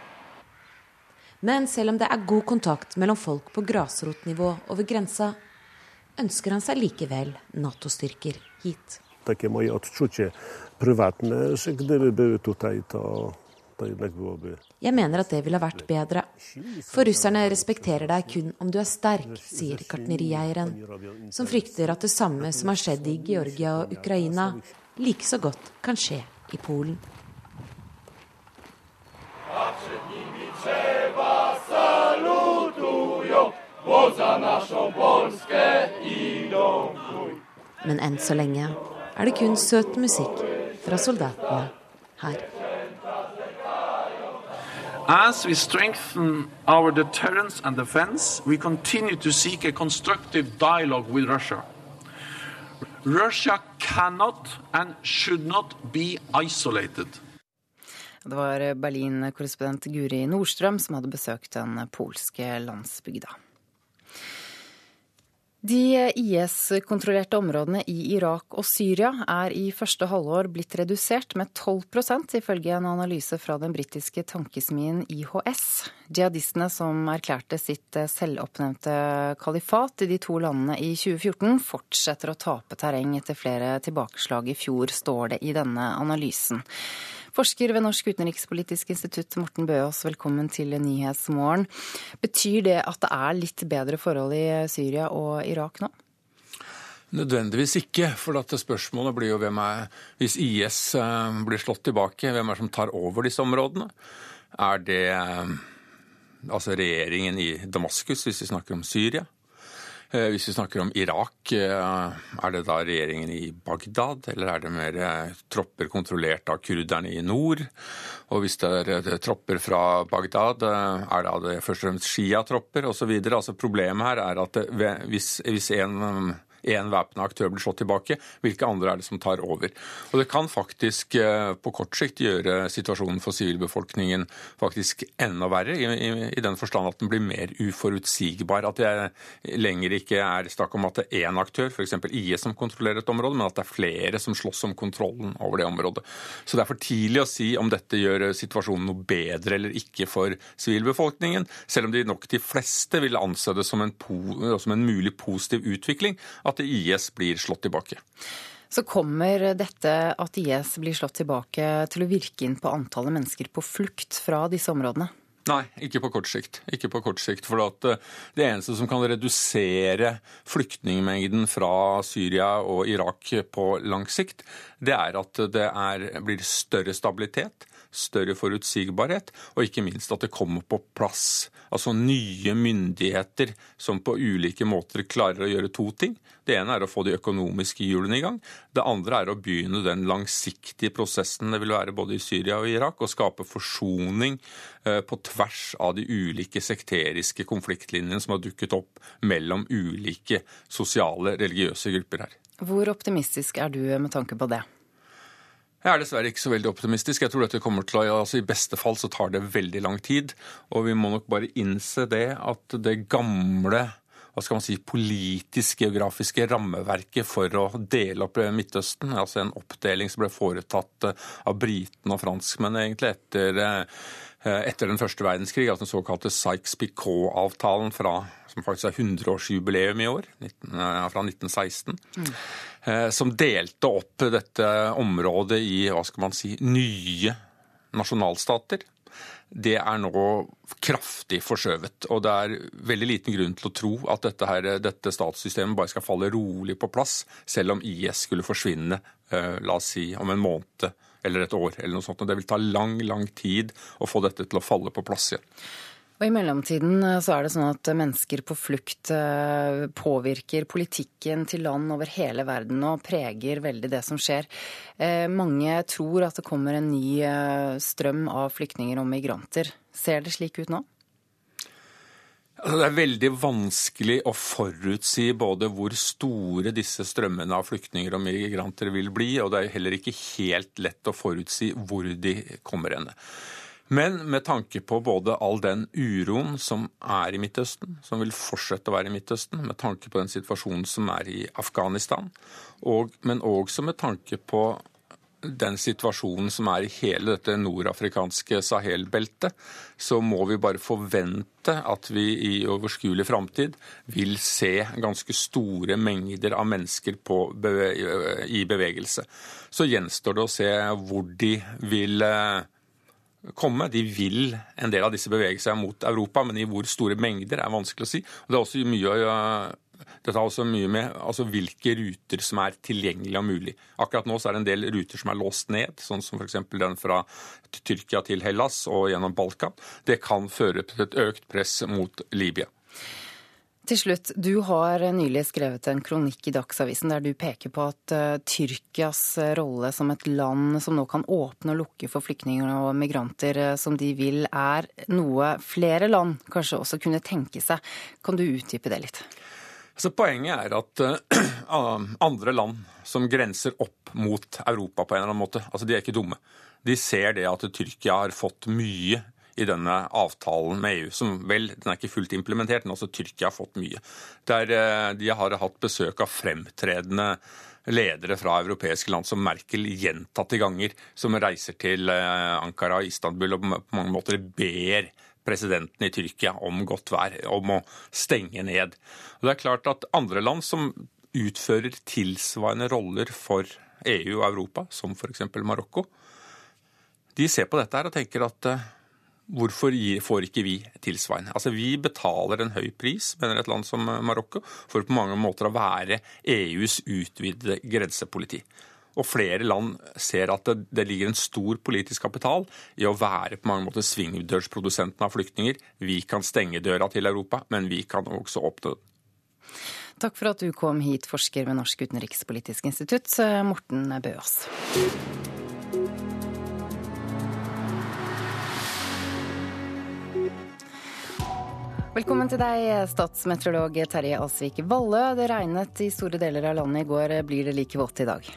Men selv om det er god kontakt mellom folk på grasrotnivå over grensa, ønsker han seg likevel Nato-styrker hit. Takie moje odczucie prywatne, że gdyby były tutaj, to jeg mener at det ville vært bedre. For russerne respekterer deg kun om du er sterk, sier gartnerieieren, som frykter at det samme som har skjedd i Georgia og Ukraina, like så godt kan skje i Polen. Men enn så lenge er det kun søt musikk fra soldatene her. As we strengthen our deterrence and defense, we continue to seek a constructive dialogue with Russia. Russia cannot and should not be isolated. Det var Berlin-korrespondent Guri Nordstrøm som hadde besøkt den polske landsbygda. De IS-kontrollerte områdene i Irak og Syria er i første halvår blitt redusert med 12% ifølge en analyse fra den britiske tankesmien IHS. Jihadistene som erklærte sitt selvoppnevnte kalifat i de to landene i 2014, fortsetter å tape terreng etter flere tilbakeslag i fjor, står det i denne analysen. Forsker ved Norsk utenrikspolitisk institutt, Morten Bøås, velkommen til Nyhetsmorgen. Betyr det at det er litt bedre forhold i Syria og Irak nå? Nødvendigvis ikke, for dette spørsmålet blir jo hvem er Hvis IS eh, blir slått tilbake, hvem er det som tar over disse områdene? Er det eh, altså regjeringen i Damaskus, hvis vi snakker om Syria? Eh, hvis vi snakker om Irak, eh, er det da regjeringen i Bagdad, eller er det mer eh, tropper kontrollert av kurderne i nord? Og hvis det er tropper fra Bagdad, er det først og fremst Shia-tropper osv.? Altså problemet her er at hvis, hvis en én væpna aktør blir slått tilbake, hvilke andre er det som tar over? Og Det kan faktisk eh, på kort sikt gjøre situasjonen for sivilbefolkningen faktisk enda verre, i, i, i, den forstand at den blir mer uforutsigbar. At det lenger ikke er snakk om at det er én aktør, f.eks. IS, som kontrollerer et område, men at det er flere som slåss om kontrollen over det området. Så det er for tidlig å si om dette gjør situasjonen noe bedre eller ikke for sivilbefolkningen, selv om de nok de fleste vil anse det som en, som en mulig positiv utvikling at IS blir slått tilbake. Så kommer dette at IS blir slått tilbake til å virke inn på antallet mennesker på flukt fra disse områdene? Nei, ikke på kort sikt. Ikke på kort sikt, for eh, Det eneste som kan redusere flyktningmengden fra Syria og Irak på lang sikt, det er at det er, blir større stabilitet, større forutsigbarhet, og ikke minst at det kommer på plass altså nye myndigheter som på ulike måter klarer å gjøre to ting. Det ene er å få de økonomiske hjulene i gang. Det andre er å begynne den langsiktige prosessen det vil være både i Syria og Irak, og skape forsoning eh, på tvers av de ulike sekteriske konfliktlinjene som har dukket opp mellom ulike sosiale, religiøse grupper her. Hvor optimistisk er du med tanke på det? Jeg er dessverre ikke så veldig optimistisk. Jeg tror dette kommer til å, altså I beste fall så tar det veldig lang tid. Og vi må nok bare innse det at det gamle hva skal man si, politisk-geografiske rammeverket for å dele opp Midtøsten, altså en oppdeling som ble foretatt eh, av britene og franskmennene egentlig etter eh, etter den første verdenskrig, altså den såkalte Sykes-Picot-avtalen som faktisk er 100-årsjubileum i år, fra 1916. Mm. Eh, som delte opp dette området i hva skal man si, nye nasjonalstater. Det er nå kraftig forskjøvet. Og det er veldig liten grunn til å tro at dette, her, dette statssystemet bare skal falle rolig på plass, selv om IS skulle forsvinne, eh, la oss si, om en måned eller et år. eller noe sånt. Og det vil ta lang, lang tid å få dette til å falle på plass igjen. Og I mellomtiden eh, så er det sånn at mennesker på flukt eh, påvirker politikken til land over hele verden og preger veldig det som skjer. Eh, mange tror at det kommer en ny strøm av flyktninger og migranter. Ser det slik ut nå? Altså, det er veldig vanskelig å forutsi både hvor store disse strømmene av flyktninger og migranter vil bli, og det er heller ikke helt lett å forutsi hvor de kommer hen. Men med tanke på både all den uroen som er i Midtøsten, som vil fortsette å være i Midtøsten, med tanke på den situasjonen som er i Afghanistan, og, men også med tanke på den situasjonen som er i hele dette nordafrikanske Sahel-beltet, så må vi bare forvente at vi i overskuelig framtid vil se ganske store mengder av mennesker beve i bevegelse. Så gjenstår det å se hvor de vil eh, komme. De vil en del av disse bevege seg mot Europa, men i hvor store mengder er vanskelig å si. Og det er også mye dette har også mye med altså, hvilke ruter som er tilgjengelige og mulig. Akkurat nå er det en del ruter som er låst ned, sånn som f.eks. den fra Tyrkia til Hellas og gjennom Balkan. Det kan føre til et økt press mot Libya. Til slutt, du har nylig skrevet en kronikk i Dagsavisen der du peker på at uh, Tyrkias rolle som et land som nå kan åpne og lukke for flyktninger og migranter uh, som de vil, er noe flere land kanskje også kunne tenke seg. Kan du utdype det litt? Så Poenget er at uh, andre land som grenser opp mot Europa på en eller annen måte, altså de er ikke dumme. De ser det at Tyrkia har fått mye i denne avtalen med EU, som vel den er ikke fullt implementert, men også Tyrkia har fått mye. Der eh, de har hatt besøk av fremtredende ledere fra europeiske land, som Merkel gjentatte ganger, som reiser til eh, Ankara og Istanbul og på mange måter ber presidenten i Tyrkia om godt vær, om å stenge ned. Og det er klart at andre land som utfører tilsvarende roller for EU og Europa, som f.eks. Marokko, de ser på dette her og tenker at eh, Hvorfor får ikke vi tilsvarende? Altså, Vi betaler en høy pris, mener et land som Marokko, for på mange måter å være EUs utvidede grensepoliti. Og flere land ser at det, det, ligger en stor politisk kapital i å være på mange måter svingdørsprodusenten av flyktninger. Vi kan stenge døra til Europa, men vi kan også åpne den. Takk for at du kom hit, forsker ved Norsk utenrikspolitisk institutt, Morten Bøås. Velkommen til deg, statsmeteorolog Terje Alsvik Valle. Det regnet i store deler av landet i går. Blir det like vått i dag?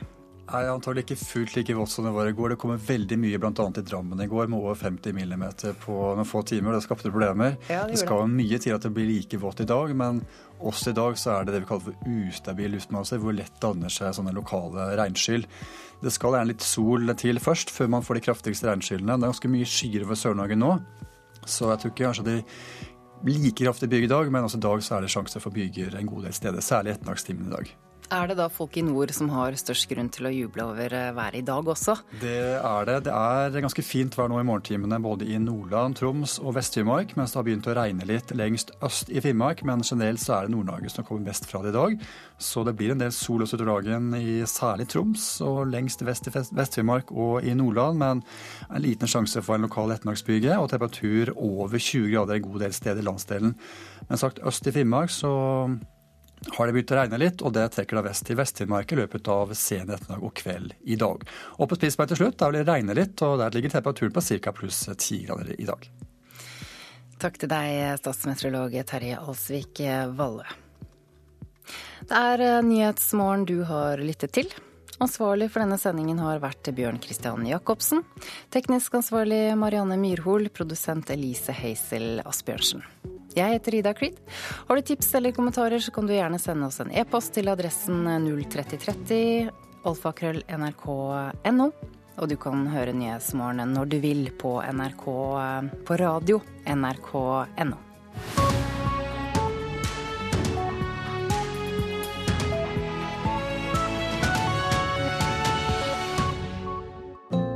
Nei, antagelig ikke fullt like vått som det var i går. Det kommer veldig mye bl.a. i Drammen i går, med over 50 mm på noen få timer. Det skapte problemer. Ja, det, det skal det. mye til at det blir like vått i dag, men også i dag så er det det vi kaller for ustabil luftmasse, hvor lett danner seg sånne lokale regnskyll. Det skal gjerne litt sol til først, før man får de kraftigste regnskyllene. Det er ganske mye skyer over Sør-Norge nå. Så jeg tror ikke kanskje de like kraftig byger i dag, men også i dag så er det sjanse for byger en god del steder. Særlig ettermiddagstimene i dag. Er det da folk i nord som har størst grunn til å juble over eh, været i dag også? Det er det. Det er ganske fint vær nå i morgentimene både i Nordland, Troms og Vest-Finnmark, mens det har begynt å regne litt lengst øst i Finnmark. Men generelt så er det Nord-Norge som kommer best fra det i dag. Så det blir en del sol også utover dagen i særlig Troms og lengst vest i Vest-Finnmark og i Nordland. Men en liten sjanse for en lokal ettermiddagsbyge og temperatur over 20 grader en god del steder i landsdelen. Men sagt øst i Finnmark så har det begynt å regne litt, og det trekker da vest til Vest-Finnmark i løpet av sen ettermiddag og kveld i dag. Og på Spitsberg til slutt, der vil det regne litt, og der ligger temperaturen på ca. pluss ti grader i dag. Takk til deg, statsmeteorolog Terje Alsvik Valle. Det er eh, Nyhetsmorgen du har lyttet til. Ansvarlig for denne sendingen har vært Bjørn Christian Jacobsen. Teknisk ansvarlig Marianne Myrhol. Produsent Elise Heisel Asbjørnsen. Jeg heter Ida Creed. Har du tips eller kommentarer, så kan du gjerne sende oss en e-post til adressen 03030 alfakrøll.nrk.no. Og du kan høre Nyhetsmorgen når du vil på NRK på radio nrk.no.